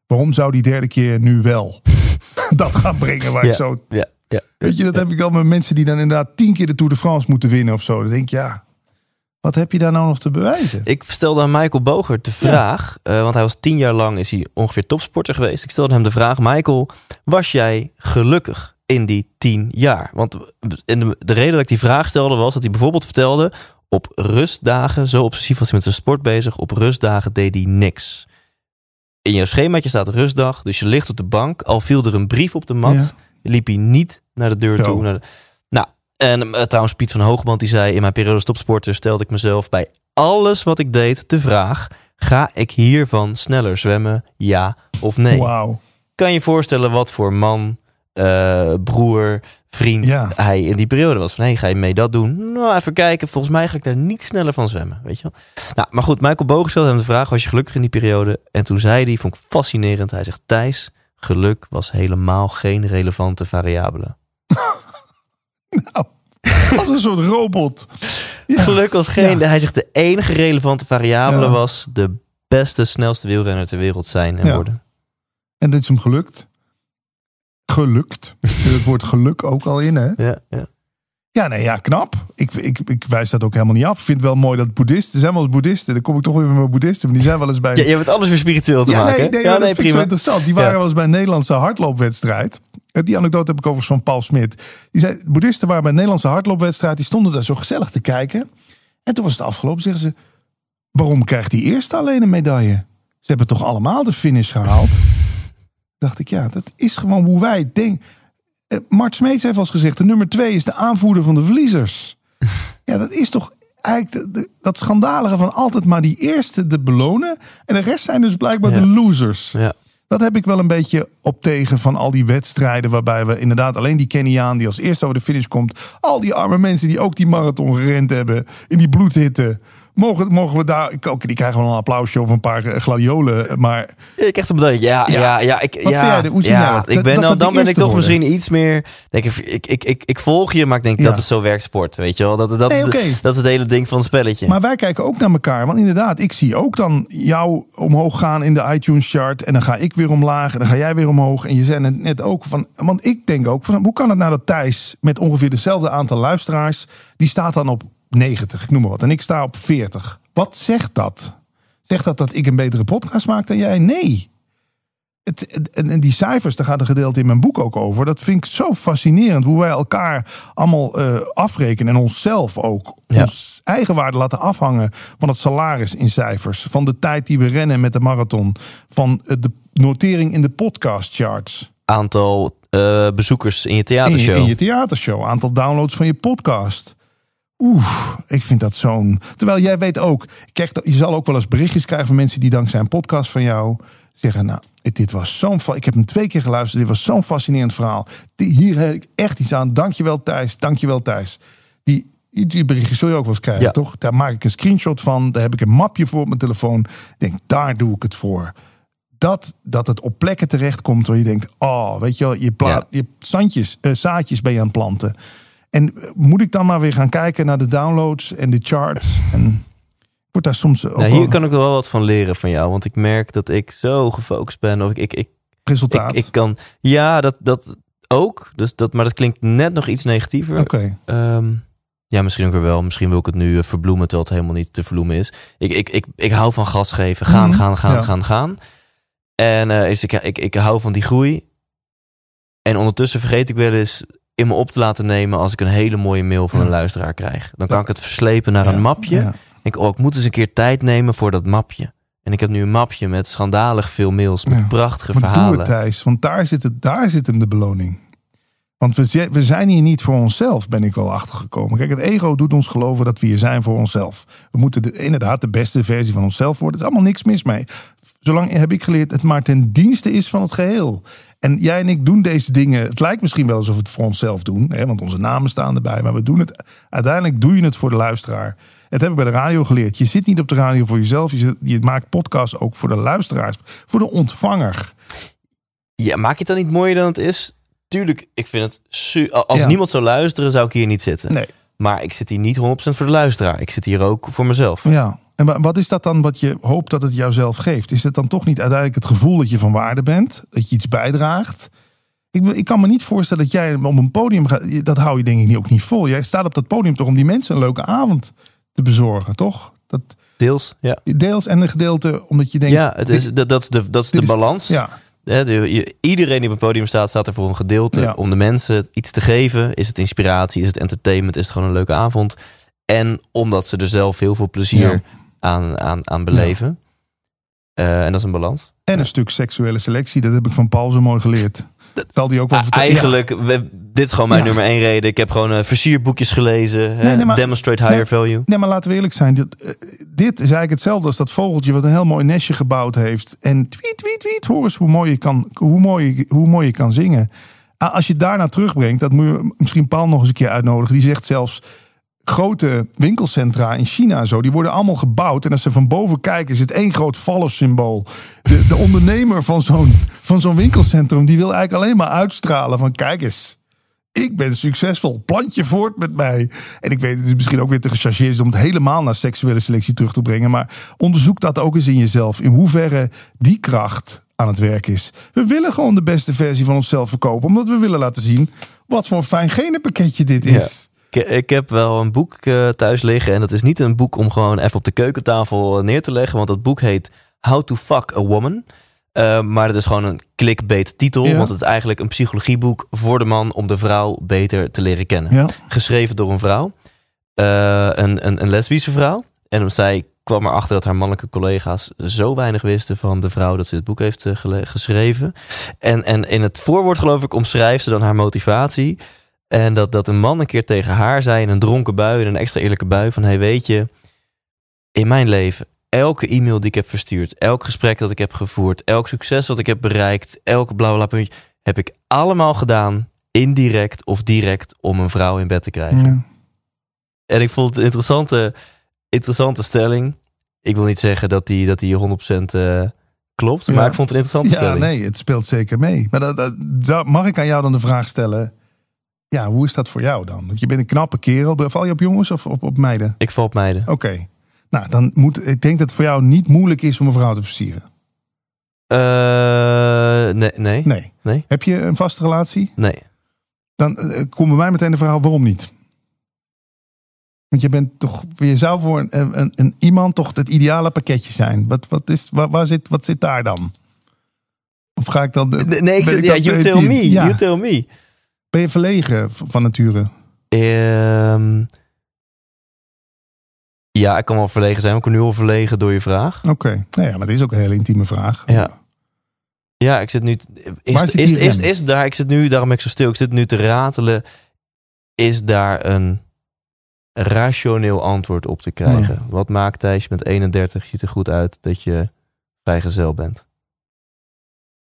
waarom zou die derde keer nu wel dat gaan brengen waar ik zo. ja, ja. Weet je, dat heb ik al met mensen die dan inderdaad tien keer de Tour de France moeten winnen of zo. Dan denk ik, ja, wat heb je daar nou nog te bewijzen? Ik stelde aan Michael Bogert de vraag, eh, want hij was tien jaar lang is hij ongeveer topsporter geweest. Ik stelde hem de vraag, Michael, was jij gelukkig in die tien jaar? Want de, de reden dat ik die vraag stelde was dat hij bijvoorbeeld vertelde, op rustdagen, zo obsessief was hij met zijn sport bezig, op rustdagen deed hij niks. In jouw schemaatje staat rustdag, dus je ligt op de bank, al viel er een brief op de mat, liep hij niet naar de deur Zo. toe. Naar de- nou, en eh, trouwens Piet van Hogeband die zei, in mijn periode als topsporter stelde ik mezelf bij alles wat ik deed de vraag, ga ik hiervan sneller zwemmen, ja of nee? Kan je voorstellen wat voor man, eh, broer, vriend Ja. hij in die periode was? Van, hey, ga je mee dat doen? Nou, even kijken. Volgens mij ga ik daar niet sneller van zwemmen, weet je wel? Nou, maar goed, Michael Bogen stelde hem de vraag, was je gelukkig in die periode? En toen zei hij, vond ik fascinerend, hij zegt, Thijs, geluk was helemaal geen relevante variabele. Als een soort robot. Ja. Geluk was geen, hij zegt, de enige relevante variabele was de beste, snelste wielrenner ter wereld zijn en worden. En dit is hem gelukt. Gelukt. Het woord geluk ook al in, hè? Ja, ja. Ja, nee, ja, knap. Ik, ik, ik wijs dat ook helemaal niet af. Ik vind het wel mooi dat boeddhisten, er zijn wel eens boeddhisten. Dan kom ik toch weer met mijn boeddhisten. Maar die zijn wel eens bij... Ja, je hebt alles weer spiritueel te Ja, maken. nee, nee, ja, nee, dat vind ik zo prima. interessant. Die waren Ja. wel eens bij een Nederlandse hardloopwedstrijd. Eh, Die anekdote heb ik overigens van Paul Smit. Die zei, boeddhisten waren bij een Nederlandse hardloopwedstrijd. Die stonden daar zo gezellig te kijken. En toen was het afgelopen. Zeggen ze, waarom krijgt die eerste alleen een medaille? Ze hebben toch allemaal de finish gehaald? Dacht ik, ja, dat is gewoon hoe wij denken. Eh, Mart Smeets heeft al gezegd, de nummer twee is de aanvoerder van de verliezers. Ja, dat is toch eigenlijk de- de- dat schandalige van altijd maar die eerste te belonen. En de rest zijn dus blijkbaar Ja. de losers. Ja. Dat heb ik wel een beetje op tegen van al die wedstrijden. Waarbij we inderdaad alleen die Keniaan die als eerste over de finish komt. Al die arme mensen die ook die marathon gerend hebben. In die bloedhitte. Mogen, mogen we daar. Oké, die krijgen wel een applausje of een paar eh, gladiolen. Maar Ja, je krijgt een medaille. Ja, ja, Ja. ja. ik, Wat ja, vind jij? Hoe zie ja, jij dat? Ik ben dat dan, dat de dan ben ik toch worden? misschien iets meer. Denk ik, ik, ik, ik, ik volg je, maar ik denk Ja. dat is zo werkt sport. Weet je wel? Dat, dat, Nee, is, dat is het hele ding van het spelletje. Maar wij kijken ook naar elkaar. Want inderdaad, ik zie ook dan jou omhoog gaan in de iTunes chart. En dan ga ik weer omlaag. En dan ga jij weer omhoog. En je zei het net ook van. Want ik denk ook van. Hoe kan het nou dat Thijs met ongeveer dezelfde aantal luisteraars. Die staat dan op 90, ik noem maar wat. En ik sta op 40. Wat zegt dat? Zegt dat dat ik een betere podcast maak dan jij? Nee. Het, het- en, die cijfers, daar gaat een gedeelte in mijn boek ook over. Dat vind ik zo fascinerend. Hoe wij elkaar allemaal eh, afrekenen. En onszelf ook. Ja. Ons eigen waarde laten afhangen van het salaris in cijfers. Van de tijd die we rennen met de marathon. Van eh, de notering in de podcast charts. Aantal eh, bezoekers in je In je, theatershow. in je theatershow. Aantal downloads van je podcast. Oeh, ik vind dat zo'n... Terwijl jij weet ook... Kijk, je zal ook wel eens berichtjes krijgen van mensen die dankzij een podcast van jou zeggen... Nou, dit was zo'n... Ik heb hem twee keer geluisterd. Dit was zo'n fascinerend verhaal. Hier heb ik echt iets aan. Dankjewel Thijs. Dankjewel Thijs. Die, die berichtjes zul je ook wel eens krijgen, Ja. toch? Daar maak ik een screenshot van. Daar heb ik een mapje voor op mijn telefoon. Ik denk, daar doe ik het voor dat, dat het op plekken terechtkomt waar je denkt: oh, weet je wel, je, pla- Ja. je zandjes, eh, zaadjes ben je aan het planten. En eh, moet ik dan maar weer gaan kijken naar de downloads en de charts? En ik word daar soms Nou, hier kan ik wel wat van leren van jou. Want ik merk dat ik zo gefocust ben. Of ik, ik, ik, resultaat. ik kan. Ja, dat, dat ook. Dus dat, maar dat klinkt net nog iets negatiever. Oké, Ehm, ja, misschien ook weer wel. Misschien wil ik het nu eh, verbloemen terwijl het helemaal niet te verbloemen is. Ik, ik, ik, ik hou van gas geven. Gaan, Mhm. gaan, gaan, Ja. gaan, gaan. En eh, is ik, ik, ik hou van die groei. En ondertussen vergeet ik wel eens in me op te laten nemen als ik een hele mooie mail van een luisteraar krijg. Dan kan ik het verslepen naar een mapje. Ik, oh, ik moet eens een keer tijd nemen voor dat mapje. En ik heb nu een mapje met schandalig veel mails, met Ja. prachtige Maar doe verhalen. het, Thijs, want daar zit, het, daar zit hem de beloning. Want we, zi- we zijn hier niet voor onszelf, ben ik wel achtergekomen. Kijk, het ego doet ons geloven dat we hier zijn voor onszelf. We moeten de, inderdaad de beste versie van onszelf worden. Er is allemaal niks mis mee. Zolang heb ik geleerd het maar ten dienste is van het geheel. En jij en ik doen deze dingen. Het lijkt misschien wel alsof we het voor onszelf doen. Hè, want onze namen staan erbij. Maar we doen het. Uiteindelijk doe je het voor de luisteraar. Het heb ik bij de radio geleerd. Je zit niet op de radio voor jezelf. Je, zit- je maakt podcasts ook voor de luisteraars. Voor de ontvanger. Ja, maak je het dan niet mooier dan het is? Tuurlijk, ik vind het... su- Als Ja. niemand zou luisteren, zou ik hier niet zitten. Nee. Maar ik zit hier niet 100% voor de luisteraar. Ik zit hier ook voor mezelf. Ja. En wa- wat is dat dan wat je hoopt dat het jouzelf geeft? Is het dan toch niet uiteindelijk het gevoel dat je van waarde bent? Dat je iets bijdraagt? Ik, ik kan me niet voorstellen dat jij op een podium gaat. Dat hou je denk ik niet- ook niet vol. Jij staat op dat podium toch om die mensen een leuke avond te bezorgen, toch? Dat Deels, ja. deels en een gedeelte omdat je denkt... Ja, het is, dat, dat is de, dat is dit de is- balans. Ja, de- iedereen die op een podium staat, staat er voor een gedeelte. Ja. Om de mensen iets te geven. Is het inspiratie? Is het entertainment? Is het gewoon een leuke avond? En omdat ze er zelf heel veel plezier Ja. Aan, aan, aan beleven. Eh, en dat is een balans. en een stuk seksuele selectie. Dat heb ik van Paul zo mooi geleerd. Zal die ook wel Ah, vertellen? eigenlijk, we- dit is gewoon mijn nummer één reden. Ik heb gewoon eh, versierboekjes gelezen. Nee, nee, maar- Demonstrate higher Nee. value. Nee, maar laten we eerlijk zijn. Dit, eh, dit is eigenlijk hetzelfde als dat vogeltje wat een heel mooi nestje gebouwd heeft. En tweet, tweet, tweet. Hoor eens hoe mooi je kan, hoe mooi, hoe mooi je kan zingen. Ah, Als je daarna terugbrengt, dat moet je misschien Paul nog eens een keer uitnodigen. Die zegt zelfs grote winkelcentra in China en zo, die worden allemaal gebouwd. En als ze van boven kijken, is het één groot vallensymbool. De, de ondernemer van zo'n, van zo'n winkelcentrum, die wil eigenlijk alleen maar uitstralen van kijk eens. Ik ben succesvol. Plant je voort met mij. En ik weet, het is misschien ook weer te gechargeerd om het helemaal naar seksuele selectie terug te brengen. Maar onderzoek dat ook eens in jezelf. In hoeverre die kracht aan het werk is. We willen gewoon de beste versie van onszelf verkopen. Omdat we willen laten zien wat voor een fijn genenpakketje dit is. Ik, ik heb wel een boek eh, thuis liggen. En dat is niet een boek om gewoon even op de keukentafel neer te leggen. Want dat boek heet How to Fuck a Woman. Eh, maar het is gewoon een clickbait titel. Ja. Want het is eigenlijk een psychologieboek voor de man om de vrouw beter te leren kennen. Ja. Geschreven door een vrouw. Eh, een, een, een lesbische vrouw. En zij kwam erachter dat haar mannelijke collega's zo weinig wisten van de vrouw dat ze dit boek heeft eh, geschreven. En, en in het voorwoord geloof ik omschrijft ze dan haar motivatie. En dat, dat een man een keer tegen haar zei in een dronken bui, in een extra eerlijke bui, van hey weet je, in mijn leven, elke e-mail die ik heb verstuurd, elk gesprek dat ik heb gevoerd, elk succes wat ik heb bereikt, elke bla bla puntje, heb ik allemaal gedaan, indirect of direct, om een vrouw in bed te krijgen. Ja. En ik vond het een interessante, interessante stelling. Ik wil niet zeggen dat die, dat die 100% eh, klopt, Ja. maar ik vond het een interessante Ja, stelling. nee, het speelt zeker mee. Maar dat, dat, mag ik aan jou dan de vraag stellen? Ja, hoe is dat voor jou dan? Want je bent een knappe kerel. Val je op jongens of op, op meiden? Ik val op meiden. Oké. Nou, dan moet ik denk dat het voor jou niet moeilijk is om een vrouw te versieren. Eh, nee, nee, Nee. Nee. Heb je een vaste relatie? nee. Dan eh, komt bij mij meteen de verhaal waarom niet. Want je bent toch, je zou voor een, een, een iemand toch het ideale pakketje zijn. Wat, wat, is, waar, waar zit, wat zit daar dan? Of ga ik dan. de- Nee, ik zit, ja, you te tell me. Ja. You tell me. Ben je verlegen van nature? Ehm, ja, ik kan wel verlegen zijn. maar Ik ben nu al verlegen door je vraag. Oké. Nou ja, maar dat is ook een hele intieme vraag. Ja. Ja, ik zit nu... Is, zit is, is, daar... Ik zit nu, daarom ben ik zo stil. Ik zit nu te ratelen. Is daar een rationeel antwoord op te krijgen? Wat maakt Thijs, je bent 31, je ziet er goed uit dat je vrijgezel bent?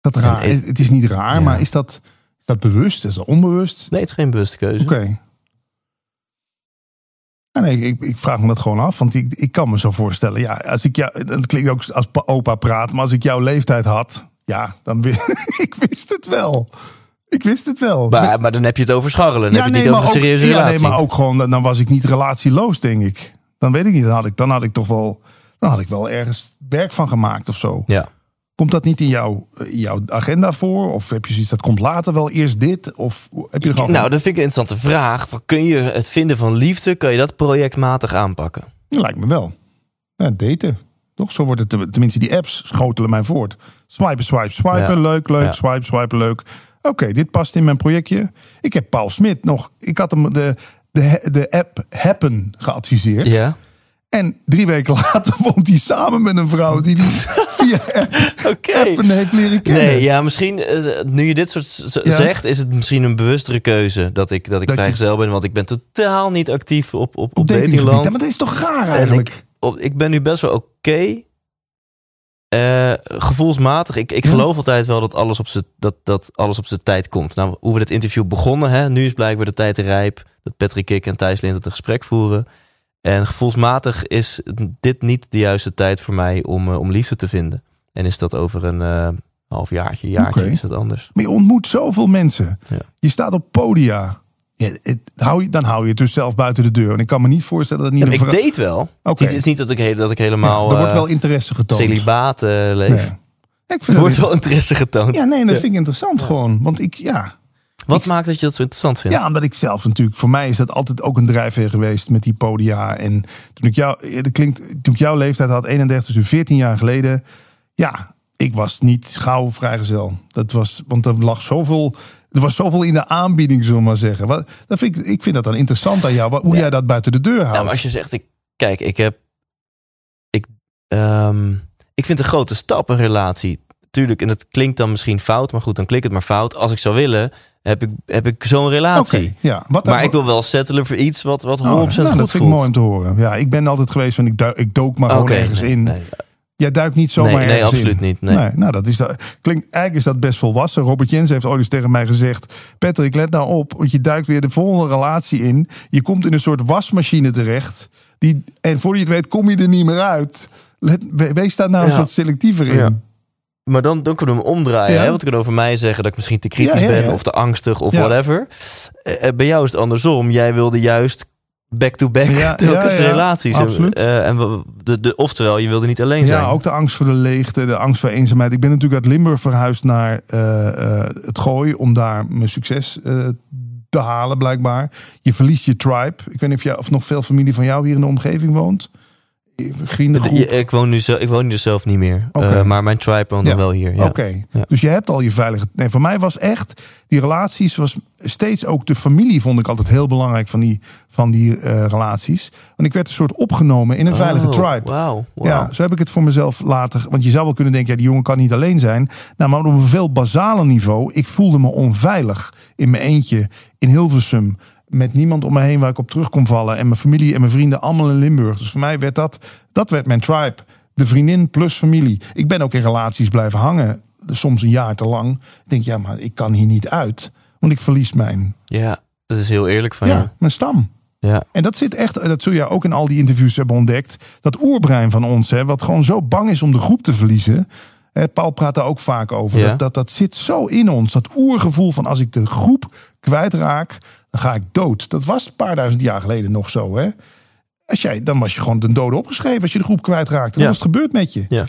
Dat raar. En het is niet raar, Ja. maar is dat, dat bewust? Is dat onbewust? Nee, het is geen bewuste keuze. Oké. Ja, nee, ik, ik vraag me dat gewoon af. Want ik, ik kan me zo voorstellen. Ja, als ik jou. Dat klinkt ook als pa- opa praat. Maar als ik jouw leeftijd had. Ja, dan. ik wist het wel. Ik wist het wel. Maar, maar dan heb je het over scharrelen. Dan heb je het niet over een ook- serieuze ja, nee, maar ook gewoon. Dan was ik niet relatieloos, denk ik. Dan weet ik niet. Dan had ik, dan had ik toch wel. Dan had ik wel ergens werk van gemaakt of zo. Ja. Komt dat niet in jouw, in jouw agenda voor? Of heb je zoiets dat komt later wel eerst dit? Of heb je er gewoon. Nou, dat vind ik een interessante vraag. Kun je het vinden van liefde, kan je dat projectmatig aanpakken? Dat lijkt me wel. Ja, daten. Toch? Zo wordt het, tenminste, die apps schotelen mij voort. Swipen, swipe, swipen. Ja. Leuk, leuk. Ja. Swipe, swipen, leuk. Oké, dit past in mijn projectje. Ik heb Paul Smit nog. Ik had hem de, de, de app Happen geadviseerd. Ja. En drie weken later woont hij samen met een vrouw die hij via app. Appen heeft leren kennen. Nee, ja, misschien, eh, nu je dit soort Ja. zegt, is het misschien een bewustere keuze dat ik, dat ik Dat je- vrijgezel ben. Want ik ben totaal niet actief op, op, op, datingland. Ja, maar dat is toch raar En eigenlijk? ik, op, ik ben nu best wel oké. Eh, gevoelsmatig. Ik, ik Ja. geloof altijd wel dat alles op zijn dat, dat alles op zijn tijd komt. Nou, hoe we dit interview begonnen, hè, nu is blijkbaar de tijd rijp dat Patrick Kik en Thijs Lint een gesprek voeren. En gevoelsmatig is dit niet de juiste tijd voor mij om, eh, om liefde te vinden. En is dat over een eh half jaartje, jaartje, is dat anders. Maar je ontmoet zoveel mensen. Ja. Je staat op podia. Ja, het, hou je, dan hou je het dus zelf buiten de deur. En ik kan me niet voorstellen dat niet Ja, ik date wel. Oké. Het, is, het is niet dat ik, dat ik Ja, helemaal er wordt eh, wel interesse getoond. celibaat eh, leef. Nee. Ik vind Er wordt wel interesse getoond. Ja, nee, dat vind ik interessant gewoon. Want ik, ja, Wat maakt dat je dat zo interessant vindt? Ja, omdat ik zelf natuurlijk, voor mij is dat altijd ook een drijfveer geweest met die podia. En toen ik, jou, ja, dat klinkt, toen ik jouw leeftijd had, 31, dus 14 jaar geleden. Ja, ik was niet gauw vrijgezel. Dat was, want er lag zoveel, er was zoveel in de aanbieding, zullen we maar zeggen. Wat, dat vind ik, ik vind dat dan interessant aan jou, hoe Ja. jij dat buiten de deur houdt. Nou, maar als je zegt, ik, kijk, ik heb. Ik, ehm, ik vind een grote stap een relatie. Tuurlijk, en het klinkt dan misschien fout, maar goed, dan klinkt het maar fout. Als ik zou willen, heb ik, heb ik zo'n relatie. ja. Wat Maar ik wil wel settelen voor iets wat, wat 100% Oh, nou, goed dat vind ik mooi om te horen. Ja, ik ben altijd geweest van ik, duik, ik dook maar gewoon ergens nee, in. nee. Jij duikt niet zomaar Nee, nee, absoluut in. niet, nee. nou, dat is dat. Klinkt, eigenlijk is dat best volwassen. Robert Jens heeft ooit eens tegen mij gezegd: Patrick, let nou op, want je duikt weer de volgende relatie in. Je komt in een soort wasmachine terecht. Die, en voor je het weet, kom je er niet meer uit. Let, we- wees daar nou eens wat selectiever in. Ja. Maar dan, dan kunnen we hem omdraaien. Ja. Hè? Want we kunnen over mij zeggen dat ik misschien te kritisch Ja, ja, ja. ben of te angstig of whatever. Eh, eh, bij jou is het andersom. Jij wilde juist back-to-back telkens relaties. Absoluut. Eh, en de, de, oftewel, je wilde niet alleen zijn. Ja, ook de angst voor de leegte, de angst voor eenzaamheid. Ik ben natuurlijk uit Limburg verhuisd naar het Gooi om daar mijn succes te halen, blijkbaar. Je verliest je tribe. Ik weet niet of, jij, of nog veel familie van jou hier in de omgeving woont. Vriendengroep. Ik, woon nu zelf, ik woon nu zelf niet meer. Eh, maar mijn tribe woont Ja. dan wel hier. Ja. Oké, Ja. dus je hebt al je veilige. Nee, voor mij was echt die relaties was steeds ook de familie vond ik altijd heel belangrijk van die van die eh, relaties. Want ik werd een soort opgenomen in een veilige Oh, tribe. Wauw. Ja, wauw. zo heb ik het voor mezelf later. Want je zou wel kunnen denken, ja, die jongen kan niet alleen zijn. Nou, maar op een veel basaler niveau. Ik voelde me onveilig in mijn eentje in Hilversum. Met niemand om me heen waar ik op terug kon vallen. En mijn familie en mijn vrienden allemaal in Limburg. Dus voor mij werd dat, dat werd mijn tribe. De vriendin plus familie. Ik ben ook in relaties blijven hangen. Soms een jaar te lang. Ik denk, ja, maar ik kan hier niet uit. Want ik verlies mijn, Ja, dat is heel eerlijk van ja, mijn stam. Ja. En dat zit echt, dat zul je ook in al die interviews hebben ontdekt. Dat oerbrein van ons, hè, wat gewoon zo bang is om de groep te verliezen. Hè, Paul praat daar ook vaak over. Ja. Dat, dat, dat zit zo in ons. Dat oergevoel van als ik de groep kwijtraak, dan ga ik dood. Dat was een paar duizend jaar geleden nog zo. Hè? Als jij, dan was je gewoon de dode opgeschreven als je de groep kwijtraakte. Dan Ja. was het gebeurd met je. Ja.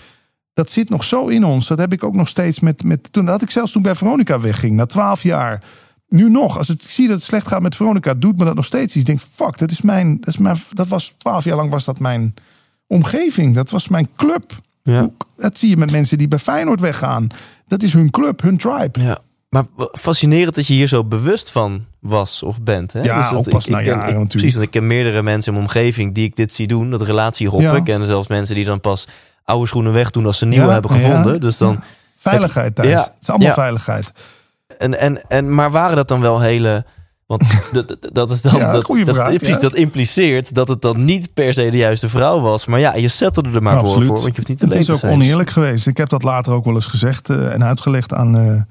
Dat zit nog zo in ons. Dat heb ik ook nog steeds met. met toen dat had ik zelfs toen bij Veronica wegging, na twaalf jaar. Nu nog, als het, ik zie dat het slecht gaat met Veronica, doet me dat nog steeds. iets. Ik denk, fuck, dat is mijn. Dat, is mijn, dat was twaalf jaar lang was dat mijn omgeving. Dat was mijn club. Ja. Dat zie je met mensen die bij Feyenoord weggaan. Dat is hun club, hun tribe. Ja. Maar fascinerend dat je hier zo bewust van was of bent. Hè? Ja, dat ook pas ik, na ik jaren ik- natuurlijk. Precies, want ik ken meerdere mensen in mijn omgeving die ik dit zie doen. Dat relatie. Ja. Ik ken zelfs mensen die dan pas oude schoenen wegdoen als ze nieuwe Ja, hebben ja. gevonden. Dus dan, Veiligheid thuis. Ja. Het is allemaal Ja. veiligheid. en, en, en, maar waren dat dan wel hele... Want dat, dat- dat is dan... Ja, dat, dat, vraag, precies, ja. dat impliceert dat het dan niet per se de juiste vrouw was. Maar ja, je settelde er maar voor, voor. Want je hoeft niet Het is ook oneerlijk geweest. Ik heb dat later ook wel eens gezegd eh, en uitgelegd aan, eh,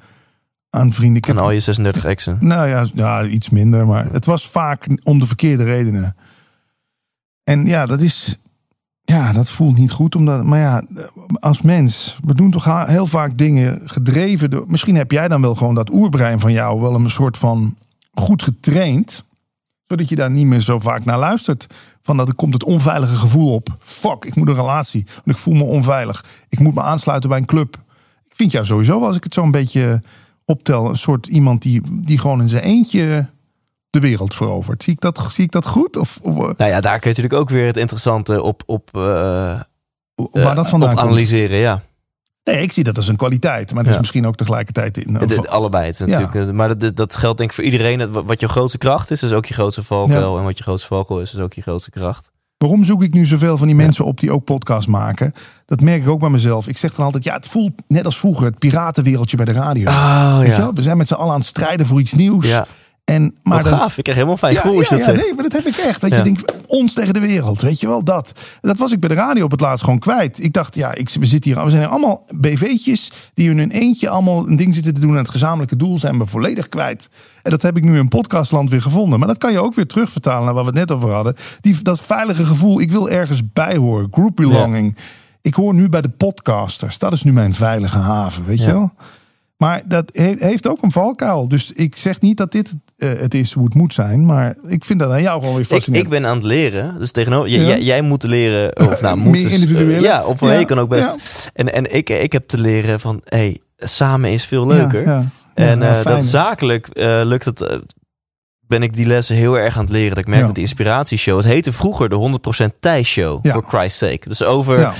aan vrienden. Ik heb En al je 36 exen. Nou ja, ja, iets minder. Maar het was vaak om de verkeerde redenen. En ja, dat is. Ja, dat voelt niet goed. Omdat, maar ja, als mens, we doen toch heel vaak dingen gedreven door. Misschien heb jij dan wel gewoon dat oerbrein van jou wel een soort van goed getraind. Zodat je daar niet meer zo vaak naar luistert. Van dat er komt het onveilige gevoel op. Fuck, ik moet een relatie. Want ik voel me onveilig. Ik moet me aansluiten bij een club. Ik vind jou sowieso, als ik het zo een beetje optel, een soort iemand die, die gewoon in zijn eentje de wereld verovert. Zie ik dat, zie ik dat goed? Of, of eh, Nou ja, daar kun je natuurlijk ook weer het interessante op, op, eh, waar dat vandaan op komt? analyseren. Ja, Nee, ik zie dat als een kwaliteit. Maar het is Ja. misschien ook tegelijkertijd... In, Het- het- allebei. Het is Ja. natuurlijk, eh, Maar dat, dat geldt denk ik voor iedereen. Wat je grootste kracht is, is ook je grootste valkuil. En wat je grootste valkuil is, is ook je grootste kracht. Waarom zoek ik nu zoveel van die mensen op die ook podcasts maken? Dat merk ik ook bij mezelf. Ik zeg dan altijd, ja, het voelt net als vroeger het piratenwereldje bij de radio. Oh wel? We zijn met z'n allen aan het strijden voor iets nieuws. Ja, En, maar dat is- gaaf. Ik krijg helemaal fijn Ja, gevoel als je ja, dat ja, zegt. nee, maar dat heb ik echt. Dat je denkt, ons tegen de wereld. Weet je wel, dat. Dat was ik bij de radio op het laatst gewoon kwijt. Ik dacht, ja, ik, we, zitten hier, we zijn hier allemaal BV'tjes die in hun eentje allemaal een ding zitten te doen. En het gezamenlijke doel zijn we volledig kwijt. En dat heb ik nu in podcastland weer gevonden. Maar dat kan je ook weer terugvertalen naar waar we het net over hadden. Die, dat veilige gevoel, ik wil ergens bij horen. Group belonging. Ik hoor nu bij de podcasters. Dat is nu mijn veilige haven, weet je wel? Maar dat he- heeft ook een valkuil. Dus ik zeg niet dat dit eh, het is hoe het moet zijn. Maar ik vind dat aan jou gewoon weer fascinerend. ik ben aan het leren. Dus tegenover, Ja. jij, jij moet leren. Of nou, moet dus, individueel. eh, ja, op een Ja, kan ook best. En, en ik, ik heb te leren van, hey, samen is veel leuker. En eh, fijn. dat zakelijk eh, lukt het. eh, ben ik die lessen heel erg aan het leren. Dat ik merk Ja. met de inspiratieshow. Het heette vroeger de 100% Thijs Show. Ja. For Christ's sake. Dus over Ja.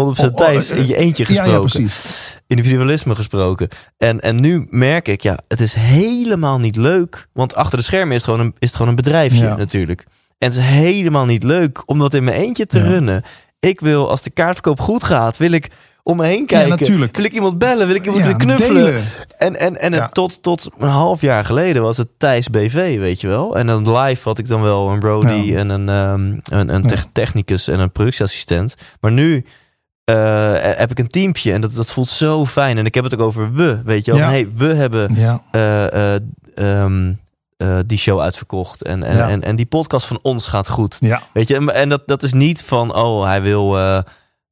100% Oh, oh, Thijs eh, in je eentje Ja, ja, gesproken. precies. individualisme gesproken. En, en nu merk ik, ja, het is helemaal niet leuk. Want achter de schermen is het gewoon een, is het gewoon een bedrijfje Ja. natuurlijk. En het is helemaal niet leuk om dat in mijn eentje te Ja. runnen. Ik wil, als de kaartverkoop goed gaat, wil ik om me heen kijken. natuurlijk. Wil ik iemand bellen? Wil ik iemand Ja, weer knuffelen? delen. En, en, en het- Ja. tot, tot een half jaar geleden was het Thijs BV, weet je wel. En dan live had ik dan wel een Brody Ja. en een, ehm, een, een tech- technicus en een productieassistent. Maar nu eh, heb ik een teampje en dat, dat voelt zo fijn. En ik heb het ook over we, weet je wel. Ja. Hey, we hebben Ja. eh, eh, ehm, eh, die show uitverkocht. En, en, Ja. en, en die podcast van ons gaat goed. Weet je, en, en dat, dat is niet van, oh, hij wil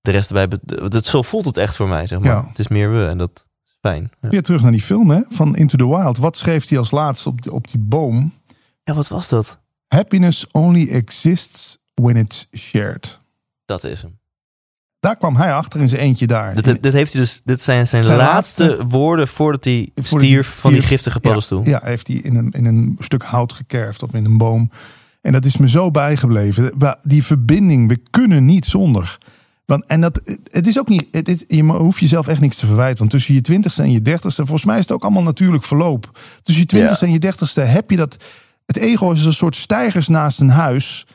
de rest erbij. Dat, zo voelt het echt voor mij, zeg maar. Het is meer we en dat is fijn. Ja. Weer terug naar die film hè, van Into the Wild. Wat schreef hij als laatste op, die- op die boom? ja, wat was dat? Happiness only exists when it's shared. Dat is hem. Daar kwam hij achter in zijn eentje daar. Dit, dit, heeft hij dus, dit zijn zijn, Zijn laatste, laatste- woorden voordat hij Voordat stierf van die giftige paddenstoel. Ja, heeft hij in een, in een stuk hout gekerfd of in een boom. En dat is me zo bijgebleven. Die verbinding, we kunnen niet zonder. Want, en dat, het is ook niet, het is, je hoeft jezelf echt niks te verwijten. Want tussen je twintigste en je dertigste, volgens mij is het ook allemaal natuurlijk verloop. Tussen je twintigste en je dertigste heb je dat. Het ego is een soort stijgers naast een huis.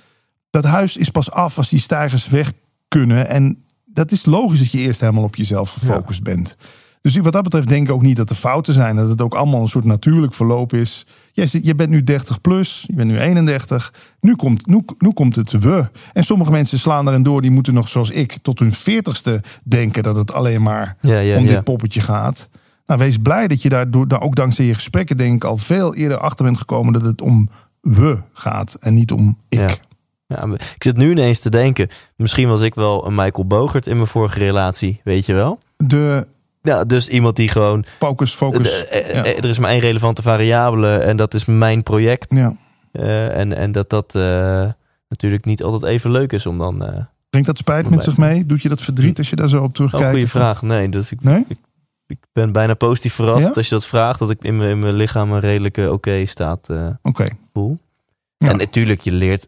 Dat huis is pas af als die stijgers weg kunnen. En dat is logisch dat je eerst helemaal op jezelf gefocust bent. Dus wat dat betreft denk ik ook niet dat er fouten zijn. Dat het ook allemaal een soort natuurlijk verloop is. Zit- Je bent nu 30 plus, je bent nu 31. Nu komt, nu, nu komt het we. En sommige mensen slaan erin door. Die moeten nog zoals ik tot hun 40ste denken dat het alleen maar Ja, ja, om dit poppetje gaat. Nou, wees blij dat je daardoor, daar ook dankzij je gesprekken denk ik al veel eerder achter bent gekomen dat het om we gaat en niet om ik. Ja. Ik zit nu ineens te denken, misschien was ik wel een Michael Bogert in mijn vorige relatie, weet je wel? De Ja, dus iemand die gewoon, focus, focus. eh, ja. eh, er is maar één relevante variabele en dat is mijn project. ja. Eh, en, en dat dat natuurlijk niet altijd even leuk is om dan... eh Brengt dat spijt met zich mee? Doet je dat verdriet als je daar zo op oh, terugkijkt? goede vraag. Nee, dus ik, Nee? ik ben bijna positief verrast Ja? als je dat vraagt, dat ik in mijn, in mijn lichaam een redelijke oké staat eh, Oké. Ja. En natuurlijk, je leert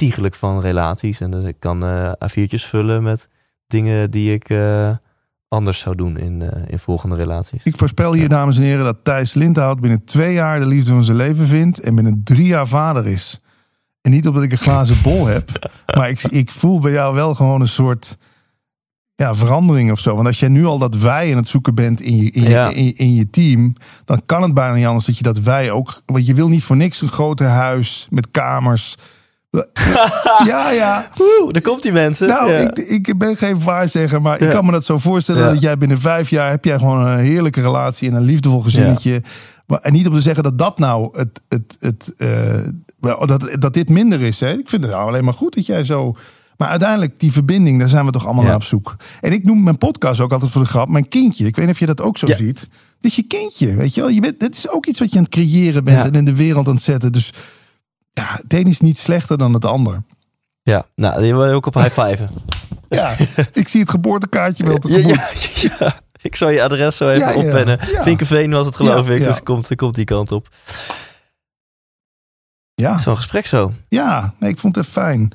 ontiegelijk van relaties. En dus ik kan eh A4'tjes vullen met dingen die ik eh, anders zou doen in, eh, in volgende relaties. Ik voorspel hier, dames en heren, dat Thijs Lindhout binnen twee jaar de liefde van zijn leven vindt en binnen drie jaar vader is. En niet omdat ik een glazen bol heb, maar ik, ik voel bij jou wel gewoon een soort ja, verandering of zo. Want als jij nu al dat wij aan het zoeken bent in je, in je, Ja. in, je, in je team, dan kan het bijna niet anders dat je dat wij ook. Want je wil niet voor niks een groter huis met kamers. Ja, ja. Oeh, daar komt die mensen. Nou, Ja. ik, ik ben geen waarzegger, maar ik kan me dat zo voorstellen Ja. dat jij binnen vijf jaar heb jij gewoon een heerlijke relatie en een liefdevol gezinnetje. Maar, en niet om te zeggen dat dat nou het, het, het eh, dat, dat dit minder is. Hè? Ik vind het nou alleen maar goed dat jij zo. Maar uiteindelijk, die verbinding, daar zijn we toch allemaal naar op zoek. En ik noem mijn podcast ook altijd voor de grap mijn kindje. Ik weet niet of je dat ook zo ziet. Het is je kindje, weet je wel. Je bent, dit is ook iets wat je aan het creëren bent en in de wereld aan het zetten. Dus ja, het een is niet slechter dan het ander. Ja, nou, die wil je ook op high five. Ja, ik zie het geboortekaartje wel tegemoet. ja, ja. Ik zal je adres zo even Ja, oppennen. Vinkenveen was het geloof ik, dus komt, komt die kant op. Ja, Zo'n gesprek zo. ja nee, ik vond het fijn.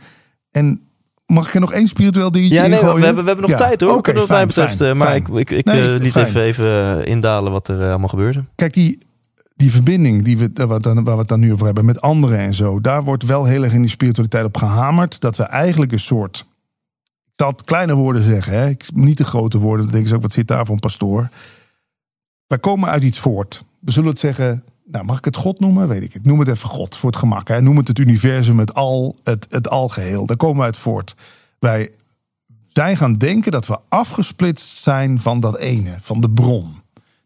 En mag ik er nog één spiritueel dingetje Ja, nee, we gooien? hebben, we hebben nog tijd hoor. oké, wat mij fijn, betreft. fijn, eh, maar fijn. ik, ik, ik Nee, eh, liet fijn. even, even eh, indalen wat er allemaal gebeurde. Kijk, die, die verbinding die we, waar, we het dan, waar we het dan nu over hebben met anderen en zo. Daar wordt wel heel erg in die spiritualiteit op gehamerd. Dat we eigenlijk een soort... Ik zal kleine woorden zeggen. Hè? Ik, niet de grote woorden. Dan denken ze ook, wat zit daar voor een pastoor? Wij komen uit iets voort. We zullen het zeggen... Nou, mag ik het God noemen? Weet ik het. Noem het even God voor het gemak. Hè? Noem het het universum, het al, het, het algeheel. Daar komen we uit voort. Wij zijn gaan denken dat we afgesplitst zijn van dat ene, van de bron.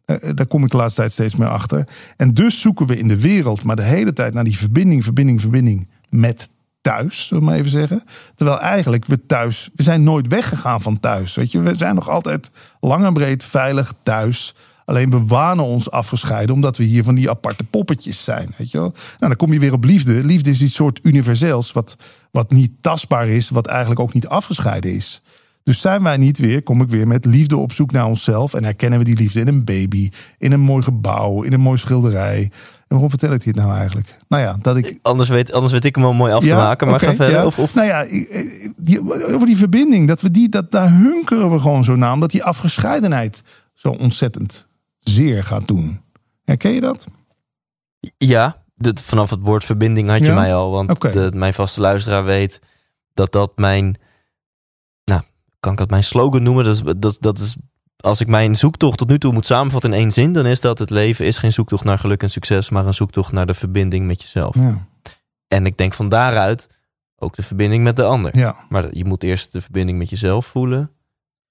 Eh, eh, Daar kom ik de laatste tijd steeds meer achter. En dus zoeken we in de wereld maar de hele tijd naar die verbinding, verbinding, verbinding met thuis, zullen we maar even zeggen. Terwijl eigenlijk we thuis, we zijn nooit weggegaan van thuis. Weet je, we zijn nog altijd lang en breed veilig thuis. Alleen we wanen ons afgescheiden omdat we hier van die aparte poppetjes zijn. Weet je? Nou, dan kom je weer op liefde. Liefde is iets soort universeels, wat, wat niet tastbaar is, wat eigenlijk ook niet afgescheiden is. Dus zijn wij niet weer, kom ik weer met liefde op zoek naar onszelf. En herkennen we die liefde in een baby, in een mooi gebouw, in een mooi schilderij. En waarom vertel ik dit nou eigenlijk? Nou ja, dat ik. Anders weet, anders weet ik hem wel mooi af te maken. Maar ga verder. ja. Of, of... Nou ja, die, over die verbinding, dat we die, dat, daar hunkeren we gewoon zo naar. Omdat die afgescheidenheid zo ontzettend zeer gaat doen. Herken je dat? Ja, dit- vanaf het woord verbinding had je Ja? mij al. Want de, mijn vaste luisteraar weet dat dat mijn... Kan ik dat mijn slogan noemen? Dat, is- dat, dat is... Als ik mijn zoektocht tot nu toe moet samenvatten in één zin... dan is dat het leven is geen zoektocht naar geluk en succes... maar een zoektocht naar de verbinding met jezelf. Ja. En ik denk van daaruit ook de verbinding met de ander. ja. Maar je moet eerst de verbinding met jezelf voelen...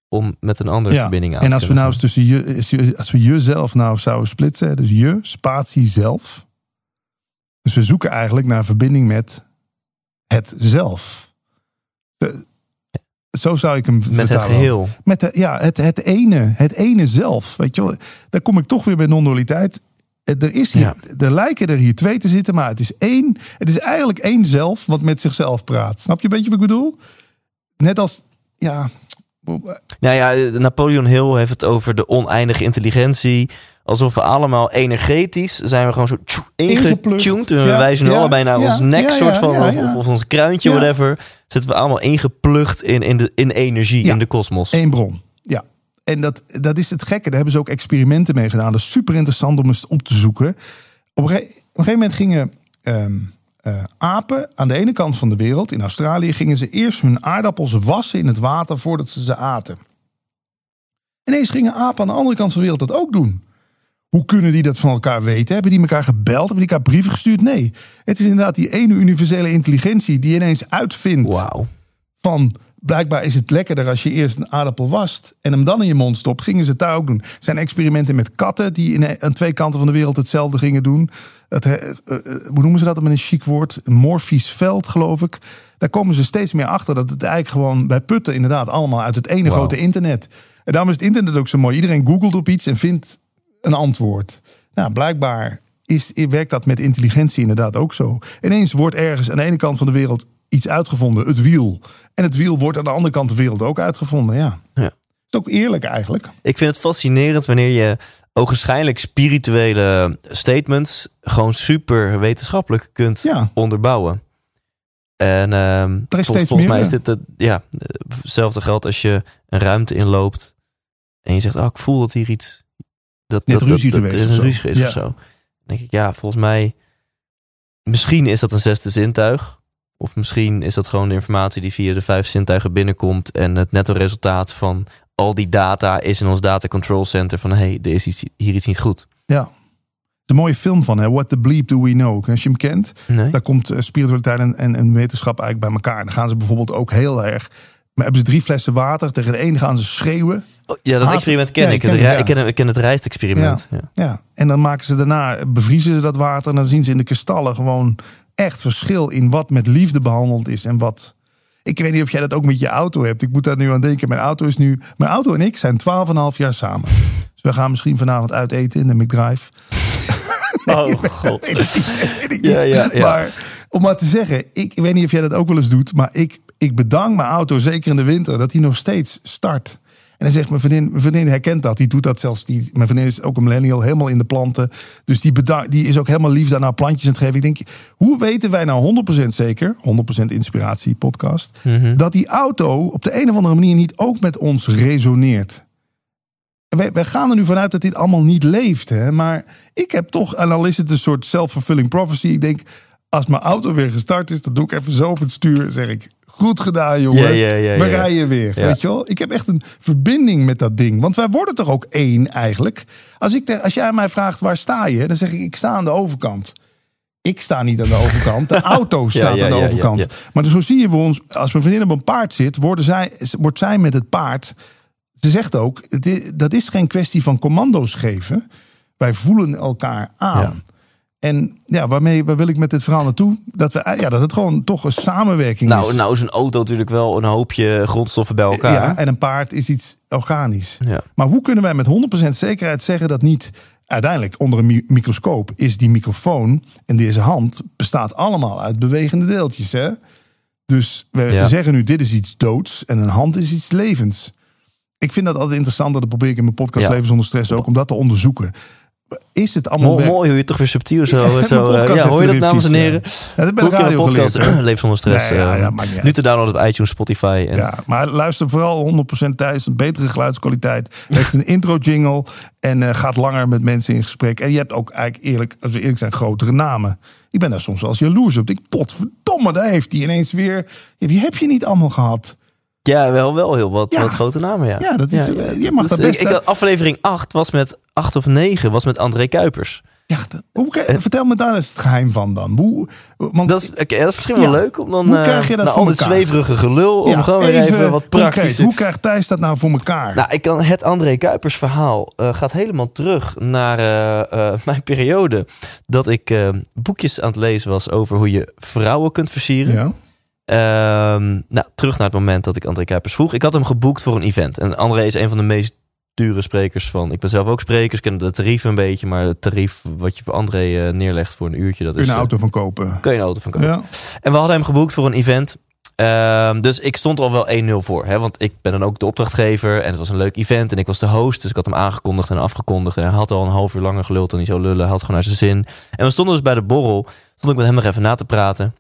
om met een andere Ja, verbinding aan En te als we nou eens tussen je, als we jezelf nou zouden splitsen, dus je, spatie zelf. Dus we zoeken eigenlijk naar verbinding met het zelf. Zo zou ik hem Met het geheel. Met de, ja, het, het ene, het ene zelf. Weet je wel, daar kom ik toch weer bij non-dualiteit. Eh, Er, is hier, Ja. er lijken er hier twee te zitten, maar het is één. Het is eigenlijk één zelf wat met zichzelf praat. Snap je een beetje wat ik bedoel? Net als, ja, Nou ja, Napoleon Hill heeft het over de oneindige intelligentie. Alsof we allemaal energetisch zijn we gewoon zo ingetuned. En we Ja, wijzen nu ja, allebei naar ja, ons nek, soort van, of, ons kruintje, whatever. Zitten we allemaal ingeplucht in, in, de, in energie, in de kosmos. één bron. Ja. En dat, dat is het gekke. Daar hebben ze ook experimenten mee gedaan. Dat is super interessant om eens op te zoeken. Op een, ge- op een gegeven moment gingen ehm, eh, apen aan de ene kant van de wereld, in Australië, gingen ze eerst hun aardappels wassen in het water voordat ze ze aten. Ineens gingen apen aan de andere kant van de wereld dat ook doen. Hoe kunnen die dat van elkaar weten? Hebben die elkaar gebeld? Hebben die elkaar brieven gestuurd? Nee. Het is inderdaad die ene universele intelligentie die ineens uitvindt van blijkbaar is het lekkerder als je eerst een aardappel wast en hem dan in je mond stopt. Gingen ze het daar ook doen. Er zijn experimenten met katten die in, aan twee kanten van de wereld hetzelfde gingen doen. Het, eh, eh, hoe noemen ze dat met een chic woord? Een morfisch veld, geloof ik. Daar komen ze steeds meer achter dat het eigenlijk gewoon bij putten inderdaad allemaal uit het ene grote internet. En daarom is het internet ook zo mooi. Iedereen googelt op iets en vindt een antwoord. Nou, blijkbaar is, werkt dat met intelligentie inderdaad ook zo. Ineens wordt ergens aan de ene kant van de wereld iets uitgevonden, het wiel. En het wiel wordt aan de andere kant van de wereld ook uitgevonden. Ja. Ja. is ook eerlijk eigenlijk. Ik vind het fascinerend wanneer je ogenschijnlijk spirituele statements gewoon super wetenschappelijk kunt Ja. onderbouwen. En ehm, vol- steeds volgens mij is dit het, ja, hetzelfde geldt als je een ruimte inloopt en je zegt, oh, ik voel dat hier iets, dat, Net dat, ruzie dat, geweest een ruzie is Ja. of zo. Dan denk ik, ja, volgens mij, misschien is dat een zesde zintuig. Of misschien is dat gewoon de informatie die via de vijf zintuigen binnenkomt. En het netto resultaat van al die data is in ons data control center van hé, hey, er is iets, hier iets niet goed. Ja. Is een mooie film van, hè? What the bleep do we know? Als je hem kent, Nee? daar komt eh, spiritualiteit en, en, en wetenschap eigenlijk bij elkaar. Dan gaan ze bijvoorbeeld ook heel erg... Maar hebben ze drie flessen water. Tegen de een gaan ze schreeuwen. Oh, ja, dat Haast- experiment ken Ja, ik. ken Het ik, ja. ik, ken, ik ken het rijstexperiment. Ja. Ja, en dan maken ze daarna, bevriezen ze dat water. En dan zien ze in de kristallen gewoon echt verschil in wat met liefde behandeld is. En wat. Ik weet niet of jij dat ook met je auto hebt. Ik moet daar nu aan denken. Mijn auto is nu. Mijn auto en ik zijn 12,5 jaar samen. Dus we gaan misschien vanavond uit eten in de McDrive. Oh god. Weet ik niet, weet ik niet. Ja, ja, ja. Maar om maar te zeggen, ik weet niet of jij dat ook wel eens doet. Maar ik, ik bedank mijn auto, zeker in de winter, dat hij nog steeds start. En dan zegt mijn vriendin, mijn vriendin herkent dat. Die doet dat zelfs. Die, mijn vriendin is ook een millennial, helemaal in de planten. Dus die, die is ook helemaal lief aan haar plantjes aan het geven. Ik denk, hoe weten wij nou 100% zeker, 100% inspiratie podcast, Mhm. dat die auto op de een of andere manier niet ook met ons resoneert? Wij gaan er nu vanuit dat dit allemaal niet leeft. Hè? Maar ik heb toch, en al is het een soort self-fulfilling prophecy. Ik denk, als mijn auto weer gestart is, dan doe ik even zo op het stuur. Zeg ik, goed gedaan jongen. We rijden weer. Weet je wel? Ik heb echt een verbinding met dat ding. Want wij worden toch ook één eigenlijk. Als, ik te- als jij mij vraagt, waar sta je? Dan zeg ik, ik sta aan de overkant. Ik sta niet aan de overkant. De auto staat ja, aan de ja, overkant. ja. Maar dus zo zie je we ons, als mijn vriendin op een paard zit, worden zij, wordt zij met het paard. Ze zegt ook, dat is geen kwestie van commando's geven. Wij voelen elkaar aan. En ja, waarmee waar wil ik met dit verhaal naartoe? Dat, we, ja, dat het gewoon toch een samenwerking Nou, is. nou is een auto natuurlijk wel een hoopje grondstoffen bij elkaar. ja, en een paard is iets organisch. Ja. Maar hoe kunnen wij met 100% zekerheid zeggen dat niet uiteindelijk onder een mi- microscoop is die microfoon en deze hand bestaat allemaal uit bewegende deeltjes. Hè? Dus we Ja. zeggen nu dit is iets doods en een hand is iets levens. Ik vind dat altijd interessant, dat probeer ik in mijn podcast Ja. Leven zonder stress ook, om dat te onderzoeken. Is het allemaal Mooi, mooi hoe je toch weer subtiel zo... Ja, zo eh, ja, hoor je dat dames en heren? Ja, dat ben ik radio podcast? Leef zonder stress. Nee, ja, eh, nu te downloaden op iTunes, Spotify. En, Ja, maar luister vooral 100% thuis. Een betere geluidskwaliteit. Heeft een intro jingle. En eh, gaat langer met mensen in gesprek. En je hebt ook eigenlijk eerlijk, als we eerlijk zijn, grotere namen. Ik ben daar soms wel eens jaloers op. Ik denk, potverdomme, daar heeft hij ineens weer. Wie heb je niet allemaal gehad? Ja, wel, wel heel wat, Ja. wat grote namen, ja. Ja, dat is- je mag Dus dat best, Ik, had- aflevering 8 was met 8 of 9 was met André Kuipers. Ja, dat- hoe, vertel me daar eens het geheim van dan. Hoe, want, Eh. Dat is, oké, dat is misschien wel leuk om dan Hoe eh, krijg je dat voor al elkaar? zweverige gelul om gewoon even, wat concreet, praktischer. Hoe krijgt Thijs dat nou voor elkaar? Nou, ik kan, het André Kuipers verhaal eh, gaat helemaal terug naar eh, eh, mijn periode dat ik eh, boekjes aan het lezen was over hoe je vrouwen kunt versieren. Ehm, nou, terug naar het moment dat ik André Kuipers vroeg. Ik had hem geboekt voor een event. En André is een van de meest dure sprekers van. Ik ben zelf ook spreker, ken de tarieven een beetje. Maar het tarief wat je voor André eh, neerlegt voor een uurtje, dat Kun is. je een eh, auto van kopen? kun je een auto van kopen. Ja. En we hadden hem geboekt voor een event. Ehm, dus ik stond er al wel 1-0 voor. Hè? Want ik ben dan ook de opdrachtgever. En het was een leuk event. En ik was de host. Dus ik had hem aangekondigd en afgekondigd. En hij had al een half uur langer geluld dan niet zo lullen. Hij had gewoon naar zijn zin. En we stonden dus bij de borrel. Stond ik met hem nog even na te praten.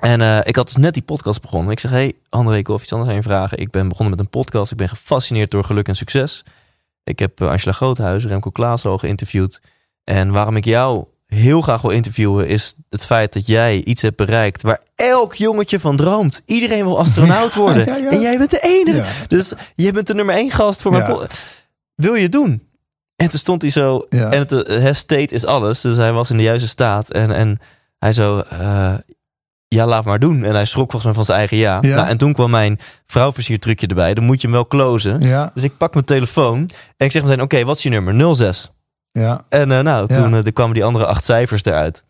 En eh, ik had dus net die podcast begonnen. Ik zeg, hey André, ik wil iets anders aan je vragen. Ik ben begonnen met een podcast. Ik ben gefascineerd door geluk en succes. Ik heb eh, Angela Groothuis, Remco Klaas al geïnterviewd. En waarom ik jou heel graag wil interviewen... is het feit dat jij iets hebt bereikt... waar elk jongetje van droomt. Iedereen wil astronaut worden. ja, ja. En jij bent de enige. Dus jij bent de nummer één gast voor mijn. Wil je het doen? En toen stond hij zo... En het uh, state is alles. Dus hij was in de juiste staat. En, en hij zo... eh, ja, laat maar doen. En hij schrok volgens mij van zijn eigen ja. Ja. Nou, en toen kwam mijn vrouwversiertrucje erbij. Dan moet je hem wel closen. Ja, Dus ik pak mijn telefoon en ik zeg meteen, oké, wat is je nummer? 06. ja. En eh, nou, Ja. toen eh, er kwamen die andere acht cijfers eruit.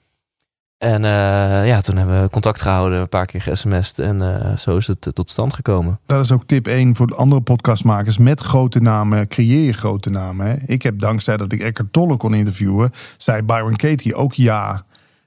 En eh, ja, toen hebben we contact gehouden, een paar keer ge-sms'd. En eh, zo is het eh, tot stand gekomen. Dat is ook tip 1 voor de andere podcastmakers. Met grote namen creëer je grote namen. Hè? Ik heb dankzij dat ik Eckhart Tolle kon interviewen, zei Byron Katie ook ja.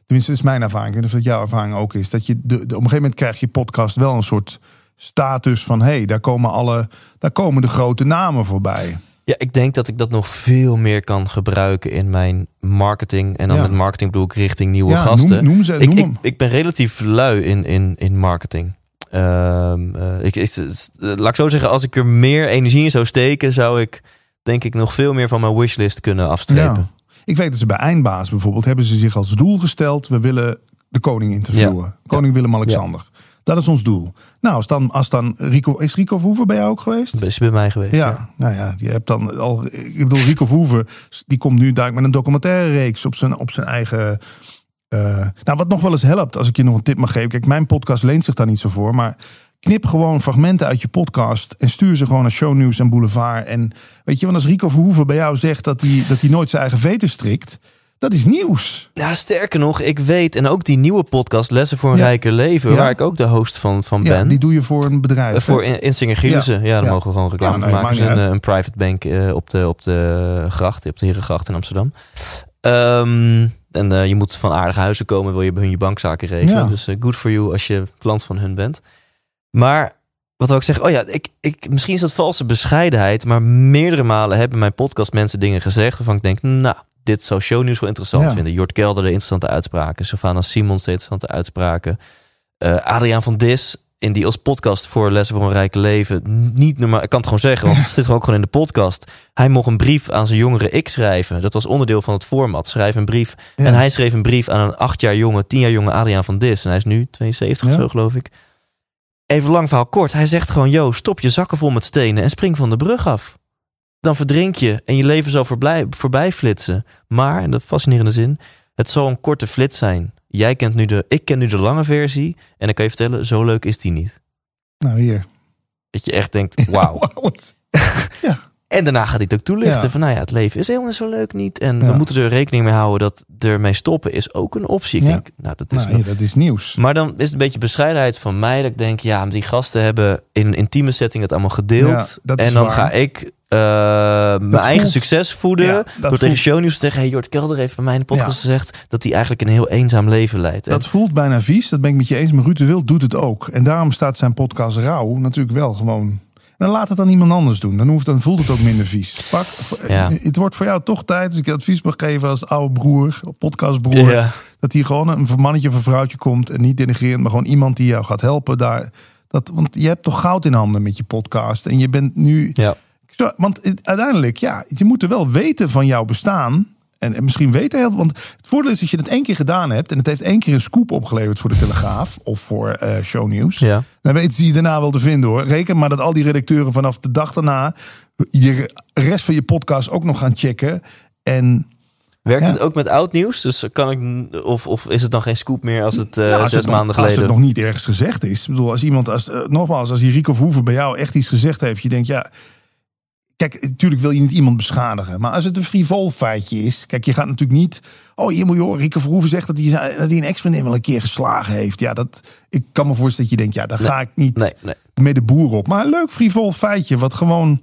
Tenminste, dat is mijn ervaring. Ik weet niet of dat jouw ervaring ook is. Dat je de, de- op een gegeven moment krijg je podcast wel een soort status van... hé, hey, daar, komen alle, daar komen de grote namen voorbij. Ja, ik denk dat ik dat nog veel meer kan gebruiken in mijn marketing. En dan Ja. met marketing bedoel ik richting nieuwe Ja, gasten. noem- noem ze- ik, noem ik, ben relatief lui in, in, in marketing. Ehm, eh, ik, ik, laat ik zo zeggen, als ik er meer energie in zou steken, zou ik denk ik nog veel meer van mijn wishlist kunnen afstrepen. Ja. Ik weet dat ze bij Eindbaas bijvoorbeeld... hebben ze zich als doel gesteld... we willen de koning interviewen. Koning Willem-Alexander. Dat is ons doel. Nou, als dan, als dan Rico... Is Rico Verhoeven bij jou ook geweest? Is bij mij geweest. Ja, ja. nou ja, je hebt dan al. Ik bedoel, Rico Verhoeven, die komt nu daar met een documentaire reeks op zijn, op zijn eigen. eh, nou, wat nog wel eens helpt, als ik je nog een tip mag geven. Kijk, mijn podcast leent zich daar niet zo voor, maar knip gewoon fragmenten uit je podcast en stuur ze gewoon naar Shownieuws en Boulevard. En weet je, want als Rico Verhoeven bij jou zegt dat hij, dat hij nooit zijn eigen veten strikt, dat is nieuws. Ja, sterker nog, ik weet, en ook die nieuwe podcast, Lessen voor een Ja. Rijker Leven, Ja. waar ik ook de host van, van Ja, ben. die doe je voor een bedrijf. Eh, voor in, Insinger Gielissen. Ja, daar mogen we gewoon reclame van maken. een, een private bank eh, op, de, op de gracht, op de Herengracht in Amsterdam. Ehm, en eh, je moet van aardige huizen komen, wil je bij hun je bankzaken regelen. Ja. Dus eh, good for you als je klant van hun bent. Maar wat wil ik zeggen? Oh ja, ik, ik, misschien is dat valse bescheidenheid, maar meerdere malen hebben mijn podcast mensen dingen gezegd waarvan ik denk, nou, dit zou shownieuws wel interessant Ja. vinden. Jort Kelder de interessante uitspraken, Savannah Simons de interessante uitspraken. Eh, Adriaan van Dis, in die als podcast voor Lessen voor een Rijke Leven. Niet normaal, ik kan het gewoon zeggen, want het zit er ook gewoon in de podcast. Hij mocht een brief aan zijn jongere ik schrijven. Dat was onderdeel van het format. Schrijf een brief. Ja. En hij schreef een brief aan een acht jaar jonge, tien jaar jonge Adriaan van Dis. En hij is nu 72 of zo, geloof ik. Even lang verhaal kort. Hij zegt gewoon, yo, stop je zakken vol met stenen en spring van de brug af. Dan verdrink je en je leven zal voorbij, voorbij flitsen. Maar, en dat fascinerende zin, het zal een korte flits zijn. Jij kent nu de, ik ken nu de lange versie. En dan kan je vertellen, zo leuk is die niet. Nou, hier. Dat je echt denkt, wauw. Wat- En daarna gaat hij het ook toelichten Ja. van, nou ja, het leven is helemaal zo leuk niet. En we moeten er rekening mee houden dat ermee stoppen is ook een optie. Ik Ja. denk, nou, dat is Nou, nog- dat is nieuws. Maar dan is het een beetje bescheidenheid van mij. Dat ik denk, ja, die gasten hebben in een intieme setting het allemaal gedeeld. En dan waar. ga ik eh, mijn eigen succes voeden. Ja, door tegen voelt- shownieuws te zeggen, hey, Jort Kelder heeft bij mij in de podcast Ja. gezegd... dat hij eigenlijk een heel eenzaam leven leidt. Dat voelt bijna vies, dat ben ik met je eens. Maar Ruud de Wild doet het ook. En daarom staat zijn podcast Rauw natuurlijk wel gewoon... En dan laat het dan iemand anders doen. Dan, hoeft, dan voelt het ook minder vies. Pak, Ja. Het wordt voor jou toch tijd, als ik je advies mag geven als oude broer, podcastbroer... Ja. dat hier gewoon een mannetje of een vrouwtje komt... en niet denigrerend, maar gewoon iemand die jou gaat helpen daar. Dat, want je hebt toch goud in handen met je podcast. En je bent nu... Ja. Zo, want uiteindelijk, ja, je moet er wel weten van jouw bestaan. En, en misschien weten heel veel. Want het voordeel is als je dat één keer gedaan hebt. en het heeft één keer een scoop opgeleverd voor de Telegraaf. of voor eh shownieuws. Ja. dan weten ze je daarna wel te vinden hoor. Reken maar dat al die redacteuren vanaf de dag daarna. de rest van je podcast ook nog gaan checken. En Werkt Ja. het ook met oud nieuws? Dus kan ik, of, of is het dan geen scoop meer als het eh, nou, als zes het nog- maanden Als geleden... het nog niet ergens gezegd is. Ik bedoel, als iemand, als, eh, nogmaals, als die Rico Verhoeven bij jou echt iets gezegd heeft. Je denkt, ja. Kijk, natuurlijk wil je niet iemand beschadigen. Maar als het een frivol feitje is. Kijk, je gaat natuurlijk niet. Oh, hier moet je horen. Rico Verhoeven zegt dat hij, dat hij een ex-vriendin wel een keer geslagen heeft. Ja, dat. Ik kan me voorstellen dat je denkt, ja, daar ga ik niet Nee, nee. met de boer op. Maar een leuk frivol feitje. Wat gewoon.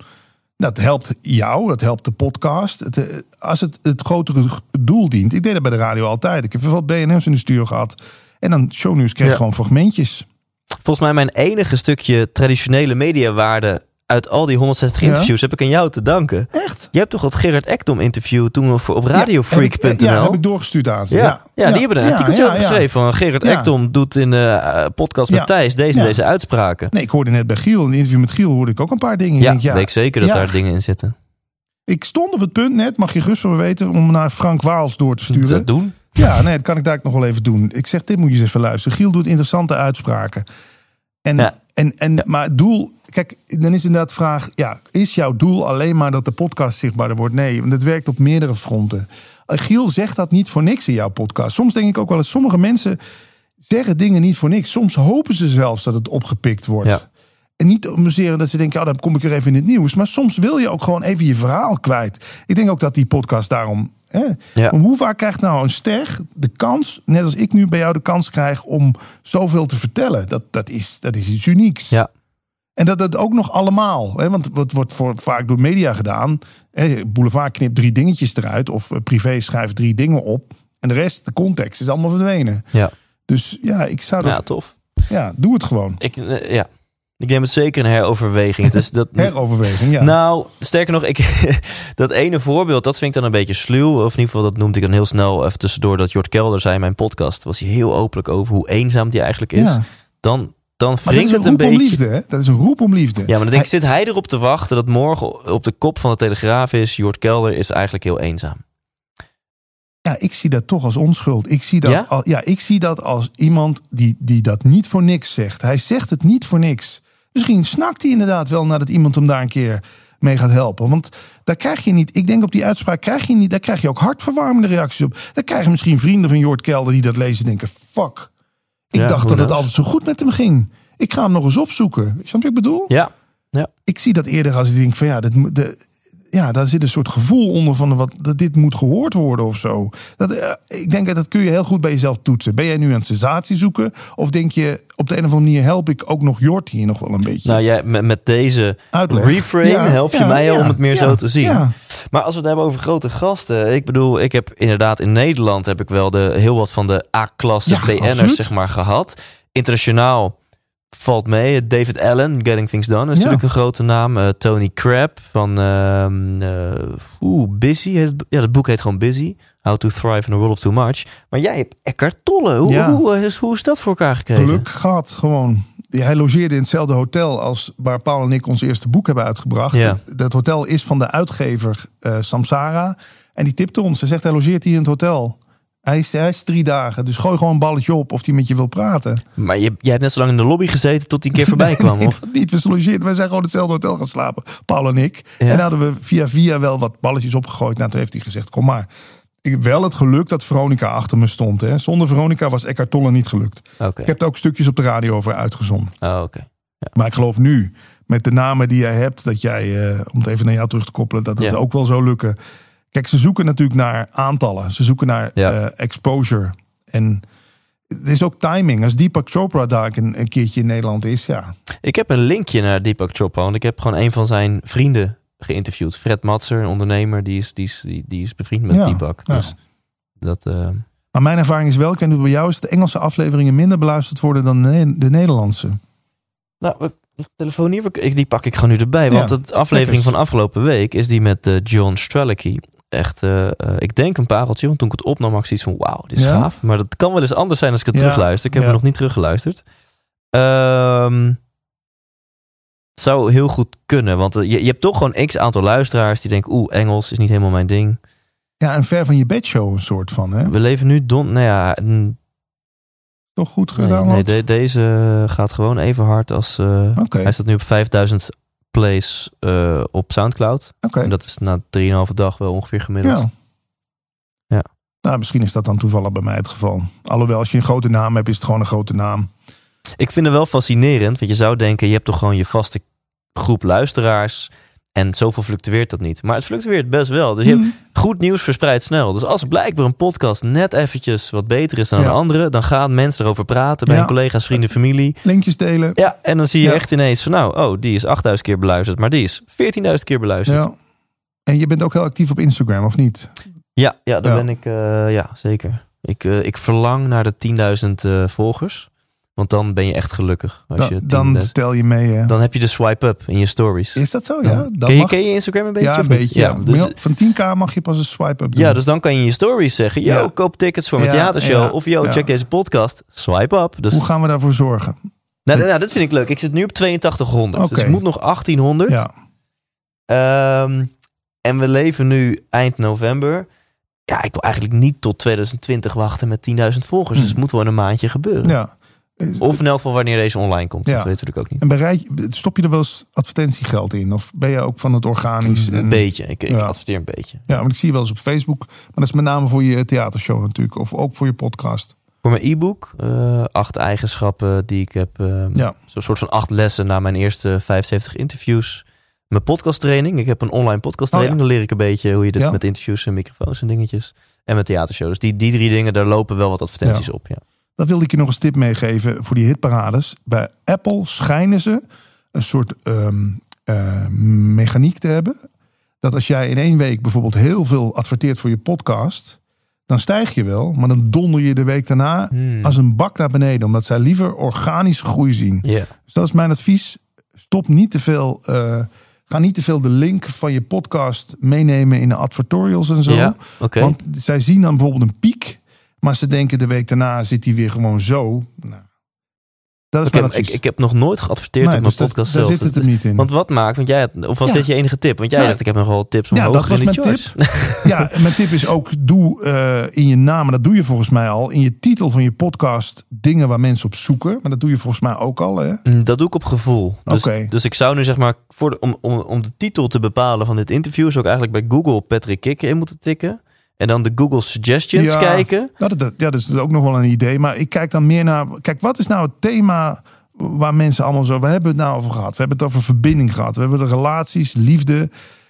Dat helpt jou, dat helpt de podcast. Het, eh, als het het grotere doel dient. Ik deed dat bij de radio altijd. Ik heb veel BNM's in de stuur gehad. En dan shownieuws kreeg Ja. gewoon fragmentjes. Volgens mij mijn enige stukje traditionele mediawaarde... uit al die 160 Ja. interviews heb ik aan jou te danken. Echt? Je hebt toch dat Gerard Ekdom interview toen we voor op radiofreak.nl? Ja, ja, heb ik doorgestuurd aan ze. Ja, ja, die hebben er een artikeltje over geschreven. Van Gerard. Ekdom doet in de eh, podcast met. Thijs deze, deze uitspraken. Nee, ik hoorde net bij Giel, in een interview met Giel, hoorde ik ook een paar dingen. Ik Ja, denk, ja, weet ik zeker dat daar dingen in zitten. Ik stond op het punt net, mag je gerust van me weten, om naar Frank Waals door te sturen. Dat doen. Ja, nee, dat kan ik daar nog wel even doen. Ik zeg, dit moet je eens even luisteren. Giel doet interessante uitspraken. En, Ja. En, en, Maar het doel, kijk, dan is inderdaad de vraag, ja, is jouw doel alleen maar dat de podcast zichtbaarder wordt? Nee, want het werkt op meerdere fronten. Eh, Giel zegt dat niet voor niks in jouw podcast. Soms denk ik ook wel eens, sommige mensen zeggen dingen niet voor niks. Soms hopen ze zelfs dat het opgepikt wordt. Ja. En niet amuseren dat ze denken, ja, dan kom ik er even in het nieuws. Maar soms wil je ook gewoon even je verhaal kwijt. Ik denk ook dat die podcast daarom. Ja. maar Hoe vaak krijgt nou een ster de kans, net als ik nu bij jou de kans krijg, om zoveel te vertellen? Dat, dat, is, dat is iets unieks. Ja. En dat het ook nog allemaal, hè, want wat wordt voor, vaak door media gedaan. Hè, Boulevard knipt drie dingetjes eruit, of eh, privé schrijft drie dingen op. En de rest, de context, is allemaal verdwenen. Ja. Dus ja, ik zou dat, ja, tof. ja, doe het gewoon. Ik, eh, ja. Ik neem het zeker een heroverweging. Dat, Heroverweging, ja. Nou, sterker nog, ik, dat ene voorbeeld, dat vind ik dan een beetje sluw. Of in ieder geval, dat noemde ik dan heel snel even tussendoor. Dat Jort Kelder zei in mijn podcast. Was hij heel openlijk over hoe eenzaam die eigenlijk is. Ja. Dan, dan wringt het een beetje. liefde, hè? Dat is een roep om liefde. Ja, maar dan denk ik, zit hij erop te wachten dat morgen op de kop van de Telegraaf is... Jort Kelder is eigenlijk heel eenzaam. Ja, ik zie dat toch als onschuld. Ik zie dat, Ja? Ja, ik zie dat als iemand die, die dat niet voor niks zegt. Hij zegt het niet voor niks. Misschien snakt hij inderdaad wel nadat iemand hem daar een keer mee gaat helpen. Want daar krijg je niet, ik denk op die uitspraak krijg je niet, daar krijg je ook hartverwarmende reacties op. Daar krijgen misschien vrienden van Jort Kelder die dat lezen denken, fuck. Ik Ja, dacht dat het altijd zo goed met hem ging. Ik ga hem nog eens opzoeken. Snap je wat ik bedoel? Ja, ja. ik zie dat eerder als ik denk van ja, dat, moet- de, ja, daar zit een soort gevoel onder van wat, dat dit moet gehoord worden of zo. Dat, eh, ik denk dat dat kun je heel goed bij jezelf toetsen. Ben jij nu aan het sensatie zoeken? Of denk je op de een of andere manier help ik ook nog Jort hier nog wel een beetje? Nou, jij, met, met deze Uitleg. reframe Ja, help je ja, mij ja, om het meer zo te zien. Maar als we het hebben over grote gasten. Ik bedoel, ik heb inderdaad in Nederland heb ik wel de, heel wat van de A-klasse BN'ers zeg maar gehad. Internationaal valt mee. David Allen, Getting Things Done, is Ja. natuurlijk een grote naam. Eh, Tony Crab van ehm eh, oeh, Busy. Heet het- Ja, dat boek heet gewoon Busy. How to Thrive in a World of Too Much. Maar jij hebt Eckhart Tolle. Hoe, Ja. hoe, is, hoe is dat voor elkaar gekregen? Geluk gehad gewoon. Hij logeerde in hetzelfde hotel als waar Paul en ik ons eerste boek hebben uitgebracht. Ja. Dat hotel is van de uitgever eh, Samsara. En die tipte ons. Hij zegt, hij logeert hier in het hotel. Hij is, hij is drie dagen. Dus gooi gewoon een balletje op of hij met je wil praten. Maar je, jij hebt net zo lang in de lobby gezeten tot hij een keer voorbij kwam. Nee, Of? niet. We logeerden. Wij zijn gewoon hetzelfde hotel gaan slapen. Paul en ik. Ja. En hadden we via via wel wat balletjes opgegooid. Nou, toen heeft hij gezegd, kom maar. Ik heb wel het geluk dat Veronica achter me stond. Hè. Zonder Veronica was Eckhart Tolle niet gelukt. Ik heb er ook stukjes op de radio over uitgezonden. Oh, oké. Maar ik geloof nu, met de namen die jij hebt, dat jij, eh, om het even naar jou terug te koppelen, dat het Ja. ook wel zou lukken. Kijk, ze zoeken natuurlijk naar aantallen. Ze zoeken naar Ja. eh, exposure. En het is ook timing. Als Deepak Chopra daar een, een keertje in Nederland is, ja. Ik heb een linkje naar Deepak Chopra. Want ik heb gewoon een van zijn vrienden geïnterviewd. Fred Matser, een ondernemer. Die is, die is, die, die is bevriend met Ja, Deepak. ja. Dus dat... eh, Maar mijn ervaring is wel, ik weet bij jou is, dat de Engelse afleveringen minder beluisterd worden dan de, de Nederlandse. Nou, telefoon hier, die pak ik gewoon nu erbij. Want Ja, de aflevering van afgelopen week is die met eh, John Strelicky. Echt, eh, eh, ik denk een pareltje. Want toen ik het opnam, had ik zoiets van wauw, dit is Ja? gaaf. Maar dat kan wel eens anders zijn als ik het Ja, terugluister. Ik heb ja. hem nog niet teruggeluisterd. Ehm, het zou heel goed kunnen. Want eh, je, je hebt toch gewoon x aantal luisteraars die denken... oeh, Engels is niet helemaal mijn ding. Ja, en ver van je bedshow een soort van, hè? We leven nu don... Nou ja, Toch goed nee, gedaan? nee, de- deze gaat gewoon even hard als... Hij staat nu op 5000 plays eh, op Soundcloud. oké. En dat is na 3,5 dag wel ongeveer gemiddeld. Ja. Ja. Nou, misschien is dat dan toevallig bij mij het geval. Alhoewel, als je een grote naam hebt, is het gewoon een grote naam. Ik vind het wel fascinerend, want je zou denken, je hebt toch gewoon je vaste groep luisteraars. En zoveel fluctueert dat niet. Maar het fluctueert best wel. Dus je hebt Hm. goed nieuws verspreidt snel. Dus als blijkbaar een podcast net eventjes wat beter is dan Ja. een andere, dan gaan mensen erover praten bij Ja. hun collega's, vrienden, familie. Linkjes delen. Ja, en dan zie je Ja. echt ineens van nou, oh, die is 8000 keer beluisterd, maar die is 14.000 keer beluisterd. Ja. En je bent ook heel actief op Instagram, of niet? Ja, ja daar ben ik, eh, ja, zeker. Ik, eh, ik verlang naar de 10.000 eh, volgers. Want dan ben je echt gelukkig. Als Da- je dan 10.000 stel je mee. Hè? dan heb je de swipe-up in je stories. Is dat zo? Dan- Ja, dan ken, je, mag- ken je Instagram een beetje? ja, een beetje. Ja. dus, Van 10k mag je pas een swipe-up doen. ja, dus dan kan je in je stories zeggen... Yo, koop tickets voor mijn theatershow. of yo, check deze podcast. Swipe up. Dus, Hoe gaan we daarvoor zorgen? nou, nou, dat vind ik leuk. Ik zit nu op 8200. Dus ik moet nog 1800. Ja. Ehm, en we leven nu eind november. Ja, ik wil eigenlijk niet tot 2020 wachten met 10.000 volgers. Dus Hm. het moet wel een maandje gebeuren. ja. Of in elk geval wanneer deze online komt. Ja. Dat weet natuurlijk ook niet. En bereid, stop je er wel eens advertentiegeld in? Of ben je ook van het organisch? Een en- beetje. Ik, ik Ja. adverteer een beetje. Ja, want ik zie je wel eens op Facebook. Maar dat is met name voor je theatershow natuurlijk. Of ook voor je podcast. Voor mijn e-book, eh, acht eigenschappen die ik heb. eh, Ja. Zo'n soort van acht lessen na mijn eerste 75 interviews. Mijn podcasttraining. Ik heb een online podcasttraining. Oh Dan leer ik een beetje hoe je dit met interviews en microfoons en dingetjes. En mijn theatershow. Dus die, die drie dingen, daar lopen wel wat advertenties op. Ja. Dat wilde ik je nog eens tip meegeven voor die hitparades. Bij Apple schijnen ze een soort ehm, eh, mechaniek te hebben. Dat als jij in één week bijvoorbeeld heel veel adverteert voor je podcast. Dan stijg je wel, maar dan donder je de week daarna Hmm. als een bak naar beneden. Omdat zij liever organische groei zien. Dus dat is mijn advies. Stop niet te veel. eh, ga niet te veel de link van je podcast meenemen in de advertorials en zo. Want zij zien dan bijvoorbeeld een piek. Maar ze denken de week daarna zit hij weer gewoon zo. Nou, dat is maar advies. ik, ik heb nog nooit geadverteerd Nee, op mijn dus dat- podcast daar zelf. zit het niet in. Want wat maakt, want jij had, of was Ja. dit je enige tip? Want jij Ja. dacht, ik heb nog wel tips om Ja, dat in mijn charts. Ja, mijn tip is ook: doe eh, in je naam, en dat doe je volgens mij al, in je titel van je podcast dingen waar mensen op zoeken. Maar dat doe je volgens mij ook al. Hè? Mm, Dat doe ik op gevoel. Dus, dus ik zou nu zeg maar, voor de, om, om, om de titel te bepalen van dit interview, zou ik eigenlijk bij Google Patrick Kikker in moeten tikken. En dan de Google Suggestions Ja. kijken. Dat, dat- ja, dat is ook nog wel een idee. Maar ik kijk dan meer naar. Kijk, wat is nou het thema waar mensen allemaal zo. We hebben het nou over gehad. We hebben het over verbinding gehad. We hebben de relaties, liefde.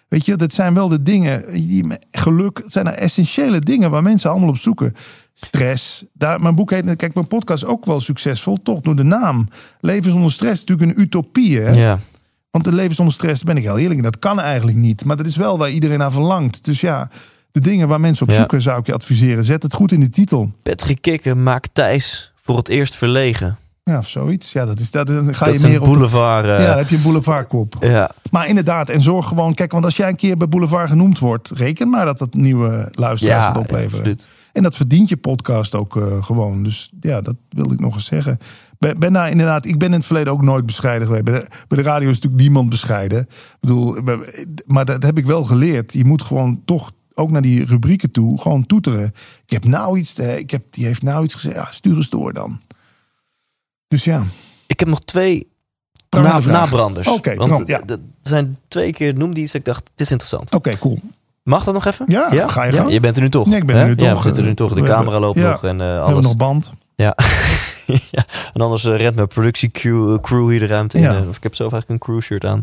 Weet je, dat zijn wel de dingen. Die, geluk, het zijn nou essentiële dingen waar mensen allemaal op zoeken. Stress. Daar, mijn boek heet. Kijk, mijn podcast is ook wel succesvol. Toch door de naam. Leven zonder stress is natuurlijk een utopie. Hè? Ja. Want een leven zonder stress, ben ik heel eerlijk. Dat kan eigenlijk niet. Maar dat is wel waar iedereen naar verlangt. Dus ja, de dingen waar mensen op Ja. zoeken, zou ik je adviseren. Zet het goed in de titel. Patrick Kikker maakt Thijs voor het eerst verlegen. Ja, of zoiets. Ja, dat is dat. Dan ga dat je een meer op. het- boulevard. eh, ja, dan heb je een boulevardkop. ja. Maar inderdaad, en zorg gewoon. Kijk, want als jij een keer bij Boulevard genoemd wordt, reken maar dat dat nieuwe luisteraars Ja, gaat opleveren. absoluut. en dat verdient je podcast ook eh, gewoon. Dus ja, dat wilde ik nog eens zeggen. Ben, ben daar inderdaad, ik ben in het verleden ook nooit bescheiden geweest. Bij de, bij de radio is natuurlijk niemand bescheiden. Ik bedoel, maar dat heb ik wel geleerd. Je moet gewoon toch ook naar die rubrieken toe, gewoon toeteren. Ik heb nou iets, te- ik heb, die heeft nou iets gezegd. Ja, stuur eens door dan. Dus ja. Ik heb nog twee na, nabranders. Oké, Want ja. er zijn twee keer noemde iets ik dacht, dit is interessant. Oké, cool. Mag dat nog even? Ja, ga je gang. Je bent er nu toch. Nee, ik ben er hè? nu Ja, toch. we zitten er nu toch. De camera loopt ja, nog en eh, We alles. hebben nog band. Ja. ja, en anders uh, rent mijn productiecrew crew hier de ruimte in. Ja. of ik heb zelf eigenlijk een crew shirt aan.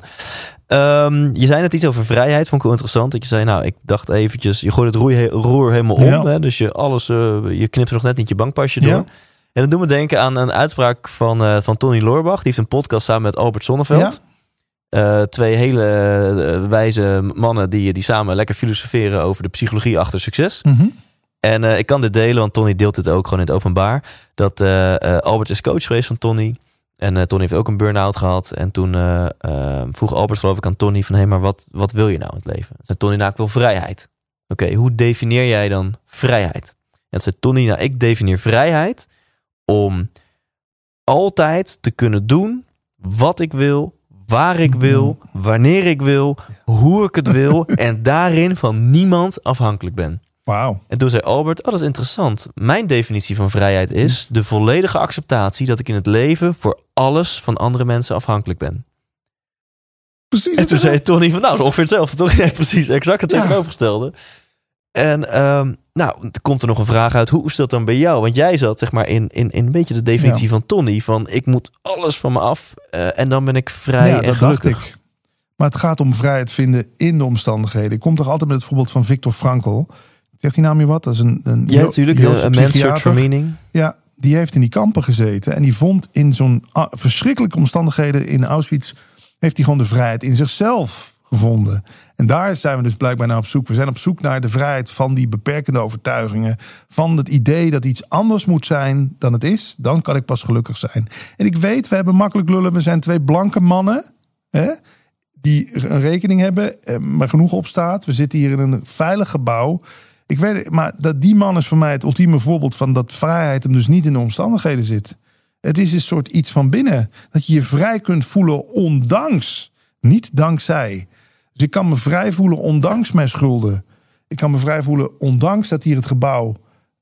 Ehm, je zei net iets over vrijheid, vond ik wel interessant. Dat je zei, nou, ik dacht eventjes, je gooit het roer, roer helemaal om. Ja. Hè? Dus je alles, uh, je knipt nog net niet je bankpasje door. Ja. En dat doet me denken aan een uitspraak van, uh, van Tony Loorbach. Die heeft een podcast samen met Albert Sonneveld. Uh, twee hele wijze mannen die, die samen lekker filosoferen over de psychologie achter succes. Mm -hmm. En uh, ik kan dit delen, want Tony deelt dit ook gewoon in het openbaar. Dat uh, Albert is coach geweest van Tony. En Tony heeft ook een burn-out gehad. En toen vroeg Albert geloof ik aan Tony van... hé, hey, maar wat, wat wil je nou in het leven? Zei Tony, nou, ik wil vrijheid. Oké, okay, hoe definieer jij dan vrijheid? En zei Tony, nou, ik definieer vrijheid... om altijd te kunnen doen wat ik wil waar ik wil, wanneer ik wil, hoe ik het wil en daarin van niemand afhankelijk ben. Wauw. En toen zei Albert, oh dat is interessant. Mijn definitie van vrijheid is de volledige acceptatie dat ik in het leven voor alles van andere mensen afhankelijk ben. Precies. En toen zei Tony van, nou, is ongeveer hetzelfde, toch? Ja, precies, exact het tegenovergestelde. En um, nou, er komt er nog een vraag uit. Hoe is dat dan bij jou? Want jij zat zeg maar in, in, in een beetje de definitie ja. van Tony. Van ik moet alles van me af uh, en dan ben ik vrij ja, en dat gelukkig. Dacht ik. Maar het gaat om vrijheid vinden in de omstandigheden. Ik kom toch altijd met het voorbeeld van Viktor Frankl. Zegt die naam je wat? Dat is een, een ja, natuurlijk. Een mens meaning. Ja, die heeft in die kampen gezeten. En die vond in zo'n verschrikkelijke omstandigheden in Auschwitz... heeft hij gewoon de vrijheid in zichzelf gevonden. En daar zijn we dus blijkbaar naar op zoek. We zijn op zoek naar de vrijheid van die beperkende overtuigingen. Van het idee dat iets anders moet zijn dan het is. Dan kan ik pas gelukkig zijn. En ik weet, we hebben makkelijk lullen. We zijn twee blanke mannen. Hè, die een rekening hebben, maar genoeg op staat. We zitten hier in een veilig gebouw. Ik weet, maar dat die man is voor mij het ultieme voorbeeld van dat vrijheid hem dus niet in de omstandigheden zit. Het is een soort iets van binnen. Dat je je vrij kunt voelen ondanks, niet dankzij. Dus ik kan me vrij voelen ondanks mijn schulden. Ik kan me vrij voelen ondanks dat hier het gebouw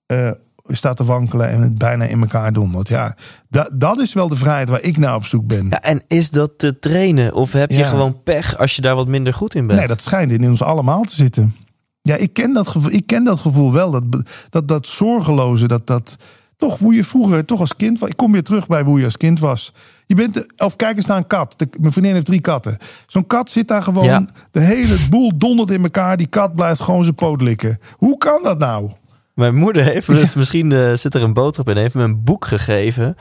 uh, staat te wankelen en het bijna in elkaar dondert. Ja, dat, dat is wel de vrijheid waar ik naar op zoek ben. Ja, en is dat te trainen? Of heb je Ja. gewoon pech als je daar wat minder goed in bent? Nee, dat schijnt in ons allemaal te zitten. Ja, ik ken dat gevoel, ik ken dat gevoel wel. Dat, dat, dat zorgeloze, dat, dat toch hoe je vroeger, toch als kind was. Ik kom weer terug bij hoe je als kind was. Je bent, de- of kijk eens naar een kat. De- mijn vriendin heeft drie katten. Zo'n kat zit daar gewoon, Ja. de hele boel dondert in elkaar. Die kat blijft gewoon zijn poot likken. Hoe kan dat nou? Mijn moeder heeft, dus misschien eh, zit er een boodschap in, heeft me een boek gegeven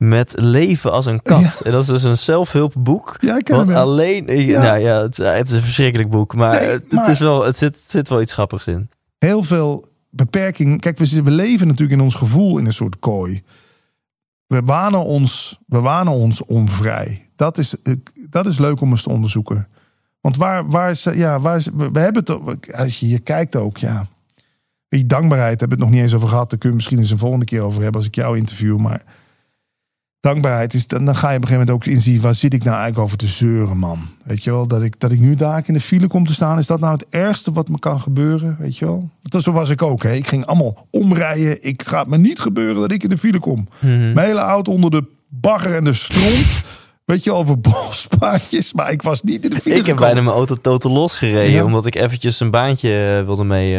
met leven als een kat. Ja. En dat is dus een zelfhulpboek. Ja, ik ken Want alleen, eh, Ja. nou ja, het, het is een verschrikkelijk boek, maar, Nee, het, maar- Het, is wel, het zit, zit wel iets grappigs in. heel veel beperking. Kijk, we, leven natuurlijk in ons gevoel in een soort kooi. We wanen ons, we wanen ons onvrij. Dat is, eh, dat is leuk om eens te onderzoeken. Want waar, waar is, eh, ja, waar is, we, hebben het, als je hier kijkt ook, ja. Je, dankbaarheid hebben we het nog niet eens over gehad. Daar kun je misschien eens een volgende keer over hebben als ik jou interview. Maar dankbaarheid is, dan, dan ga je op een gegeven moment ook inzien, waar zit ik nou eigenlijk over te zeuren, man? Weet je wel, dat ik, dat ik nu daar in de file kom te staan, is dat nou het ergste wat me kan gebeuren? Weet je wel? Dat, zo was ik ook, hè. Ik ging allemaal omrijden. Ik gaat me niet gebeuren dat ik in de file kom. Mhm. Mijn hele auto onder de bagger en de stront. Weet je, over bospaadjes. Maar ik was niet in de file Ik heb gekomen. bijna mijn auto totaal losgereden, Ja. omdat ik eventjes een baantje eh, wilde mee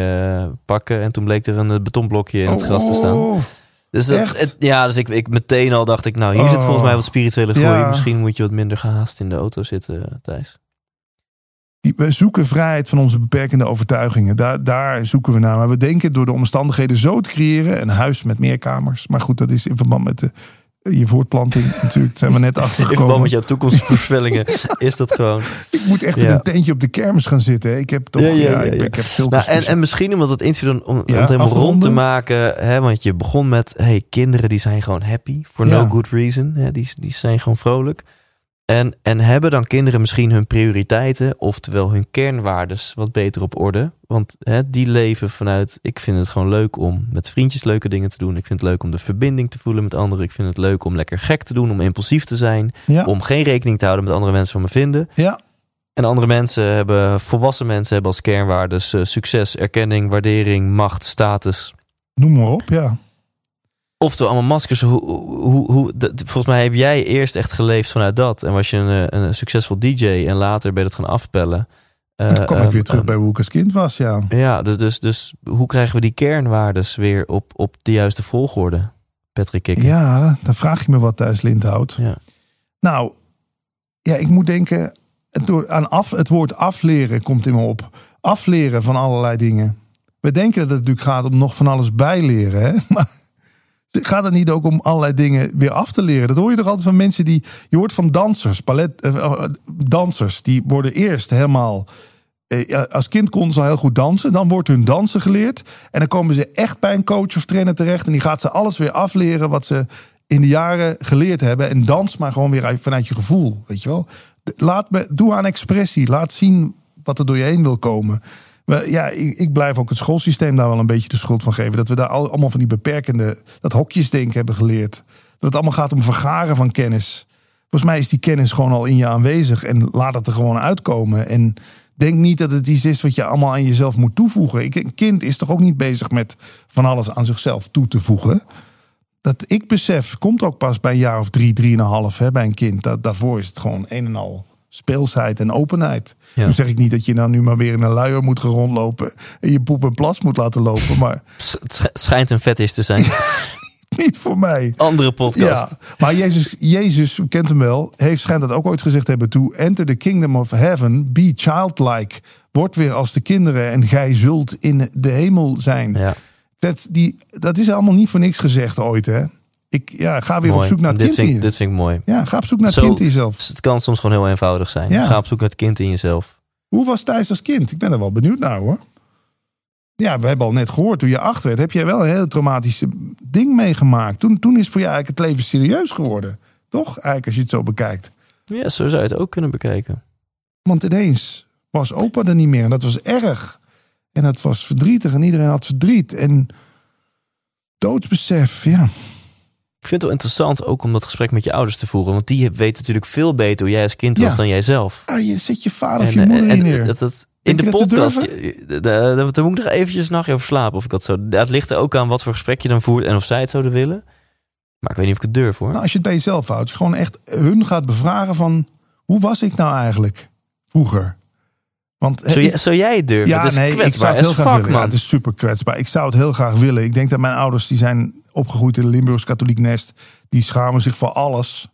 pakken. En toen bleek er een eh, betonblokje in het gras te staan. Dus dat, Echt? het- ja, dus ik, ik meteen al dacht ik, nou, hier zit Oh. volgens mij wat spirituele groei. Ja. Misschien moet je wat minder gehaast in de auto zitten, Thijs. we zoeken vrijheid van onze beperkende overtuigingen. Daar, daar zoeken we naar. Maar we denken door de omstandigheden zo te creëren. Een huis met meer kamers. Maar goed, dat is in verband met de, je voortplanting natuurlijk. Zijn we net In verband achtergekomen. met jouw toekomstvoorspellingen is dat gewoon. Ik moet echt in Ja. een tentje op de kermis gaan zitten. Ik heb toch... Ja, Ja, ja, ja, ik, ben- ik heb zulke Nou, en, en misschien omdat het interview dan, om, om het helemaal rond te maken. Hè, want je begon met, hey, kinderen die zijn gewoon happy. For no good reason. Hè, die, die zijn gewoon vrolijk. En, en hebben dan kinderen misschien hun prioriteiten, oftewel hun kernwaardes, wat beter op orde? Want hè, die leven vanuit, ik vind het gewoon leuk om met vriendjes leuke dingen te doen. Ik vind het leuk om de verbinding te voelen met anderen. Ik vind het leuk om lekker gek te doen, om impulsief te zijn. ja, Om geen rekening te houden met andere mensen van me vinden. ja, En andere mensen hebben, volwassen mensen hebben als kernwaardes eh, succes, erkenning, waardering, macht, status. noem maar op. Ja. Oftewel allemaal maskers. Hoe, hoe, hoe, dat- volgens mij heb jij eerst echt geleefd vanuit dat. En was je een, eh, een succesvol DJ en later ben je het gaan afpellen. En toen Eh, kwam ik ehm, weer terug bij hoe ik als kind was. Ja. Ja, dus, dus, dus hoe krijgen we die kernwaardes weer op, op de juiste volgorde? Patrick Kikker? Ja, dan vraag je me wat thuis Lindhout. Ja. Nou, ja, ik moet denken, het, door, aan af, het woord afleren komt in me op. Afleren van allerlei dingen. We denken dat het natuurlijk gaat om nog van alles bijleren. Hè? Maar gaat het niet ook om allerlei dingen weer af te leren? Dat hoor je toch altijd van mensen die... Je hoort van dansers, ballet, eh, eh, dansers. Die worden eerst helemaal... eh, Als kind konden ze al heel goed dansen. Dan wordt hun dansen geleerd. En dan komen ze echt bij een coach of trainer terecht. En die gaat ze alles weer afleren wat ze in de jaren geleerd hebben. En dans maar gewoon weer uit- vanuit je gevoel. Weet je wel? Laat me, doe aan expressie. Laat zien wat er door je heen wil komen. Ja, ik, ik blijf ook het schoolsysteem daar wel een beetje de schuld van geven. Dat we daar al- allemaal van die beperkende, dat hokjesdenken hebben geleerd. Dat het allemaal gaat om vergaren van kennis. Volgens mij is die kennis gewoon al in je aanwezig. En laat het er gewoon uitkomen. En denk niet dat het iets is wat je allemaal aan jezelf moet toevoegen. Een kind is toch ook niet bezig met van alles aan zichzelf toe te voegen. Dat ik besef, komt ook pas bij een jaar of drie, drieënhalf hè, bij een kind. Daarvoor is het gewoon een en al speelsheid en openheid. Ja. Nu zeg ik niet dat je nou nu maar weer in een luier moet rondlopen en je poep en plas moet laten lopen, maar Het sch- schijnt een fetish te zijn. niet voor mij. Andere podcast. Ja, maar Jezus, Jezus, u kent hem wel, heeft schijnt dat ook ooit gezegd hebben toe. Enter the kingdom of heaven, be childlike. Word weer als de kinderen en gij zult in de hemel zijn. Ja, Dat, die, dat is allemaal niet voor niks gezegd ooit, hè? Ik ja, ga weer mooi. op zoek naar het dit, kind vind, in ik- je. dit vind ik mooi. Ja, ga op zoek naar het Zo- kind in jezelf. Het kan soms gewoon heel eenvoudig zijn. Ja. Ga op zoek naar het kind in jezelf. Hoe was Thijs als kind? Ik ben er wel benieuwd naar hoor. Ja, we hebben al net gehoord, toen je acht werd, heb jij wel een heel traumatisch ding meegemaakt. Toen, toen is voor jou eigenlijk het leven serieus geworden. Toch? Eigenlijk als je het zo bekijkt. Ja, zo zou je het ook kunnen bekijken. Want ineens was opa er niet meer. En dat was erg. En dat was verdrietig. En iedereen had verdriet. En doodsbesef, ja. Ik vind het wel interessant ook om dat gesprek met je ouders te voeren. Want die weten natuurlijk veel beter hoe jij als kind Ja. was dan jij zelf. Ah, je zet je vader of En, je moeder en- in en neer. dat, dat, Denk in de dat podcast, de- daar moet ik nog eventjes een nachtje over slapen. Of ik dat zo. Het ligt er ook aan wat voor gesprek je dan voert en of zij het zouden willen. Maar ik weet niet of ik het durf hoor. Nou, als je het bij jezelf houdt. Je gewoon echt hun gaat bevragen van... Hoe was ik nou eigenlijk vroeger? Want zou, jij, zou jij het durven? Ja, het is nee, ik zou kwetsbaar het heel graag fuck, willen. Ja, man. het is super kwetsbaar. Ik zou het heel graag willen. Ik denk dat mijn ouders, die zijn opgegroeid in een Limburgs katholiek nest. Die schamen zich voor alles.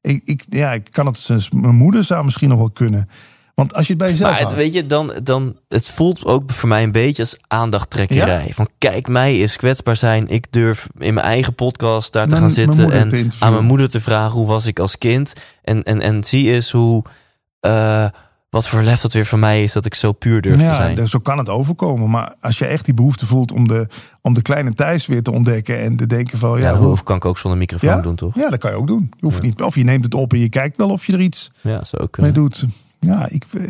Ik, ik, ja, ik kan het. dus- Mijn moeder zou misschien nog wel kunnen. Want als je het bij jezelf Maar het, houdt. weet je, dan, dan, het voelt ook voor mij een beetje als aandachttrekkerij. Van kijk, mij is kwetsbaar zijn. Ik durf in mijn eigen podcast daar te Mijn- gaan zitten en te aan mijn moeder te vragen hoe was ik als kind. En, en, en zie eens hoe, eh, wat voor lef dat weer van mij is dat ik zo puur durf te zijn. dus zo kan het overkomen. Maar als je echt die behoefte voelt om de, om de kleine Thijs weer te ontdekken. En te denken van... ja, Ja, dat hoe, kan ik ook zonder microfoon ja? doen, toch? ja dat kan je ook doen. Je hoeft niet, of je neemt het op en je kijkt wel of je er iets Ja, zo ook mee doet. Ja, ik, eh,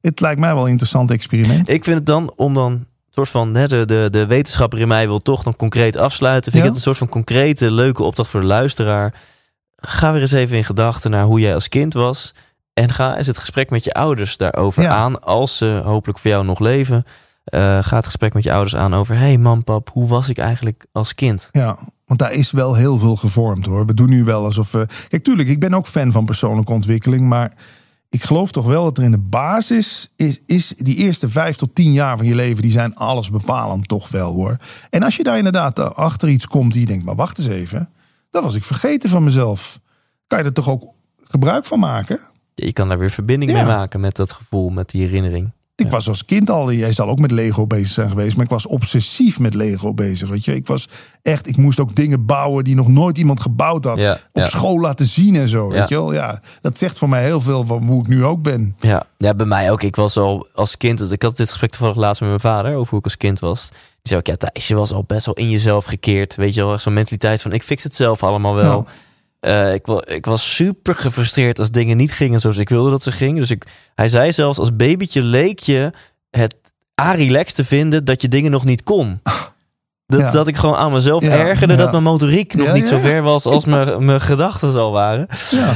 het lijkt mij wel een interessant experiment. Ik vind het dan, om dan soort van, hè, de, de, de wetenschapper in mij wil toch dan concreet afsluiten. Vind ik het een soort van concrete, leuke opdracht voor de luisteraar. Ga weer eens even in gedachten naar hoe jij als kind was. En ga eens het gesprek met je ouders daarover Ja. aan. Als ze hopelijk voor jou nog leven. Eh, ga het gesprek met je ouders aan over... hey mam, pap, hoe was ik eigenlijk als kind? Ja, want daar is wel heel veel gevormd hoor. We doen nu wel alsof we. Kijk, tuurlijk, ik ben ook fan van persoonlijke ontwikkeling. Maar ik geloof toch wel dat er in de basis is, is die eerste vijf tot tien jaar van je leven, die zijn alles bepalend toch wel hoor. En als je daar inderdaad achter iets komt die je denkt, maar wacht eens even, dat was ik vergeten van mezelf. Kan je er toch ook gebruik van maken? Je kan daar weer verbinding mee maken met dat gevoel, met die herinnering. Ik was als kind al, jij zal ook met Lego bezig zijn geweest, maar ik was obsessief met Lego bezig. Weet je, ik was echt, ik moest ook dingen bouwen die nog nooit iemand gebouwd had. Ja, op ja. school laten zien en zo. Ja. Weet je wel? Ja, dat zegt voor mij heel veel van hoe ik nu ook ben. Ja, ja, bij mij ook. Ik was al als kind. dus Ik had dit gesprek toevallig laatst met mijn vader over hoe ik als kind was. Die zei ook, ja, Thijs, je was al best wel in jezelf gekeerd. Weet je wel, zo'n mentaliteit van ik fix het zelf allemaal wel. Eh, ik, ik was super gefrustreerd als dingen niet gingen zoals ik wilde dat ze gingen. Dus ik, hij zei zelfs, als babytje leek je het a-relax te vinden dat je dingen nog niet kon. Dat, Ja. dat ik gewoon aan mezelf Ja, ergerde ja. dat mijn motoriek nog niet zo ver was als mijn, mijn gedachten al waren. Ja.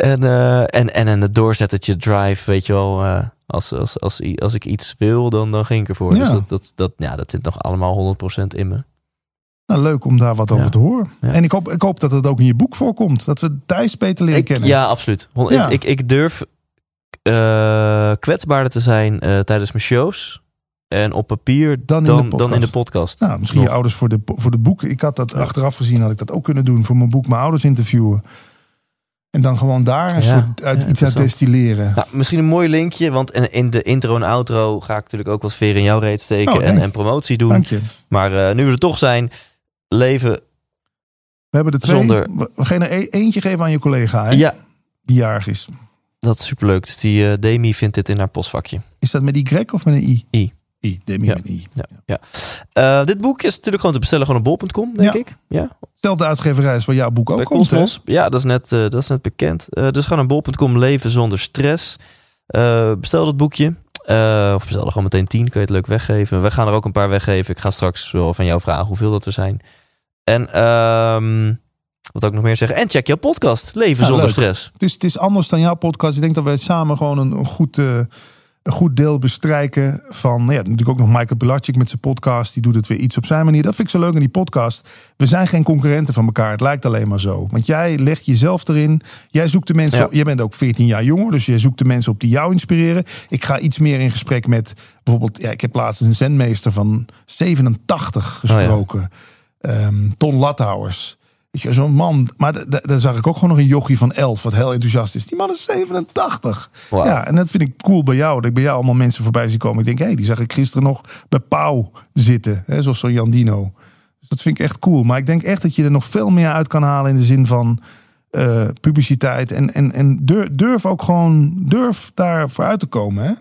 En, eh, en, en, en het doorzettertje drive, weet je wel. eh, als, als, als, ik iets wil, dan, dan ging ik ervoor. Dus dat, dat, dat, ja, dat zit nog allemaal 100% in me. Nou, leuk om daar wat over Ja. te horen. Ja. En ik hoop, ik hoop dat het ook in je boek voorkomt. Dat we Thijs beter leren Ik, kennen. ja, absoluut. Ja. Ik, ik, ik durf eh, kwetsbaarder te zijn eh, tijdens mijn shows. en op papier Dan dan, in de dan, in de podcast. Nou, misschien Nog. je ouders voor de, voor de boek. Ik had dat achteraf gezien, had ik dat ook kunnen doen voor mijn boek, mijn ouders interviewen. En dan gewoon daar een Ja, soort uit, iets uit destilleren. Nou, misschien een mooi linkje, want in, de intro en outro ga ik natuurlijk ook wat veer in jouw reet steken Oh, en, en promotie doen. Dank je. Maar eh, nu we er toch zijn, leven. We hebben er twee. Zonder- We gaan er e- eentje geven aan je collega, hè, Ja, die jarig is. dat is superleuk. Dus die eh, Demi vindt dit in haar postvakje. Is dat met Y of met een I? I. I, Demi Ja. met een I. Ja, ja. Eh, dit boek is natuurlijk gewoon te bestellen gewoon op bol.com, denk Ja. ik. Ja, Zelfde uitgeverij als waar jouw boek ook bij komt? Cosmos. Ja, dat is net, eh, dat is net bekend. Dus ga naar bol.com, leven zonder stress. Bestel dat boekje. Of bestel er gewoon meteen 10, kun je het leuk weggeven. We gaan er ook een paar weggeven. Ik ga straks wel van jou vragen hoeveel dat er zijn. En ehm, wat ook nog meer zeggen. En check jouw podcast, Leven Ja, zonder leuk. stress. Het is, het is anders dan jouw podcast. Ik denk dat wij samen gewoon een, een goed, eh, een goed deel bestrijken van... nou Ja, natuurlijk ook nog Michael Pilatschik met zijn podcast. Die doet het weer iets op zijn manier. Dat vind ik zo leuk aan die podcast. We zijn geen concurrenten van elkaar. Het lijkt alleen maar zo. Want jij legt jezelf erin. Jij zoekt de mensen... Ja. op- Jij bent ook 14 jaar jonger. Dus jij zoekt de mensen op die jou inspireren. Ik ga iets meer in gesprek met... Bijvoorbeeld, ja, ik heb laatst een zendmeester van 87 gesproken. Ehm, Ton Lathouwers. Weet je, zo'n man. Maar da- da- daar zag ik ook gewoon nog een jochie van 11, wat heel enthousiast is. Die man is 87. Wauw. Ja, en dat vind ik cool bij jou. Dat ik bij jou allemaal mensen voorbij zie komen. Ik denk, hé, hey, die zag ik gisteren nog bij Pauw zitten. Hè, zoals zo'n Jan Dino. Dus dat vind ik echt cool. Maar ik denk echt dat je er nog veel meer uit kan halen in de zin van eh, publiciteit. En, en, en durf, durf ook gewoon, durf daar vooruit te komen. Hè?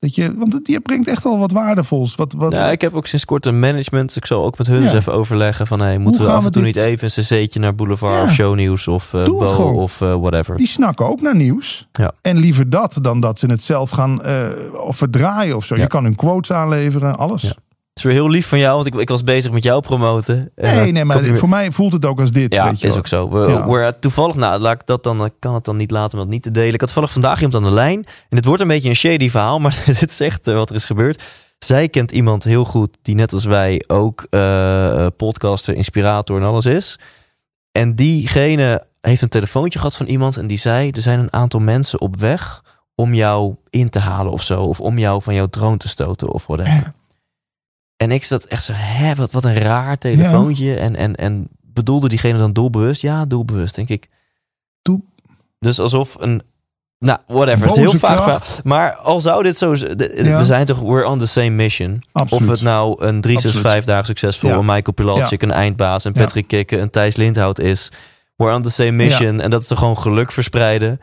Dat je, want je brengt echt al wat waardevols. Wat, wat, Ja, ik heb ook sinds kort een management. Dus ik zal ook met hun eens even overleggen van... Hey, moeten we af en toe dit- niet even een cc'tje naar Boulevard Ja. of Shownieuws of uh, Bo of eh, whatever. Die snakken ook naar nieuws. Ja. En liever dat dan dat ze het zelf gaan of verdraaien of zo. Je kan hun quotes aanleveren, alles. Het is weer heel lief van jou, want ik, ik was bezig met jou promoten. En, Nee, eh, nee, kom maar voor mij voelt het ook als dit. Ja, weet je is wel. ook zo. We, Ja. we're- toevallig, nou, laat ik dat dan, ik kan het dan niet laten om dat niet te delen. Ik had toevallig vandaag iemand aan de lijn. En dit wordt een beetje een shady verhaal, maar dit is echt eh, wat er is gebeurd. Zij kent iemand heel goed die net als wij ook eh, podcaster, inspirator en alles is. En diegene heeft een telefoontje gehad van iemand en die zei: er zijn een aantal mensen op weg om jou in te halen of zo, of om jou van jouw troon te stoten of whatever. En ik zat echt zo, hè, wat, wat een raar telefoontje. En, en, en bedoelde diegene dan doelbewust? Ja, doelbewust, denk ik. Doel- Dus alsof een. Nou, whatever. Het is heel vaag. verhaal. Maar al zou dit zo. z- de- Ja. We zijn toch. We're on the same mission. Absoluut. Of het nou een 365 dagen succesvol, Ja. Michael Pilatschik, een eindbaas, een. Patrick Kikke, een Thijs Lindhout is. We're on the same mission. En dat is toch gewoon geluk verspreiden.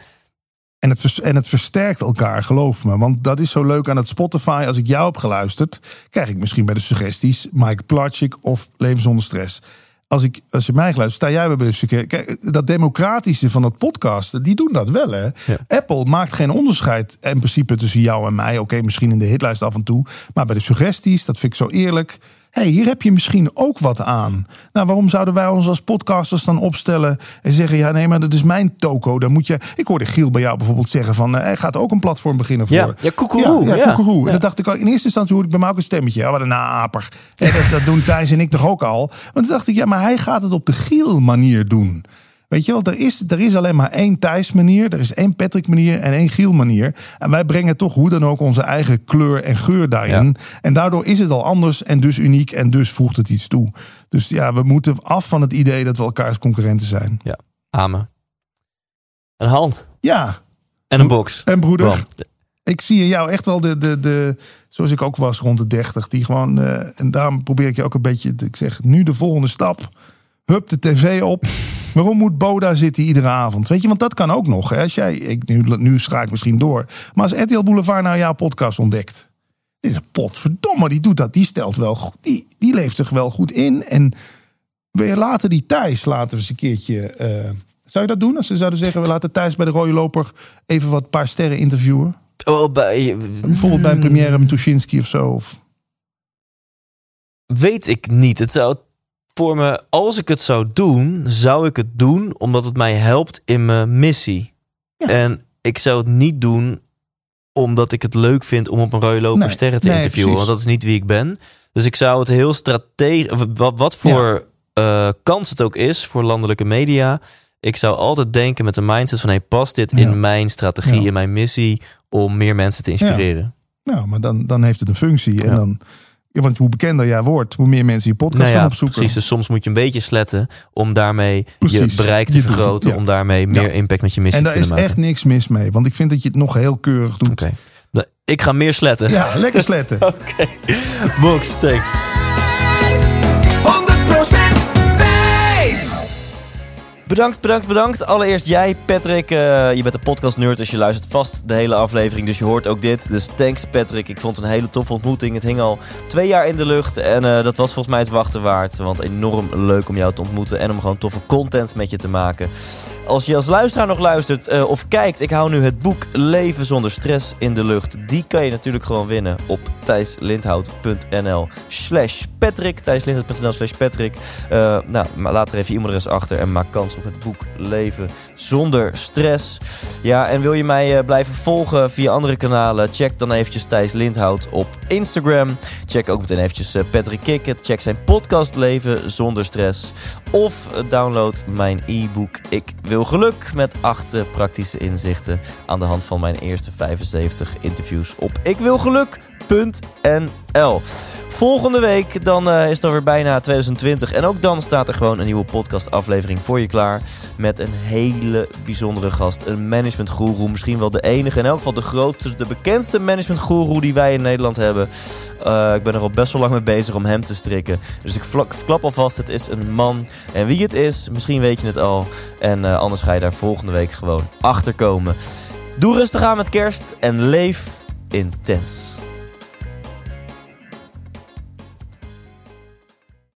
En het, en het versterkt elkaar, geloof me. Want dat is zo leuk aan het Spotify. Als ik jou heb geluisterd, krijg ik misschien bij de suggesties Mike Platschik of Leven zonder stress. Als, ik, als je mij geluisterd, sta jij bij de suggesties. Kijk, dat democratische van dat podcasten, die doen dat wel. Hè? Ja. Apple maakt geen onderscheid in principe tussen jou en mij. Oké, misschien in de hitlijst af en toe. Maar bij de suggesties, dat vind ik zo eerlijk. Hey, hier heb je misschien ook wat aan. Nou, waarom zouden wij ons als podcasters dan opstellen en zeggen: ja, nee, maar dat is mijn toko. Dan moet je. Ik hoorde Giel bij jou bijvoorbeeld zeggen: van eh, hij gaat ook een platform beginnen voor. Ja, ja koekeroe. Ja, Ja. En dat dacht ik ook. In eerste instantie hoorde ik bij mij ook een stemmetje. Ja, wat een naaper. Dat, dat doen Thijs en ik toch ook al. Want toen dacht ik, ja, maar hij gaat het op de Giel manier doen. Weet je wel, er is, er is alleen maar één Thijs manier. Er is één Patrick manier en één Giel manier. En wij brengen toch hoe dan ook onze eigen kleur en geur daarin. En daardoor is het al anders en dus uniek. En dus voegt het iets toe. Dus ja, we moeten af van het idee dat we elkaars concurrenten zijn. Amen. Een hand Ja, en een box. en broeder. Ik zie in jou echt wel de, de, de zoals ik ook was rond de 30, die gewoon, eh, en daarom probeer ik je ook een beetje, ik zeg nu de volgende stap, hup de tv op. Waarom moet Boda zitten iedere avond? Weet je, want dat kan ook nog. Hè? Als jij, ik, nu, nu schaak ik misschien door, maar als RTL Boulevard nou jouw podcast ontdekt, dit is een potverdomme, die doet dat, die stelt wel, goed- die, die leeft zich wel goed in en wil je later die Thijs laten we eens een keertje. eh, zou je dat doen als ze zouden zeggen: we laten Thijs bij de Rode Loper even wat paar sterren interviewen? Oh, bij, Bijvoorbeeld bij een première met Tuschinski of zo. Of... Weet ik niet. Het zou voor me, als ik het zou doen, zou ik het doen omdat het mij helpt in mijn missie. Ja. En ik zou het niet doen omdat ik het leuk vind om op een rode loper Nee, sterren te nee, interviewen. precies. Want dat is niet wie ik ben. Dus ik zou het heel strategisch, wat, wat voor eh, kans het ook is voor landelijke media. Ik zou altijd denken met de mindset van, hey, past dit Ja. in mijn strategie, in mijn missie om meer mensen te inspireren? Nou, maar dan, dan heeft het een functie. En dan, want hoe bekender jij wordt, hoe meer mensen je podcast Nou gaan ja, opzoeken. precies. Dus soms moet je een beetje sletten om daarmee Precies. je bereik te Je doet het, vergroten. ja. Om daarmee meer impact met je missie en te daar is kunnen maken. echt niks mis mee. Want ik vind dat je het nog heel keurig doet. Oké. Nou, Ik ga meer sletten. Ja, lekker sletten. Oké. Box, thanks. Bedankt, bedankt, bedankt. Allereerst jij, Patrick. eh, je bent een podcast nerd, dus je luistert vast de hele aflevering. Dus je hoort ook dit. Dus thanks, Patrick. Ik vond het een hele toffe ontmoeting. Het hing al twee jaar in de lucht. En eh, dat was volgens mij het wachten waard. Want enorm leuk om jou te ontmoeten. En om gewoon toffe content met je te maken. Als je als luisteraar nog luistert eh, of kijkt, ik hou nu het boek Leven zonder stress in de lucht. Die kan je natuurlijk gewoon winnen op thijslindhout.nl slash Patrick. thijslindhout.nl slash Patrick. Nou, laat er even je e-mailadres achter en maak kans op het boek Leven zonder stress. Ja, en wil je mij eh, blijven volgen via andere kanalen? Check dan eventjes Thijs Lindhout op Instagram. Check ook meteen eventjes eh, Patrick Kikkert. Check zijn podcast Leven zonder stress. Of eh, download mijn e-book Ik wil geluk met acht praktische inzichten aan de hand van mijn eerste 75 interviews op ikwilgeluk.nl. Volgende week dan eh, is het alweer bijna 2020 en ook dan staat er gewoon een nieuwe podcast aflevering voor je klaar met een hele bijzondere gast, een management guru, misschien wel de enige, in elk geval de grootste, de bekendste management guru die wij in Nederland hebben. Eh, ik ben er al best wel lang mee bezig om hem te strikken. Dus ik klap alvast, het is een man. En wie het is, misschien weet je het al. En eh, anders ga je daar volgende week gewoon achter komen. Doe rustig aan met kerst en leef intens.